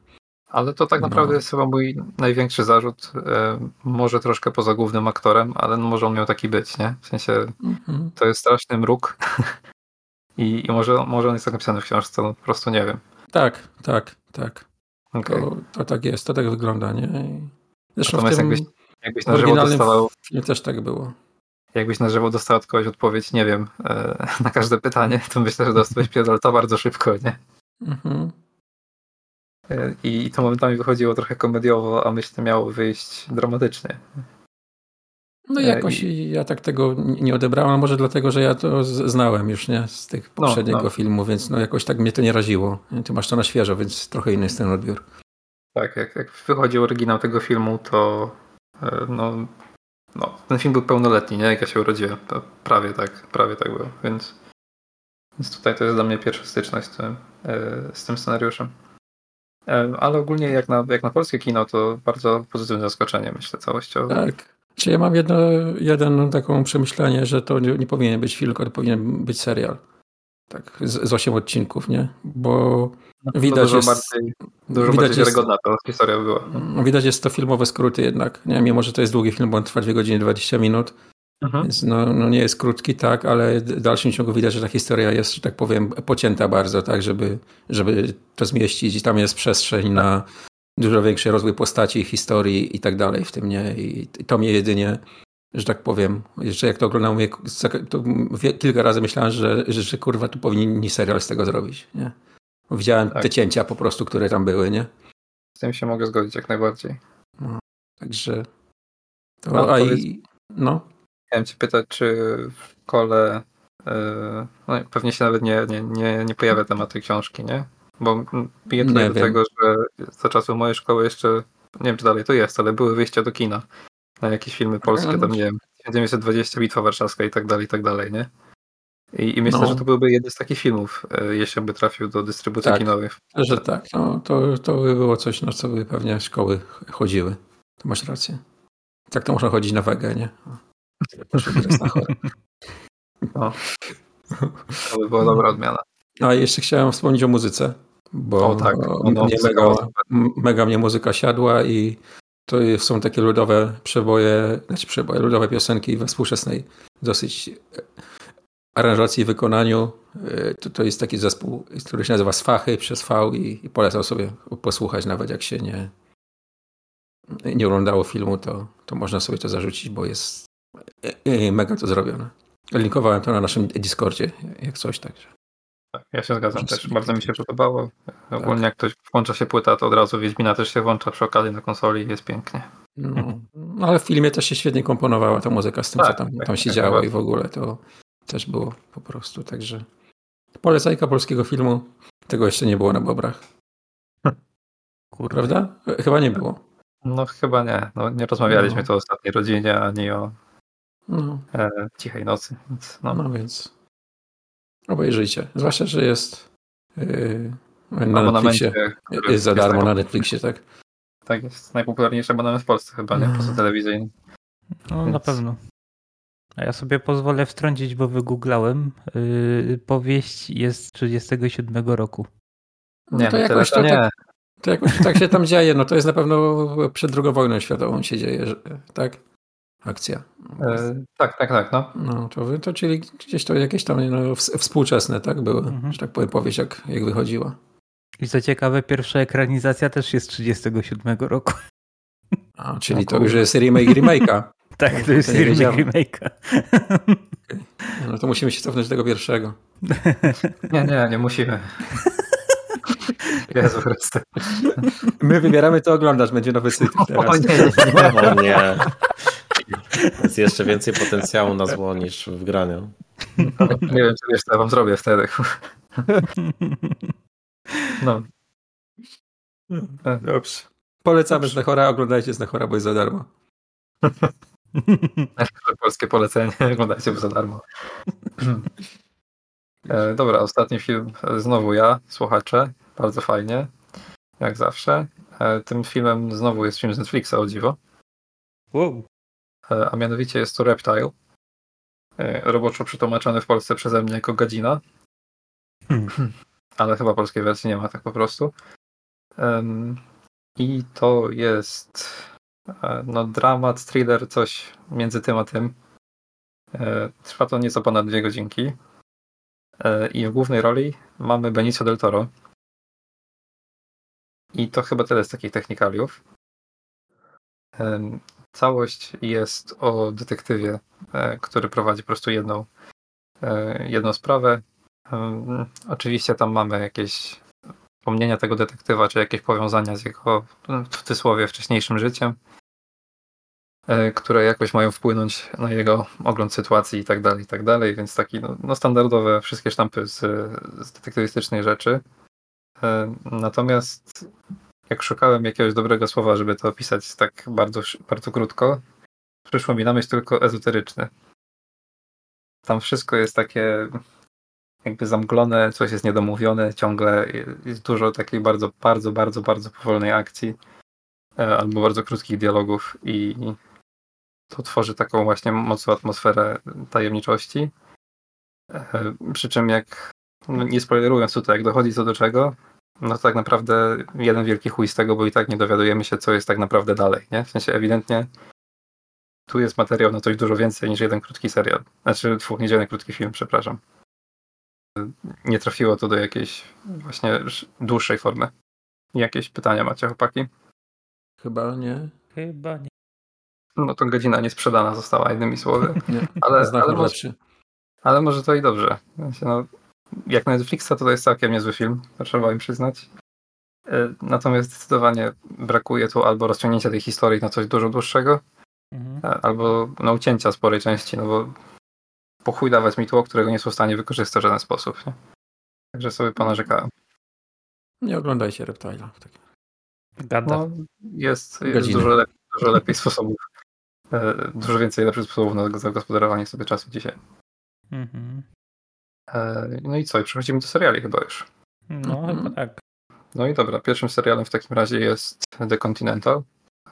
Speaker 4: Ale to tak no. naprawdę no. jest chyba mój największy zarzut. E, może troszkę poza głównym aktorem, ale no może on miał taki być, nie? W sensie mhm. to jest straszny mruk. I, I, może, może on jest tak napisany w książce, no po prostu nie wiem.
Speaker 3: Tak, tak, tak. Okay. To, to tak jest, to tak wygląda, nie? Zresztą Natomiast w tym, jakbyś, jakbyś na żywo dostawał... też tak było.
Speaker 4: Jakbyś na żywo dostał od kogoś odpowiedź, nie wiem, e, na każde pytanie, to myślę, że dostałeś pierdol to bardzo szybko, nie? Mhm. E, I to momentami wychodziło trochę komediowo, a myślę, miało wyjść dramatycznie.
Speaker 3: No e, jakoś I... ja tak tego nie odebrałem, może dlatego, że ja to znałem już nie z tych no, poprzedniego no, no. filmu, więc no jakoś tak mnie to nie raziło. Ty masz to na świeżo, więc trochę inny jest ten odbiór.
Speaker 4: Tak, jak, jak wychodził oryginał tego filmu, to e, no, no, ten film był pełnoletni, nie? Jak ja się urodziłem. To prawie tak, prawie tak było, więc, więc tutaj to jest dla mnie pierwsza styczność z tym, z tym scenariuszem. Ale ogólnie jak na, jak na polskie kino to bardzo pozytywne zaskoczenie, myślę, całościowo.
Speaker 3: Tak. Czy ja mam jedno, jeden taką przemyślenie, że to nie, nie powinien być film, tylko to powinien być serial. Tak, z, z 8 odcinków, nie? Bo no, widać
Speaker 4: dużo
Speaker 3: jest...
Speaker 4: Bardziej, dużo widać bardziej wiarygodna to historia była.
Speaker 3: No. Widać jest to filmowe skróty jednak. Nie? Mimo, że to jest długi film, bo on trwa 2 godziny 20 minut. Mhm. Więc no, no nie jest krótki, tak, ale w dalszym ciągu widać, że ta historia jest, że tak powiem, pocięta bardzo, tak, żeby, żeby to zmieścić i tam jest przestrzeń na dużo większy rozwój postaci, historii i tak dalej w tym, nie? I to mnie jedynie, że tak powiem, jeszcze jak to oglądałem, to kilka razy myślałem, że, że, że kurwa tu powinni serial z tego zrobić, nie? Widziałem tak. te cięcia po prostu, które tam były, nie?
Speaker 4: Z tym się mogę zgodzić jak najbardziej.
Speaker 3: No, także to, no, a i, no.
Speaker 4: Chciałem cię pytać, czy w kole yy, no, pewnie się nawet nie, nie, nie, nie pojawia temat tej książki, nie? Bo piję tutaj nie do wiem. tego, że za czasów mojej szkoły jeszcze, nie wiem czy dalej to jest, ale były wyjścia do kina na jakieś filmy polskie, tam nie wiem, 1920, Bitwa Warszawska i tak dalej, i tak dalej, nie? I, i myślę, no. że to byłby jeden z takich filmów, e, jeśli by trafił do dystrybucji
Speaker 3: tak,
Speaker 4: kinowych.
Speaker 3: Że tak, no, to, to by było coś, na co by pewnie szkoły chodziły. To masz rację. Tak to można chodzić na wagę, nie?
Speaker 4: No. To by była dobra odmiana.
Speaker 3: A jeszcze chciałem wspomnieć o muzyce, bo o, tak. mnie mega, mega mnie muzyka siadła i to są takie ludowe przeboje, znaczy przeboje, ludowe piosenki we współczesnej dosyć aranżacji i wykonaniu. E, to, to jest taki zespół, który się nazywa Sfachy przez V i, i polecam sobie posłuchać, nawet jak się nie, nie oglądało filmu, to, to można sobie to zarzucić, bo jest e, e, mega to zrobione. Linkowałem to na naszym Discordzie, jak coś, także.
Speaker 4: Tak, ja się zgadzam też. Bardzo mi się podobało. Ogólnie tak. jak ktoś włącza się płyta, to od razu Wiedźmina też się włącza przy okazji na konsoli i jest pięknie.
Speaker 3: No, no ale w filmie też się świetnie komponowała ta muzyka z tym, tak, co tam, tak, tam się działo i w ogóle to też było po prostu. Także polecajka polskiego filmu. Tego jeszcze nie było na Bobrach. Kurde. Prawda? Chyba nie było.
Speaker 4: No chyba nie. No, nie rozmawialiśmy no. tu o ostatniej rodzinie, ani o no. e, cichej nocy. Więc, no.
Speaker 3: no więc obejrzyjcie. Zwłaszcza, że jest yy,
Speaker 4: na Netflixie.
Speaker 3: Jest za darmo na Netflixie, tak?
Speaker 4: Tak, jest najpopularniejszy abonament w Polsce chyba, nie? Poza telewizyjnym.
Speaker 5: No Więc... na pewno. A ja sobie pozwolę wtrącić, bo wygooglałem. Yy, powieść jest z 37 roku.
Speaker 3: No nie, to, jakoś to, nie. Tak, to jakoś tak się tam dzieje. No to jest na pewno przed II wojną światową się dzieje, tak? Akcja.
Speaker 4: E, tak, tak, tak. No,
Speaker 3: no to, to czyli gdzieś to jakieś tam no, współczesne, tak, były, mhm. że tak powiem, powieść, jak, jak wychodziła.
Speaker 5: I co ciekawe, pierwsza ekranizacja też jest z 37 roku.
Speaker 3: A, czyli no, to już jest remake remake'a.
Speaker 5: tak, to jest to remake remake'a.
Speaker 3: No to musimy się cofnąć do tego pierwszego.
Speaker 4: nie, nie, nie musimy. Jezu Chryste.
Speaker 3: My wybieramy to oglądasz, będzie nowy syf teraz. O nie,
Speaker 1: nie. O nie. Jest jeszcze więcej potencjału na zło niż w graniu.
Speaker 4: nie wiem, czy ja wam zrobię wtedy. No.
Speaker 3: Dobrze. Polecamy Znachora, oglądajcie Znachora, bo jest za darmo.
Speaker 4: Polskie polecenie, oglądajcie, bo za darmo. E, dobra, ostatni film. Znowu ja, słuchacze. bardzo fajnie, jak zawsze. E, tym filmem znowu jest film z Netflixa, o dziwo.
Speaker 5: Wow.
Speaker 4: E, a mianowicie jest to Reptile. Roboczo przetłumaczony w Polsce przeze mnie jako Gadzina. Hmm. Ale chyba polskiej wersji nie ma tak po prostu. I to jest no, dramat, thriller, coś między tym a tym. Trwa to nieco ponad dwie godzinki. I w głównej roli mamy Benicio del Toro. I to chyba tyle z takich technikaliów. Całość jest o detektywie, e, który prowadzi po prostu jedną, e, jedną sprawę. Oczywiście tam mamy jakieś wspomnienia tego detektywa, czy jakieś powiązania z jego w cudzysłowie wcześniejszym życiem, e, które jakoś mają wpłynąć na jego ogląd sytuacji i tak dalej, i tak dalej, więc taki no, no standardowe wszystkie sztampy z, z detektywistycznej rzeczy. Natomiast jak szukałem jakiegoś dobrego słowa, żeby to opisać tak bardzo, bardzo krótko, przyszło mi na myśl tylko ezoteryczny. Tam wszystko jest takie jakby zamglone, coś jest niedomówione, ciągle jest dużo takiej bardzo, bardzo, bardzo, bardzo powolnej akcji e, albo bardzo krótkich dialogów i to tworzy taką właśnie mocną atmosferę tajemniczości. E, przy czym jak, no nie spoilerując tutaj, jak dochodzi co do czego, no to tak naprawdę jeden wielki chuj z tego, bo i tak nie dowiadujemy się, co jest tak naprawdę dalej, nie? W sensie ewidentnie tu jest materiał na coś dużo więcej niż jeden krótki serial. Znaczy, dwóch nie jeden krótki film, przepraszam. Nie trafiło to do jakiejś właśnie dłuższej formy. Jakieś pytania macie, chłopaki?
Speaker 3: Chyba nie.
Speaker 5: Chyba nie.
Speaker 4: No to godzina niesprzedana została, innymi słowy. nie, ale, ale, może, ale może to i dobrze. No, jak na Netflixa to, to jest całkiem niezły film, trzeba im przyznać. E, natomiast zdecydowanie brakuje tu albo rozciągnięcia tej historii na coś dużo dłuższego, mhm. Albo no, ucięcia sporej części, no bo po chuj dawać mi tło, którego nie są w stanie wykorzystać w żaden sposób. Nie? Także sobie ponarzekałem.
Speaker 3: Nie oglądajcie Reptile'a.
Speaker 4: Gada. No, jest, jest dużo, lepiej, dużo lepiej sposobów, e, dużo więcej lepszych sposobów na zagospodarowanie sobie czasu dzisiaj. Mhm. E, no i co? I przechodzimy do seriali chyba już.
Speaker 5: No, mhm. chyba tak.
Speaker 4: No i dobra, pierwszym serialem w takim razie jest The Continental.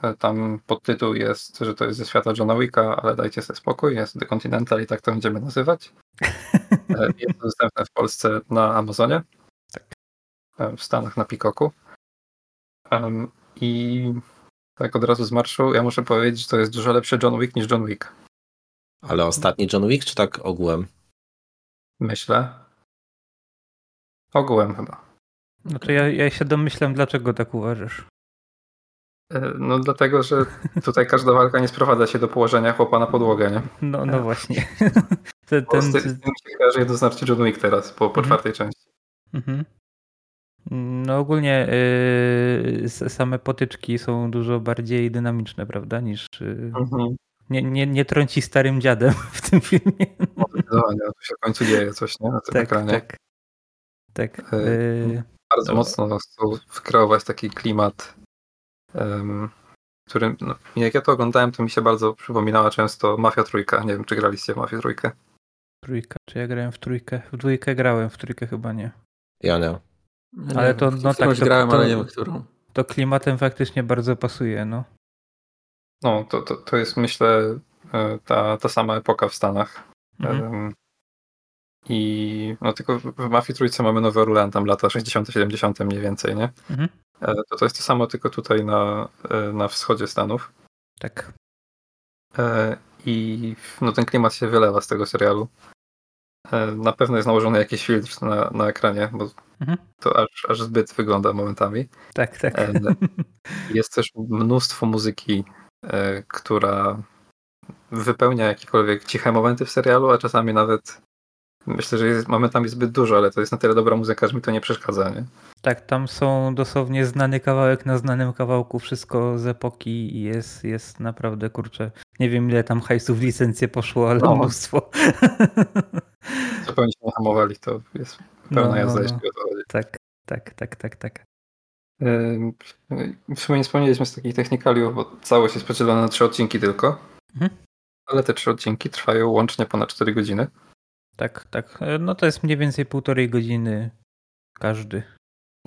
Speaker 4: E, tam podtytuł jest, że to jest ze świata Johna Wicka, ale dajcie sobie spokój, jest The Continental i tak to będziemy nazywać. E, jest dostępne w Polsce na Amazonie. Tak. W Stanach na Pikoku. I tak od razu z marszu, ja muszę powiedzieć, że to jest dużo lepszy John Wick niż John Wick.
Speaker 1: Ale ostatni John Wick, czy tak ogółem?
Speaker 4: Myślę. Ogółem chyba.
Speaker 5: No to ja, ja się domyślam, dlaczego tak uważasz.
Speaker 4: E, no dlatego, że tutaj każda walka nie sprowadza się do położenia chłopa na podłogę, nie?
Speaker 5: No, no właśnie.
Speaker 4: ten, ten... Z tym się kojarzy jednoznacznie John Wick teraz, po, po mhm. czwartej części. Mhm.
Speaker 5: No ogólnie yy, same potyczki są dużo bardziej dynamiczne, prawda, niż... Yy... nie, nie, nie trąci starym dziadem w tym filmie.
Speaker 4: Zdecydowanie, to się w końcu dzieje coś, nie? Na tym
Speaker 5: tak,
Speaker 4: ekranie.
Speaker 5: Tak, tak. Yy...
Speaker 4: Bardzo no. mocno chcą wykreować taki klimat, um, którym, no, jak ja to oglądałem, to mi się bardzo przypominała często Mafia Trójka. Nie wiem, czy graliście w Mafię Trójkę?
Speaker 5: Trójka, czy ja grałem w trójkę? W dwójkę grałem, w trójkę chyba nie.
Speaker 1: Ja nie.
Speaker 5: Ale to, no tak,
Speaker 3: to, grałem, to, ale nie wiem, którą.
Speaker 5: To klimatem faktycznie bardzo pasuje, no.
Speaker 4: No, to, to, to jest myślę e, ta, ta sama epoka w Stanach. Mhm. I no tylko w Mafii Trójce mamy Nowy Orlean, tam lata 60., 70. mniej więcej, nie? Mhm. E, to, to jest to samo, tylko tutaj na, e, na wschodzie Stanów.
Speaker 5: Tak.
Speaker 4: I no, ten klimat się wylewa z tego serialu. Na pewno jest nałożony jakiś filtr na, na ekranie, bo mhm. to aż, aż zbyt wygląda momentami.
Speaker 5: Tak, tak.
Speaker 4: Jest też mnóstwo muzyki która wypełnia jakiekolwiek ciche momenty w serialu, a czasami nawet myślę, że jest momentami zbyt dużo, ale to jest na tyle dobra muzyka, że mi to nie przeszkadza. Nie?
Speaker 5: Tak, tam są dosłownie znany kawałek na znanym kawałku, wszystko z epoki i jest, jest naprawdę, kurczę, nie wiem ile tam hajsów w licencję poszło, ale no. mnóstwo.
Speaker 4: Zupełnie się hamowali, to jest pełna no, jazda, no, jeśli o to chodzi.
Speaker 5: Tak, tak, tak, tak, tak.
Speaker 4: W sumie nie wspomnieliśmy z takich technikaliów, bo całość jest podzielona na trzy odcinki tylko. Mhm. Ale te trzy odcinki trwają łącznie ponad 4 godziny.
Speaker 5: Tak, tak. No to jest mniej więcej półtorej godziny każdy.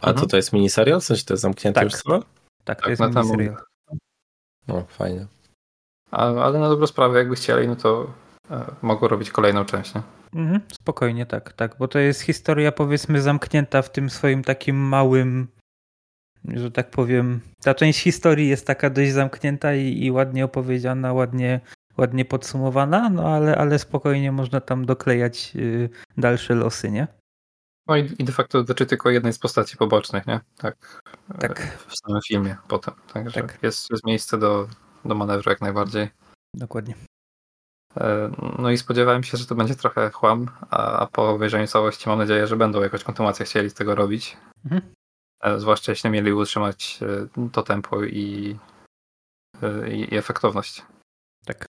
Speaker 1: A mhm. to to jest miniserial? W sensie to jest zamknięte
Speaker 5: tak.
Speaker 1: już chyba?
Speaker 5: Tak, to tak, jest miniserial.
Speaker 1: No, fajnie.
Speaker 4: A, ale na dobrą sprawę, jakby chcieli, no to e, mogą robić kolejną część, nie?
Speaker 5: Mhm, spokojnie, tak, tak, bo to jest historia powiedzmy zamknięta w tym swoim takim małym, że tak powiem, ta część historii jest taka dość zamknięta i, i ładnie opowiedziana, ładnie, ładnie podsumowana, no ale, ale spokojnie można tam doklejać y, dalsze losy, nie?
Speaker 4: No i, i de facto dotyczy tylko jednej z postaci pobocznych, nie? Tak.
Speaker 5: Tak.
Speaker 4: W samym filmie potem. Także tak. jest, jest miejsce do, do manewru jak najbardziej.
Speaker 5: Dokładnie.
Speaker 4: E, no i spodziewałem się, że to będzie trochę chłam, a, po obejrzeniu całości mam nadzieję, że będą jakąś kontynuację chcieli z tego robić. Mhm. E, zwłaszcza jeśli mieli utrzymać e, to tempo i, i, i efektowność.
Speaker 5: Tak.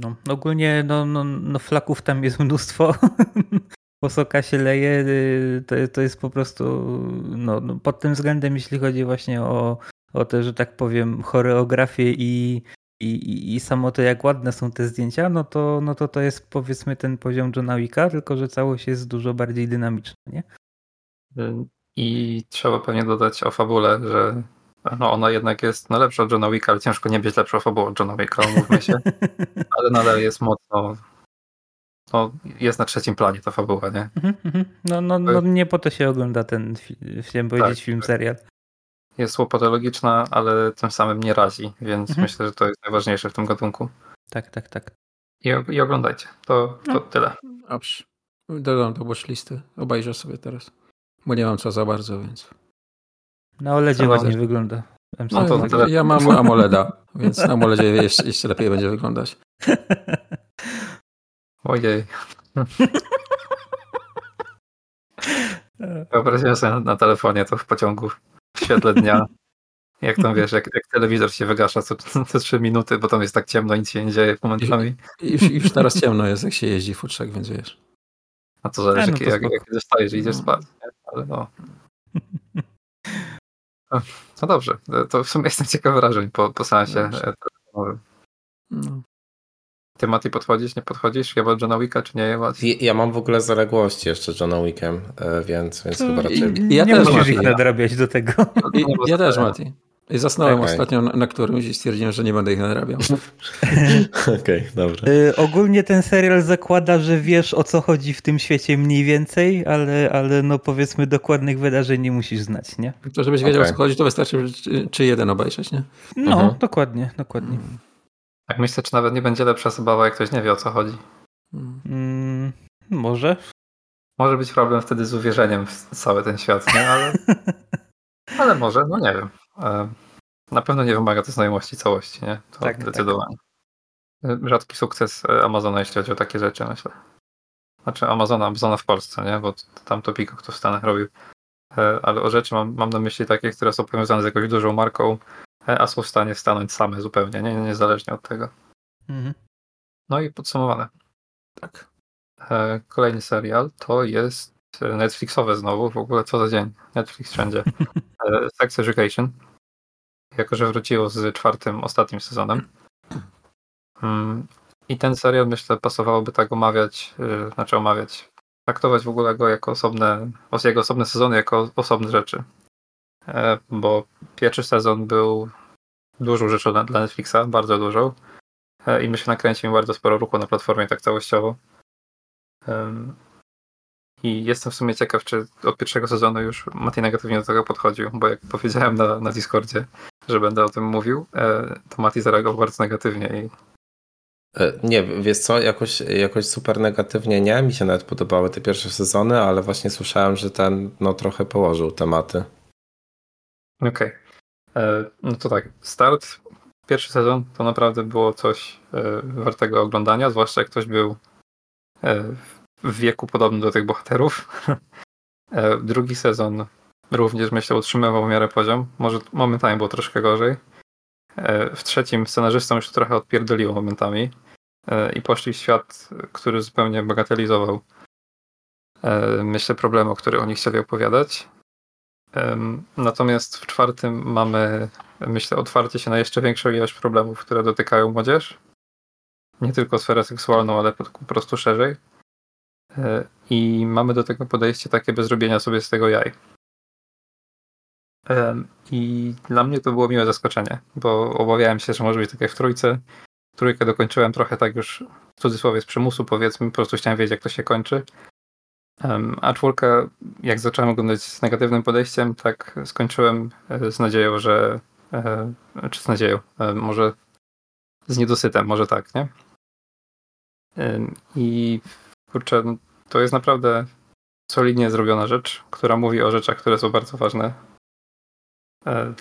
Speaker 5: No, ogólnie no, no, no flaków tam jest mnóstwo. Posoka się leje, y, to, to jest po prostu no, no, pod tym względem, jeśli chodzi właśnie o, o te, że tak powiem, choreografię i, i, i samo to, jak ładne są te zdjęcia, no to, no to to jest powiedzmy ten poziom Johna Wicka, tylko że całość jest dużo bardziej dynamiczna, nie?
Speaker 4: I trzeba pewnie dodać o fabule, że no ona jednak jest no lepsza od Johna Wicka, ale ciężko nie być lepszą fabułą od Johna Wicka, umówmy się. ale nadal jest mocno no, jest na trzecim planie ta fabuła, nie? Mhm,
Speaker 5: mhm. No, no, no nie po to się ogląda ten, chciałem powiedzieć, tak, film, tak. serial
Speaker 4: jest łopatologiczna, ale tym samym nie razi, więc mhm. myślę, że to jest najważniejsze w tym gatunku.
Speaker 5: Tak, tak, tak.
Speaker 4: I, i oglądajcie. To, to no. tyle.
Speaker 3: Dobrze. Dodam do listy. Obejrzę sobie teraz. Bo nie mam co za bardzo, więc.
Speaker 5: Na OLEDzie ładnie wygląda.
Speaker 3: No, to tyle. Ja mam AMOLEDa, więc na AMOLEDzie jeszcze, jeszcze lepiej będzie wyglądać.
Speaker 4: Ojej. Wyobraziłem sobie na, na telefonie to w pociągu w świetle dnia. Jak tam wiesz, jak, jak telewizor się wygasza co, co 3 minuty, bo tam jest tak ciemno, nic się nie dzieje momentami.
Speaker 3: Już, już teraz ciemno jest, jak się jeździ futrzak, więc wiesz.
Speaker 4: A to zależy, no to jak, jak dostajesz i idziesz no. spać. Nie? Ale no. No dobrze, to w sumie jestem ciekawy wrażeń po, po seansie no. Ty, Mati, podchodzisz, nie podchodzisz? Ja Johna Wicka, czy nie? Ja,
Speaker 1: ja mam w ogóle zaległości jeszcze Johna Wickiem, e, więc, więc chyba raczej...
Speaker 5: Ja nie też musisz ich nadrabiać do tego.
Speaker 3: Ja, ja też, Mati. I zasnąłem okay. ostatnio na, na którymś i stwierdziłem, że nie będę ich nadrabiał.
Speaker 1: Okej, okay, dobrze.
Speaker 5: Y, ogólnie ten serial zakłada, że wiesz o co chodzi w tym świecie mniej więcej, ale, ale no powiedzmy dokładnych wydarzeń nie musisz znać, nie?
Speaker 3: To żebyś wiedział okay. o co chodzi, to wystarczy czy, czy jeden obejrzeć, nie?
Speaker 5: No, mhm. dokładnie, dokładnie. Hmm.
Speaker 4: Tak myślę, czy nawet nie będzie lepsza zabawa, jak ktoś nie wie o co chodzi.
Speaker 5: Mm, może.
Speaker 4: Może być problem wtedy z uwierzeniem w cały ten świat, nie? Ale, ale może, no nie wiem. E, na pewno nie wymaga to znajomości całości, nie? To tak, zdecydowanie. Tak. Rzadki sukces e, Amazona, jeśli chodzi o takie rzeczy, myślę. Znaczy Amazona, Amazona w Polsce, nie? Bo tam to Pico, kto w Stanach robił. Ale o rzeczy mam, mam na myśli takie, które są powiązane z jakąś dużą marką, a są w stanie stanąć same zupełnie, nie? niezależnie od tego. Mhm. No i podsumowane. Tak. E, kolejny serial to jest Netflixowe znowu, w ogóle co za dzień. Netflix wszędzie. E, Sex Education. Jako, że wróciło z czwartym, ostatnim sezonem. Mm, I ten serial myślę pasowałoby tak omawiać, e, znaczy omawiać, traktować w ogóle go jako osobne, jego osobne sezony jako osobne rzeczy. E, bo pierwszy sezon był dużą rzeczą dla Netflixa, bardzo dużą. E, I myślę, nakręcił bardzo sporo ruchu na platformie tak całościowo. I jestem w sumie ciekaw, czy od pierwszego sezonu już Mati negatywnie do tego podchodził, bo jak powiedziałem na, na Discordzie, że będę o tym mówił, e, to Mati zareagował bardzo negatywnie. I...
Speaker 1: Nie, wiesz co, jakoś, jakoś super negatywnie nie. Mi się nawet podobały te pierwsze sezony, ale właśnie słyszałem, że ten no, trochę położył tematy.
Speaker 4: Okej. Okay. E, no to tak, start, pierwszy sezon to naprawdę było coś e, wartego oglądania, zwłaszcza jak ktoś był e, w wieku podobnym do tych bohaterów. Drugi sezon również myślę utrzymywał w miarę poziom, może momentami było troszkę gorzej. W trzecim scenarzystom już trochę odpierdoliło momentami i poszli w świat, który zupełnie bagatelizował myślę problemy, o których oni chcieli opowiadać. Natomiast w czwartym mamy, myślę, otwarcie się na jeszcze większą ilość problemów, które dotykają młodzież. Nie tylko sferę seksualną, ale po prostu szerzej. E, I mamy do tego podejście takie bez robienia sobie z tego jaj. I dla mnie to było miłe zaskoczenie, bo obawiałem się, że może być takie w trójce. Trójkę dokończyłem trochę tak już w cudzysłowie z przymusu, powiedzmy, po prostu chciałem wiedzieć, jak to się kończy. A czwórka, jak zacząłem oglądać z negatywnym podejściem, tak skończyłem e, z nadzieją, że. E, czy z nadzieją, e, może z niedosytem, może tak, nie? I kurczę, to jest naprawdę solidnie zrobiona rzecz, która mówi o rzeczach, które są bardzo ważne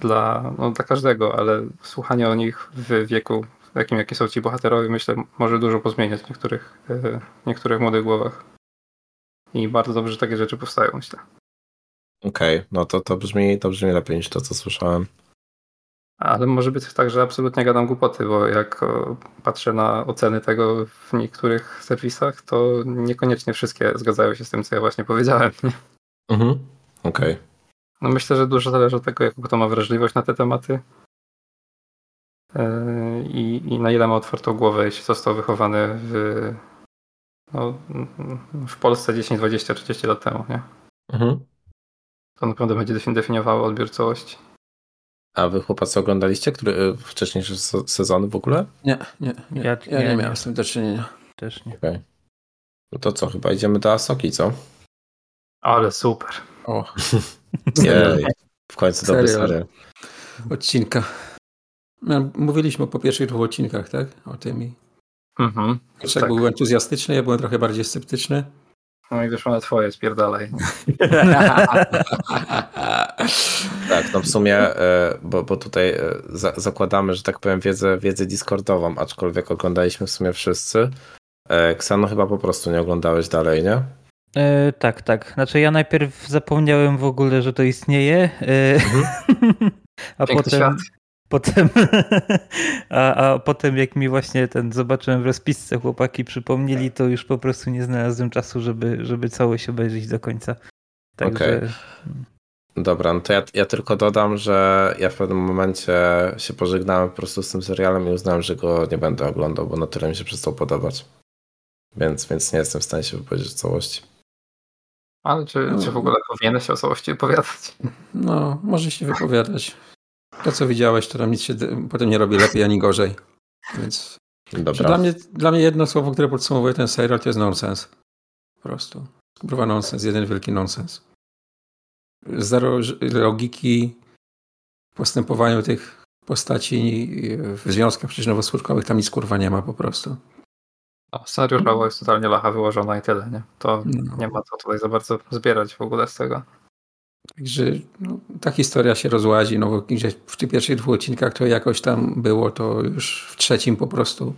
Speaker 4: dla, no, dla każdego, ale słuchanie o nich w wieku, w jakim jakie są ci bohaterowie, myślę, może dużo pozmieniać w niektórych, w niektórych młodych głowach. I bardzo dobrze, że takie rzeczy powstają, myślę.
Speaker 1: Okej, okay, no to, to, brzmi, to brzmi lepiej niż to, co słyszałem.
Speaker 4: Ale może być tak, że absolutnie gadam głupoty, bo jak patrzę na oceny tego w niektórych serwisach, to niekoniecznie wszystkie zgadzają się z tym, co ja właśnie powiedziałem.
Speaker 1: Mhm, okej. Okay.
Speaker 4: No myślę, że dużo zależy od tego, jaką kto ma wrażliwość na te tematy e, i, i na ile ma otwartą głowę, jeśli został wychowany w, no, w Polsce 10, 20, 30 lat temu, nie? Mhm. To naprawdę będzie definiowało odbiór całości.
Speaker 1: A wy chłopacy oglądaliście który, e, wcześniejsze sezony w ogóle?
Speaker 3: Nie, nie, nie. Ja, ja nie, nie, miałem z tym do czynienia.
Speaker 5: Też nie.
Speaker 1: Okay. No to co, chyba idziemy do Asoki, co?
Speaker 4: Ale super.
Speaker 3: O.
Speaker 1: Jej, w końcu dobry serial.
Speaker 3: Odcinka. No, mówiliśmy po pierwszych dwóch odcinkach, tak? O tym i... Mhm. Pierwszy tak. był entuzjastyczny, ja byłem trochę bardziej sceptyczny.
Speaker 4: No i wyszło na twoje, spierdalaj.
Speaker 1: tak, no w sumie, e, bo, bo tutaj e, zakładamy, że tak powiem, wiedzę, wiedzę Discordową, aczkolwiek oglądaliśmy w sumie wszyscy. E, Ksano chyba po prostu nie oglądałeś dalej, nie?
Speaker 5: E, tak, tak. Znaczy ja najpierw zapomniałem w ogóle, że to istnieje, e, mhm. a Piękny potem... Świat. Potem, a, a potem jak mi właśnie ten zobaczyłem w rozpisce chłopaki przypomnieli, to już po prostu nie znalazłem czasu, żeby, żeby całość obejrzeć do końca. Także... Okay.
Speaker 1: Dobra, no to ja, ja tylko dodam, że ja w pewnym momencie się pożegnałem po prostu z tym serialem i uznałem, że go nie będę oglądał, bo na tyle mi się przestał podobać. Więc, więc nie jestem w stanie się wypowiedzieć w całości.
Speaker 4: Ale czy, no. czy w ogóle powinieneś o całości wypowiadać?
Speaker 3: No, może się wypowiadać. To, co widziałeś, to tam nic się potem nie robi lepiej ani gorzej. Więc Dobra. Dla, mnie, dla mnie jedno słowo, które podsumowuje ten serial, to jest nonsens. Po prostu. Kurwa nonsens, jeden wielki nonsens. Zero logiki w postępowaniu tych postaci w związkach przyczynowo-skutkowych tam nic kurwa nie ma po prostu.
Speaker 4: No, scenariuszowo jest totalnie lacha wyłożona i tyle, nie? To no. nie ma co tutaj za bardzo zbierać w ogóle z tego.
Speaker 3: Także no, ta historia się rozłazi, no bo gdzieś w tych pierwszych dwóch odcinkach to jakoś tam było, to już w trzecim po prostu.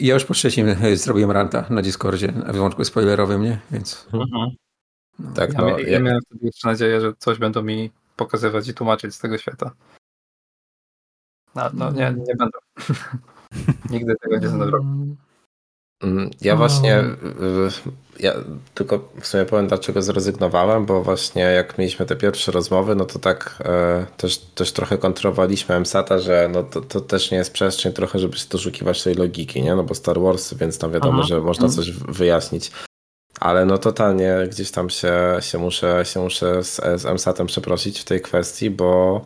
Speaker 3: Ja już po trzecim zrobiłem ranta na Discordzie, na wyłączku spoilerowym, nie? Więc. Mhm.
Speaker 4: No. Tak, ja, no, ja, ja miałem wtedy jeszcze nadzieję, że coś będą mi pokazywać i tłumaczyć z tego świata. No, no nie, nie będą. Nigdy tego nie zrobię.
Speaker 1: Mm, ja właśnie, ja tylko w sumie powiem dlaczego zrezygnowałem, bo właśnie jak mieliśmy te pierwsze rozmowy, no to tak e, też, też trochę kontrowaliśmy MSATA, że no to, to też nie jest przestrzeń trochę, żeby się doszukiwać tej logiki, nie? No bo Star Wars, więc tam wiadomo, Aha. że można coś wyjaśnić. Ale no totalnie gdzieś tam się, się muszę, się muszę z, z MSATem przeprosić w tej kwestii, bo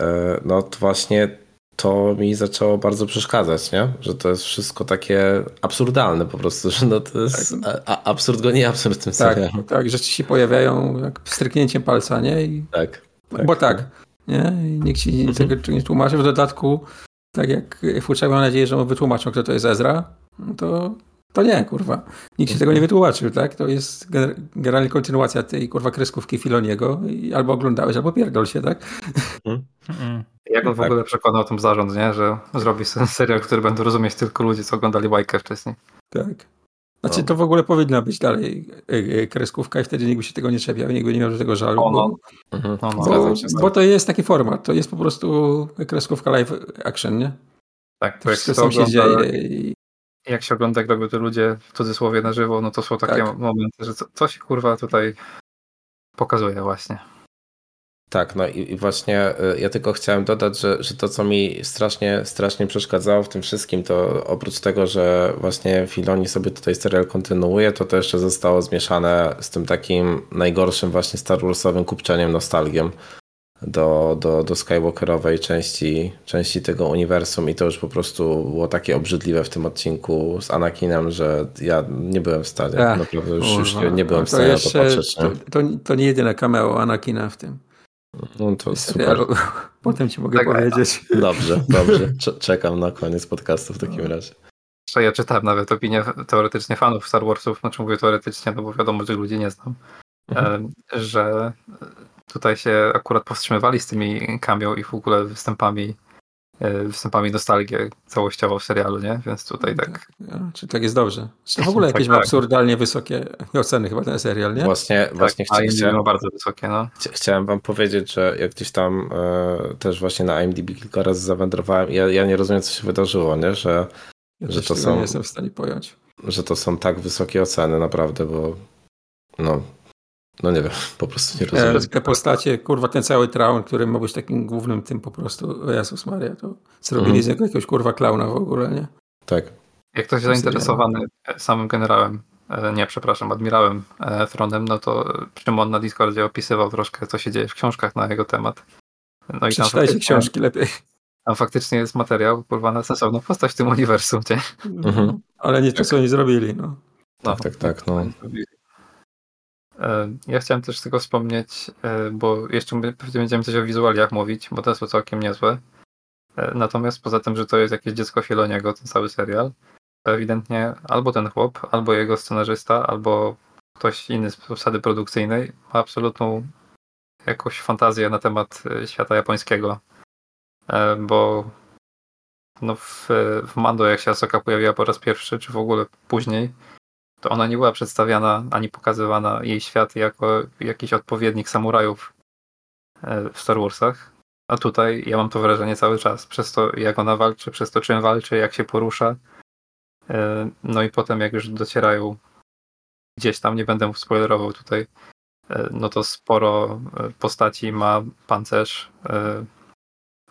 Speaker 1: e, no to właśnie to mi zaczęło bardzo przeszkadzać, nie? Że to jest wszystko takie absurdalne po prostu, że no to jest tak. a, absurd go nie absurd w tym
Speaker 3: tak,
Speaker 1: serialu.
Speaker 3: Tak, rzeczy się pojawiają jak stryknięciem palca, nie? I,
Speaker 1: tak,
Speaker 3: tak. Bo tak, nie? I nikt ci mhm. tego nie tłumaczy. W dodatku, tak jak Fuczak mam nadzieję, że mu wytłumaczą, kto to jest Ezra, no to to nie, kurwa. Nikt się tego nie wytłumaczył, tak? To jest generalnie kontynuacja tej, kurwa, kreskówki Filoniego i albo oglądałeś, albo pierdol się, tak?
Speaker 4: Mm. Jak on w tak. ogóle przekonał ten zarząd, nie? Że zrobi serial, który będą rozumieć tylko ludzie, co oglądali bajkę wcześniej.
Speaker 3: Tak. Znaczy no. to w ogóle powinna być dalej e, e, kreskówka i wtedy nikt by się tego nie czepiał, nikt by nie miał do tego żalu. Bo, mhm. no, no. Bo, bo, to jest taki format, to jest po prostu kreskówka live action, nie?
Speaker 4: Tak, to wszystko się dzieje. Jak się ogląda, jak robią to ludzie w cudzysłowie na żywo, no to są takie tak. momenty, że co, co się kurwa tutaj pokazuje właśnie.
Speaker 1: Tak, no i, i, właśnie y, ja tylko chciałem dodać, że, że to, co mi strasznie, strasznie przeszkadzało w tym wszystkim, to oprócz tego, że właśnie Filoni sobie tutaj serial kontynuuje, to to jeszcze zostało zmieszane z tym takim najgorszym właśnie Star Warsowym kupczeniem nostalgiem do, do, do Skywalkerowej części, części tego uniwersum i to już po prostu było takie obrzydliwe w tym odcinku z Anakinem, że ja nie byłem w stanie, Ach, naprawdę już, już nie byłem w stanie na to patrzeć.
Speaker 3: To, to, to nie jedyne cameo Anakina w tym.
Speaker 1: No to super.
Speaker 3: Potem ci mogę tak, powiedzieć.
Speaker 1: Dobrze, dobrze. Czekam na koniec podcastu w takim razie.
Speaker 4: Ja czytałem nawet opinię teoretycznie fanów Star Warsów, znaczy mówię teoretycznie, no bo wiadomo, że ludzi nie znam, mhm. że tutaj się akurat powstrzymywali z tymi cameo i w ogóle występami E, występami nostalgię całościowo w serialu, nie? Więc tutaj tak. tak.
Speaker 3: Czy tak jest dobrze. Czy w ogóle tak, jakieś tak, absurdalnie wysokie oceny chyba ten serial, nie?
Speaker 1: Właśnie, tak, właśnie
Speaker 4: tak, chciałem, bardzo wysokie, no.
Speaker 1: Chciałem wam powiedzieć, że jak gdzieś tam e, też właśnie na IMDb kilka razy zawędrowałem, ja, ja nie rozumiem, co się wydarzyło, nie? Że,
Speaker 3: ja że to są. Nie jestem w stanie pojąć.
Speaker 1: Że to są tak wysokie oceny, naprawdę, bo no, no nie wiem, po prostu nie rozumiem.
Speaker 3: Te postacie, kurwa, ten cały traun, który ma być takim głównym tym po prostu, Jezus Maria, to zrobili mhm. z niego jakiegoś kurwa klauna w ogóle, nie?
Speaker 1: Tak.
Speaker 4: Jak ktoś zainteresowany samym generałem, e, nie, przepraszam, admirałem e, Thronem, no to Szymon na Discordzie opisywał troszkę, co się dzieje w książkach na jego temat.
Speaker 3: No i Przeczytajcie książki lepiej.
Speaker 4: A faktycznie jest materiał, kurwa, na sensowną postać w tym uniwersum, nie?
Speaker 3: Mhm. Ale nie to, co oni zrobili, no.
Speaker 1: no. Tak, tak, tak, no.
Speaker 4: E, ja chciałem też tylko wspomnieć, e, bo jeszcze pewnie będziemy coś o wizualiach mówić, bo to jest całkiem niezłe. E, natomiast poza tym, że to jest jakieś dziecko Filoniego, ten cały serial, to ewidentnie albo ten chłop, albo jego scenarzysta, albo ktoś inny z obsady produkcyjnej ma absolutną jakąś fantazję na temat świata japońskiego. Bo no w, w Mando, jak się Asoka pojawiła po raz pierwszy, czy w ogóle później, to ona nie była przedstawiana ani pokazywana jej świat jako jakiś odpowiednik samurajów e, w Star Warsach. A tutaj ja mam to wrażenie cały czas. Przez to, jak ona walczy, przez to, czym walczy, jak się porusza. E, no i potem, jak już docierają gdzieś tam, nie będę spoilerował tutaj, e, no to sporo postaci ma pancerz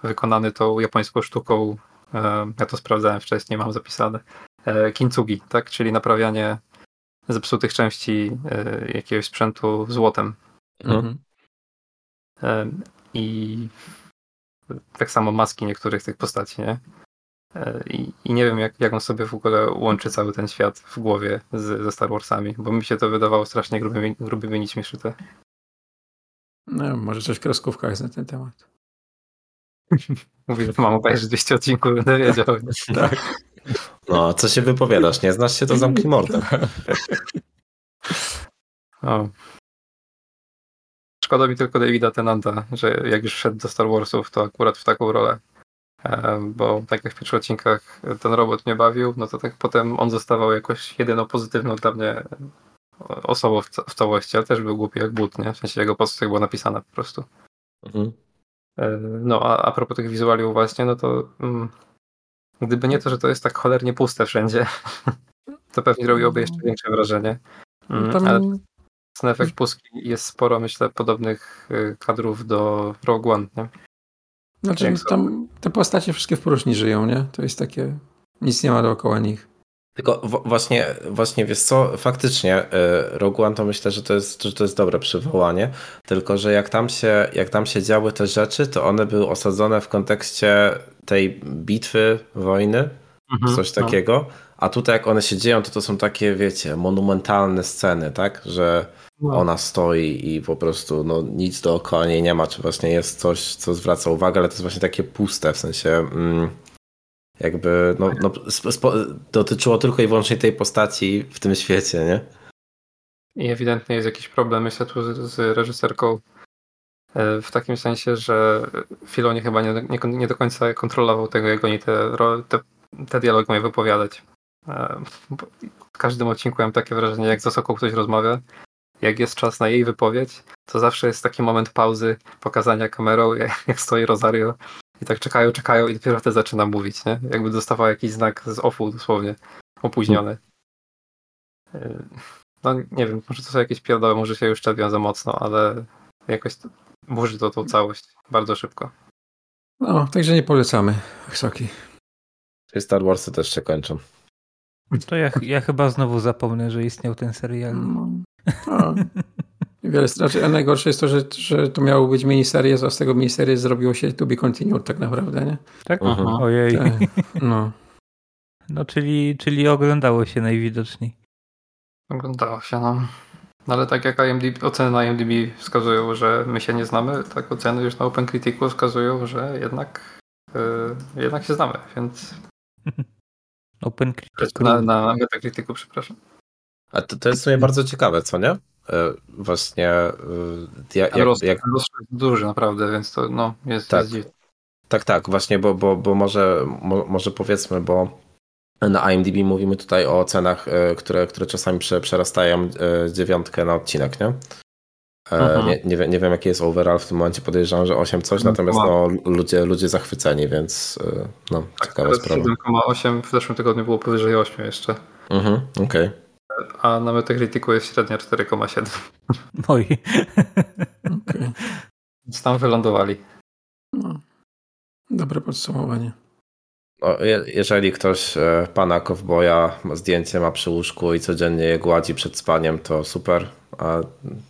Speaker 4: wykonany tą japońską sztuką. Ja to sprawdzałem wcześniej, mam zapisane. Kintsugi, tak? Czyli naprawianie zepsutych części e, jakiegoś sprzętu złotem. Mhm. E, I tak samo maski niektórych tych postaci, nie? E, I, I, nie wiem, jak, jak on sobie w ogóle łączy cały ten świat w głowie z, ze Star Warsami, bo mi się to wydawało strasznie grubymi, grubymi nićmi szyte.
Speaker 3: No, może coś w kreskówkach na ten temat.
Speaker 4: Mówię, że mam obejrzeć 200 odcinków, będę wiedział.
Speaker 1: tak. No, co się wypowiadasz? Nie znasz się, to zamknij mordę.
Speaker 4: O. Szkoda mi tylko Davida Tenanta, że jak już szedł do Star Warsów, to akurat w taką rolę. E, bo tak jak w pierwszych odcinkach ten robot mnie bawił, no to tak potem on zostawał jakoś jedyną pozytywną dla mnie osobą w, w całości, ale też był głupi jak but, nie? W sensie jego postać była napisana po prostu. Mhm. E, no a, a propos tych wizualiów właśnie, no to mm, Gdyby nie to, że to jest tak cholernie puste wszędzie, to pewnie robiłoby jeszcze większe wrażenie. Mm, Tam... Ale ten efekt pustki jest sporo, myślę, podobnych y, kadrów do Rogue One, nie?
Speaker 3: Znaczy, tam te postacie wszystkie w próżni żyją, nie? To jest takie, nic nie ma dookoła nich.
Speaker 1: Tylko właśnie, właśnie wiesz co, faktycznie y, Rogue One to myślę, że to jest, że to jest dobre przywołanie, tylko że jak tam, się, jak tam się działy te rzeczy, to one były osadzone w kontekście tej bitwy, wojny, mhm, coś no. takiego, no. a tutaj jak one się dzieją, to to są takie, wiecie, monumentalne sceny, tak, że no. ona stoi i po prostu no, nic dookoła niej nie ma, czy właśnie jest coś, co zwraca uwagę, ale to jest właśnie takie puste, w sensie... Mm, jakby no, no, dotyczyło tylko i wyłącznie tej postaci w tym świecie, nie?
Speaker 4: I ewidentnie jest jakiś problem, myślę, tu z, z reżyserką e, w takim sensie, że Filoni chyba nie, nie, nie, do końca kontrolował tego, jak oni te, te, te dialogi mają wypowiadać. E, w każdym odcinku mam takie wrażenie, jak z osobą ktoś rozmawia, jak jest czas na jej wypowiedź, to zawsze jest taki moment pauzy, pokazania kamerą, jak stoi Rosario i tak czekają, czekają i dopiero wtedy zaczyna mówić, nie? Jakby dostawała jakiś znak z offu dosłownie, opóźniony. No nie wiem, może to są jakieś pierdoły, może się już czepią za mocno, ale jakoś burzy to tą całość bardzo szybko.
Speaker 3: No, także nie polecamy Soki.
Speaker 1: Czyli Star Warsy też się kończą.
Speaker 5: To ja, ja chyba znowu zapomnę, że istniał ten serial. No.
Speaker 3: A, wiele znaczy, a najgorsze jest to, że, że to miało być miniserie, a z tego miniserii zrobiło się to be continued tak naprawdę, nie?
Speaker 5: Tak? Mhm. Ojej. Tak. No. No, czyli, czyli oglądało się najwidoczniej.
Speaker 4: Oglądało się, no. No ale tak jak IMDb, oceny na IMDb wskazują, że my się nie znamy, tak oceny już na OpenCriticu wskazują, że jednak, yy, jednak się znamy, więc...
Speaker 5: OpenCriticu.
Speaker 4: Na, na Metacriticu, przepraszam.
Speaker 1: A to, to jest w sumie bardzo ciekawe, co nie? Yy, właśnie
Speaker 4: yy, jak, jak, jak... jest duży naprawdę, więc to no, jest,
Speaker 1: tak. jest Tak, tak, właśnie, bo, bo, bo może, mo, może powiedzmy, bo na IMDb mówimy tutaj o cenach, e, które, które czasami przerastają e, dziewiątkę na odcinek, nie? E, nie, nie, wiem, nie wiem, jaki jest overall w tym momencie, podejrzewam, że 8 coś, natomiast no, ludzie, ludzie zachwyceni, więc no, tak, ciekawa sprawa.
Speaker 4: 7,8 w zeszłym tygodniu było powyżej 8 jeszcze.
Speaker 1: Mhm, okej. Okay.
Speaker 4: A na Metacriticu jest średnia 4,7.
Speaker 5: Oj.
Speaker 4: okay. Więc tam wylądowali.
Speaker 3: No. Dobre podsumowanie.
Speaker 1: Jeżeli ktoś e, pana kowboja zdjęcie ma przy łóżku i codziennie je gładzi przed spaniem, to super, a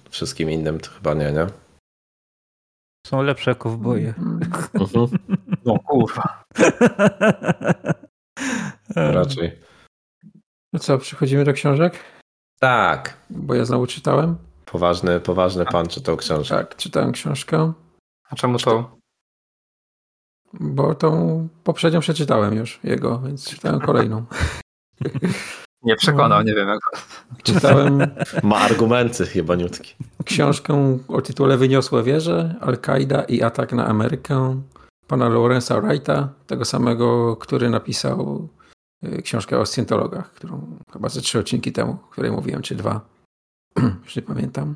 Speaker 1: wszystkim innym to chyba nie, nie?
Speaker 5: Są lepsze kowboje.
Speaker 4: Mhm. No kurwa.
Speaker 1: Raczej.
Speaker 3: No co, przechodzimy do książek?
Speaker 1: Tak.
Speaker 3: Bo ja znowu czytałem.
Speaker 1: Poważny, poważny pan czytał książkę.
Speaker 3: Tak, czytałem książkę.
Speaker 4: A czemu to?
Speaker 3: Bo tą poprzednią przeczytałem już jego, więc czytałem kolejną.
Speaker 4: Nie przekonał, nie wiem jak.
Speaker 3: Czytałem.
Speaker 1: Ma argumenty chyba niutki.
Speaker 3: Książkę o tytule Wyniosłe wieże, Al-Kaida i atak na Amerykę pana Lawrence'a Wrighta, tego samego, który napisał książkę o scjentologach, którą chyba ze trzy odcinki temu, o której mówiłem, czy dwa. Już nie pamiętam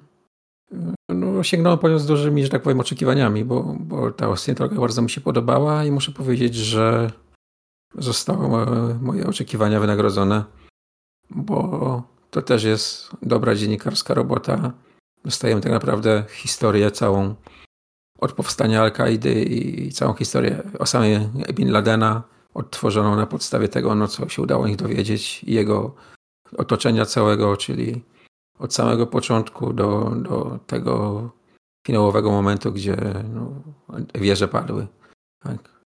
Speaker 3: no, sięgnąłem po nią z dużymi, że tak powiem, oczekiwaniami, bo, bo ta oscyjna bardzo mi się podobała i muszę powiedzieć, że zostały moje oczekiwania wynagrodzone, bo to też jest dobra dziennikarska robota. Dostajemy tak naprawdę historię całą od powstania Al-Kaidy i całą historię o samej Bin Ladena, odtworzoną na podstawie tego, no, co się udało ich dowiedzieć jego otoczenia całego, czyli od samego początku do, do tego finałowego momentu, gdzie no, wieże padły. Tak.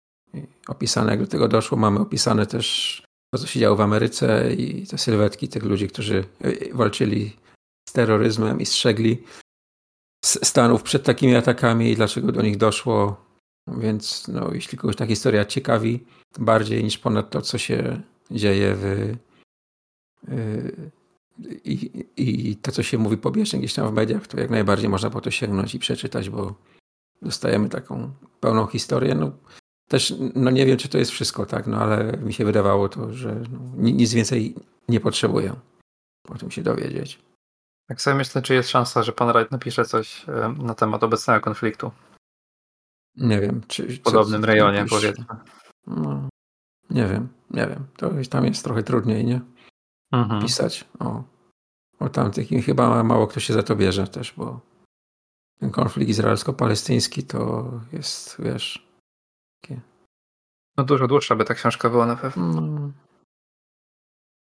Speaker 3: opisane, jak do tego doszło, mamy opisane też to, co się działo w Ameryce i te sylwetki tych ludzi, którzy e, walczyli z terroryzmem i strzegli Stanów przed takimi atakami i dlaczego do nich doszło. Więc no, jeśli kogoś ta historia ciekawi bardziej niż ponad to, co się dzieje w, e, i, i to, co się mówi pobieżnie gdzieś tam w mediach, to jak najbardziej można po to sięgnąć i przeczytać, bo dostajemy taką pełną historię. No, też no nie wiem, czy to jest wszystko, tak, no ale mi się wydawało to, że no, nic więcej nie potrzebuję o tym się dowiedzieć.
Speaker 4: Tak sobie myślę, czy jest szansa, że pan Wright napisze coś na temat obecnego konfliktu.
Speaker 3: Nie wiem. Czy,
Speaker 4: w podobnym rejonie, powiedzmy.
Speaker 3: No, nie wiem, nie wiem. To tam jest trochę trudniej, nie? mhm. pisać o, o tamtych. I chyba mało kto się za to bierze też, bo ten konflikt izraelsko-palestyński to jest, wiesz, takie...
Speaker 4: No dużo dłuższa by ta książka była na pewno. No.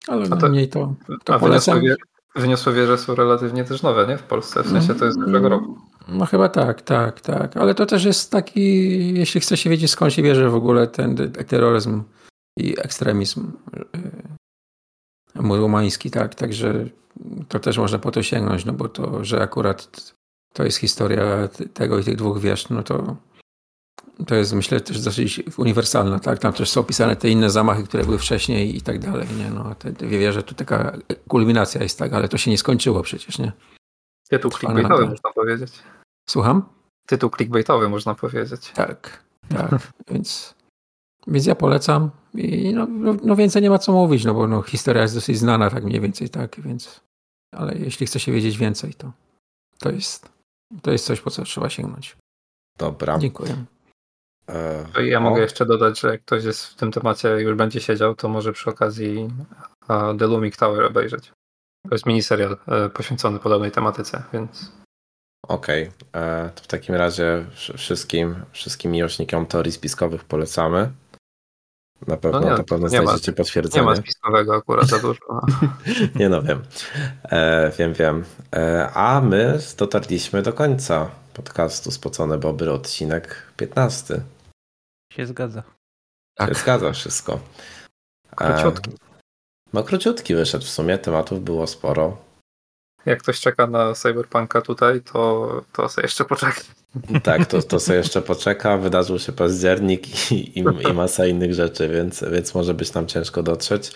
Speaker 3: Ale to, mniej to, to a polecam.
Speaker 4: Wyniosłe wieże są relatywnie też nowe, nie? W Polsce, w sensie to jest z zeszłego roku.
Speaker 3: No chyba tak, tak, tak. Ale to też jest taki, jeśli chce się wiedzieć skąd się bierze w ogóle ten terroryzm i ekstremizm muzułmański, tak, także to też można po to sięgnąć, no bo to, że akurat to jest historia tego i tych dwóch wież, no to to jest myślę też dosyć uniwersalna, tak, tam też są opisane te inne zamachy, które były wcześniej i tak dalej, nie, no te dwie wieże to taka kulminacja jest, tak, ale to się nie skończyło przecież, nie.
Speaker 4: Tytuł clickbaitowy można powiedzieć.
Speaker 3: Słucham?
Speaker 4: Tytuł clickbaitowy można powiedzieć.
Speaker 3: Tak, tak, więc więc ja polecam i no, no, no, więcej nie ma co mówić, no bo no, historia jest dosyć znana tak mniej więcej, tak, więc ale jeśli chce się wiedzieć więcej, to to jest, to jest coś, po co trzeba sięgnąć.
Speaker 1: Dobra.
Speaker 3: Dziękuję.
Speaker 4: E, ja o. mogę jeszcze dodać, że jak ktoś jest w tym temacie już będzie siedział, to może przy okazji The Looming Tower obejrzeć. To jest miniserial e, poświęcony podobnej tematyce, więc
Speaker 1: Okej, okay. E, to w takim razie wszystkim, wszystkim miłośnikom teorii spiskowych polecamy. Na pewno, no nie, na pewno znajdziecie potwierdzenie.
Speaker 4: Nie ma spiskowego akurat za dużo.
Speaker 1: nie no, wiem. E, wiem, wiem. E, a my dotarliśmy do końca podcastu Spocone Bobry, odcinek 15.
Speaker 5: Się zgadza.
Speaker 1: Tak. Się zgadza wszystko.
Speaker 4: Króciutki.
Speaker 1: No króciutki wyszedł w sumie, tematów było sporo.
Speaker 4: Jak ktoś czeka na Cyberpunka tutaj, to, to sobie jeszcze poczeka.
Speaker 1: Tak, to, to sobie jeszcze poczeka. Wydarzył się październik i, i, i masa innych rzeczy, więc, więc może być nam ciężko dotrzeć.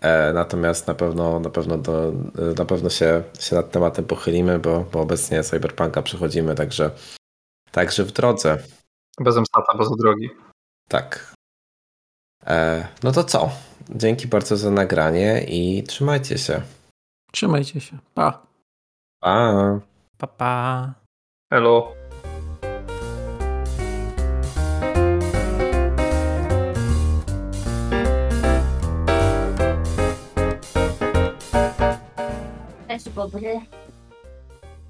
Speaker 1: E, natomiast na pewno, na pewno, do, na pewno się, się nad tematem pochylimy, bo, bo obecnie Cyberpunka przechodzimy, także, także w drodze.
Speaker 4: Bez mstata, bez drogi.
Speaker 1: Tak. E, no to co? Dzięki bardzo za nagranie i trzymajcie się.
Speaker 3: Trzymajcie się. Pa.
Speaker 1: Pa.
Speaker 5: Pa, pa.
Speaker 4: Hello.
Speaker 2: Cześć, dobry.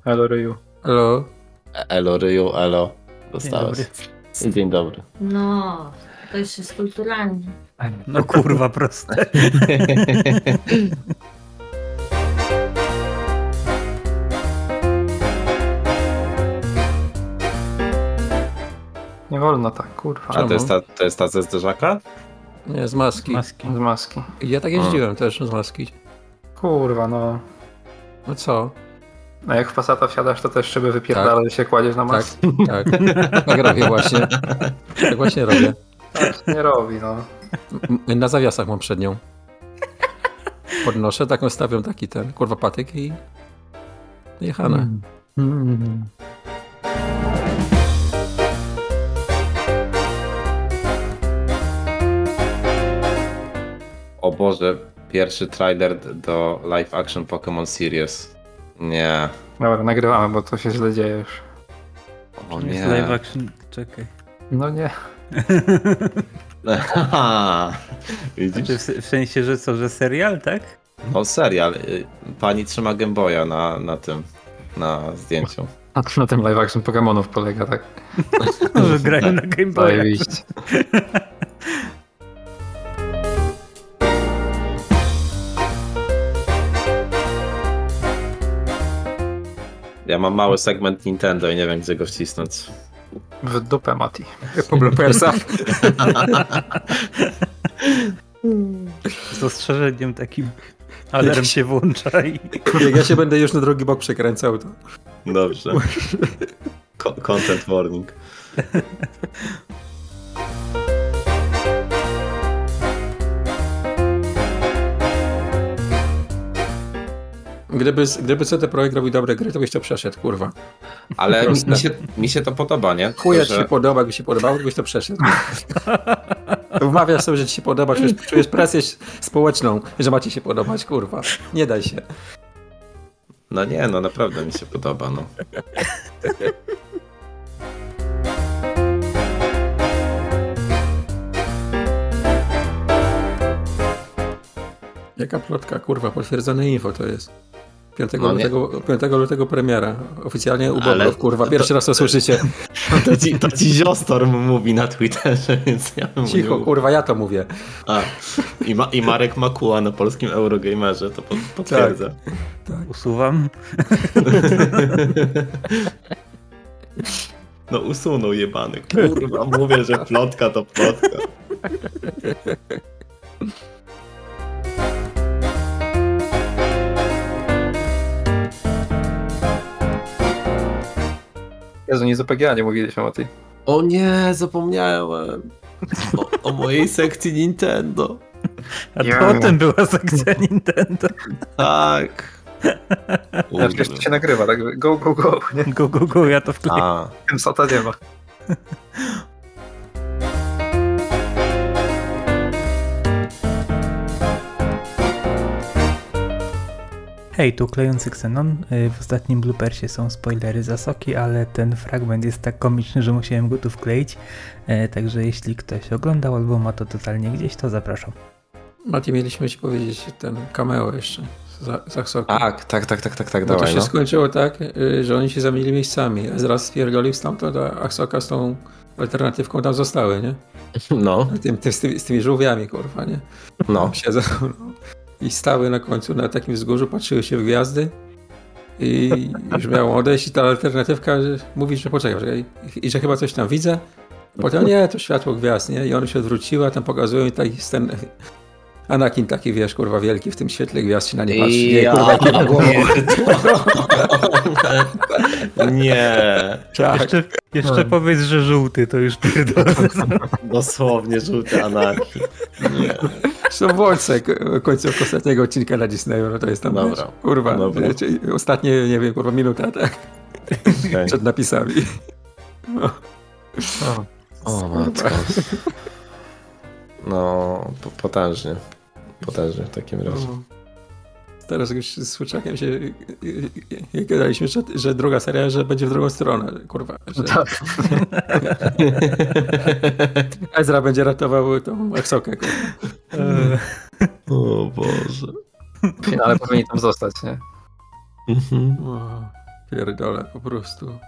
Speaker 4: Elo, Ryju.
Speaker 3: Elo.
Speaker 1: Elo, Ryju, elo. Dostałeś. Dzień dobry. Dzień dobry.
Speaker 2: No, to już jest kulturalnie.
Speaker 5: No kurwa, proste.
Speaker 4: wolno tak, kurwa.
Speaker 1: A to jest, ta, to jest ta ze zderzaka?
Speaker 3: Nie, z maski.
Speaker 5: maski.
Speaker 4: Z maski.
Speaker 3: Ja tak jeździłem też z maski.
Speaker 4: Kurwa, no.
Speaker 3: No co?
Speaker 4: A jak w Passata wsiadasz, to też szyby wypierdalasz tak. się kładziesz na maskę.
Speaker 3: Tak, tak. Tak robię właśnie. Tak właśnie robię.
Speaker 4: Tak nie robi, no.
Speaker 3: Na zawiasach mam przednią. Podnoszę, taką stawiam taki ten, kurwa patyk i jechane. Mm. Mm.
Speaker 1: O Boże, pierwszy trailer do live action Pokémon Series. Nie.
Speaker 4: Dobra, nagrywamy, bo to się źle dzieje już.
Speaker 1: O nie.
Speaker 5: Live action, czekaj.
Speaker 4: No nie.
Speaker 1: Widzisz?
Speaker 5: Znaczy w, sensie, że co, że serial, tak?
Speaker 1: No serial. Y, pani trzyma Gameboya na, na tym, na zdjęciu.
Speaker 4: A to na tym live action Pokémonów polega, tak?
Speaker 5: że grają na Gameboya.
Speaker 1: Ja mam mały segment Nintendo i nie wiem, gdzie go wcisnąć.
Speaker 4: W dupę, Mati.
Speaker 3: Po Bloopersa.
Speaker 5: Z ostrzeżeniem takim alarm się włącza i...
Speaker 3: Jak ja się będę już na drugi bok przekręcał, to...
Speaker 1: Dobrze. Content warning.
Speaker 3: Gdyby, gdyby CD Projekt robił dobre gry, to byś to przeszedł, kurwa.
Speaker 1: Ale mi, mi, się, mi się to podoba, nie?
Speaker 3: Chuja że... ci się podoba, jakby się podobało, to byś to przeszedł. Wmawiasz sobie, że ci się podoba, czujesz, czujesz presję społeczną, że macie się podobać, kurwa. Nie daj się.
Speaker 1: No nie, no naprawdę mi się podoba, no.
Speaker 3: Jaka plotka, kurwa, potwierdzone info to jest. 5, no lutego, 5 lutego premiera. Oficjalnie u Ale kurwa. Pierwszy to, raz to słyszycie.
Speaker 1: To ci, to ci Ziostorm mówi na Twitterze, więc ja
Speaker 3: Cicho, kurwa, ja to mówię.
Speaker 1: A, i, ma, i Marek Makuła na polskim Eurogamerze to potwierdza. Tak,
Speaker 5: tak. Usuwam.
Speaker 1: No usunął jebany. Kurwa, mówię, że plotka to plotka.
Speaker 4: Jezu, nie z OPGA nie mówiliśmy o tej.
Speaker 1: O nie, zapomniałem. O, o mojej sekcji Nintendo.
Speaker 5: A to o tym była sekcja Nintendo.
Speaker 1: Tak.
Speaker 4: Ja przecież to się nagrywa, tak? Go, go, go. Nie?
Speaker 5: Go, go, go, ja to wkleję.
Speaker 4: Tym sota nie ma.
Speaker 5: Hej, tu klejący Xenon. Y, w ostatnim bloopersie są spoilery za soki, ale ten fragment jest tak komiczny, że musiałem go tu wkleić. Y, także jeśli ktoś oglądał albo ma to totalnie gdzieś, to zapraszam.
Speaker 3: Mati, mieliśmy ci powiedzieć ten cameo jeszcze z Ahsoki.
Speaker 1: Tak, tak, tak, tak, tak, tak,
Speaker 3: no To się no. skończyło tak, y, że oni się zamienili miejscami. Ezra spierdolił stamtąd, a Ahsoka z tą alternatywką tam zostały, nie?
Speaker 1: No.
Speaker 3: Tym, tym, z, tymi, z tymi żółwiami, kurwa, nie?
Speaker 1: No.
Speaker 3: Siedzą, no. I stały na końcu na takim wzgórzu, patrzyły się w gwiazdy i już miał odejść i ta alternatywka mówi, że poczekaj, poczekaj i że chyba coś tam widzę. Potem nie, to światło gwiazd, nie? I on się odwróciła, tam pokazują i taki ten Anakin taki, wiesz, kurwa, wielki w tym świetle gwiazd się na nie patrzy. Nie, ja, kurwa, kiwa głową.
Speaker 1: Nie.
Speaker 5: Tak. Jeszcze, jeszcze no. powiedz, że żółty, to już pierdolę.
Speaker 1: Dosłownie żółty. Nie.
Speaker 3: Są włączę końcówkę ostatniego odcinka na Disneyu, no to jest tam, Dobra. Wiesz, kurwa, Dobra. ostatnie, nie wiem, kurwa, minuta, tak? Okay. Przed napisami.
Speaker 1: No. O, o matko. No, potężnie. Potężnie w takim razie. No.
Speaker 3: Teraz już z Słyczakiem się gadaliśmy, że, że druga seria, że będzie w drugą stronę, kurwa. Że... Tak. Ezra będzie ratował tą Exokę.
Speaker 1: o Boże.
Speaker 4: No, ale powinni tam zostać, nie?
Speaker 3: Mhm. O, pierdolę po prostu.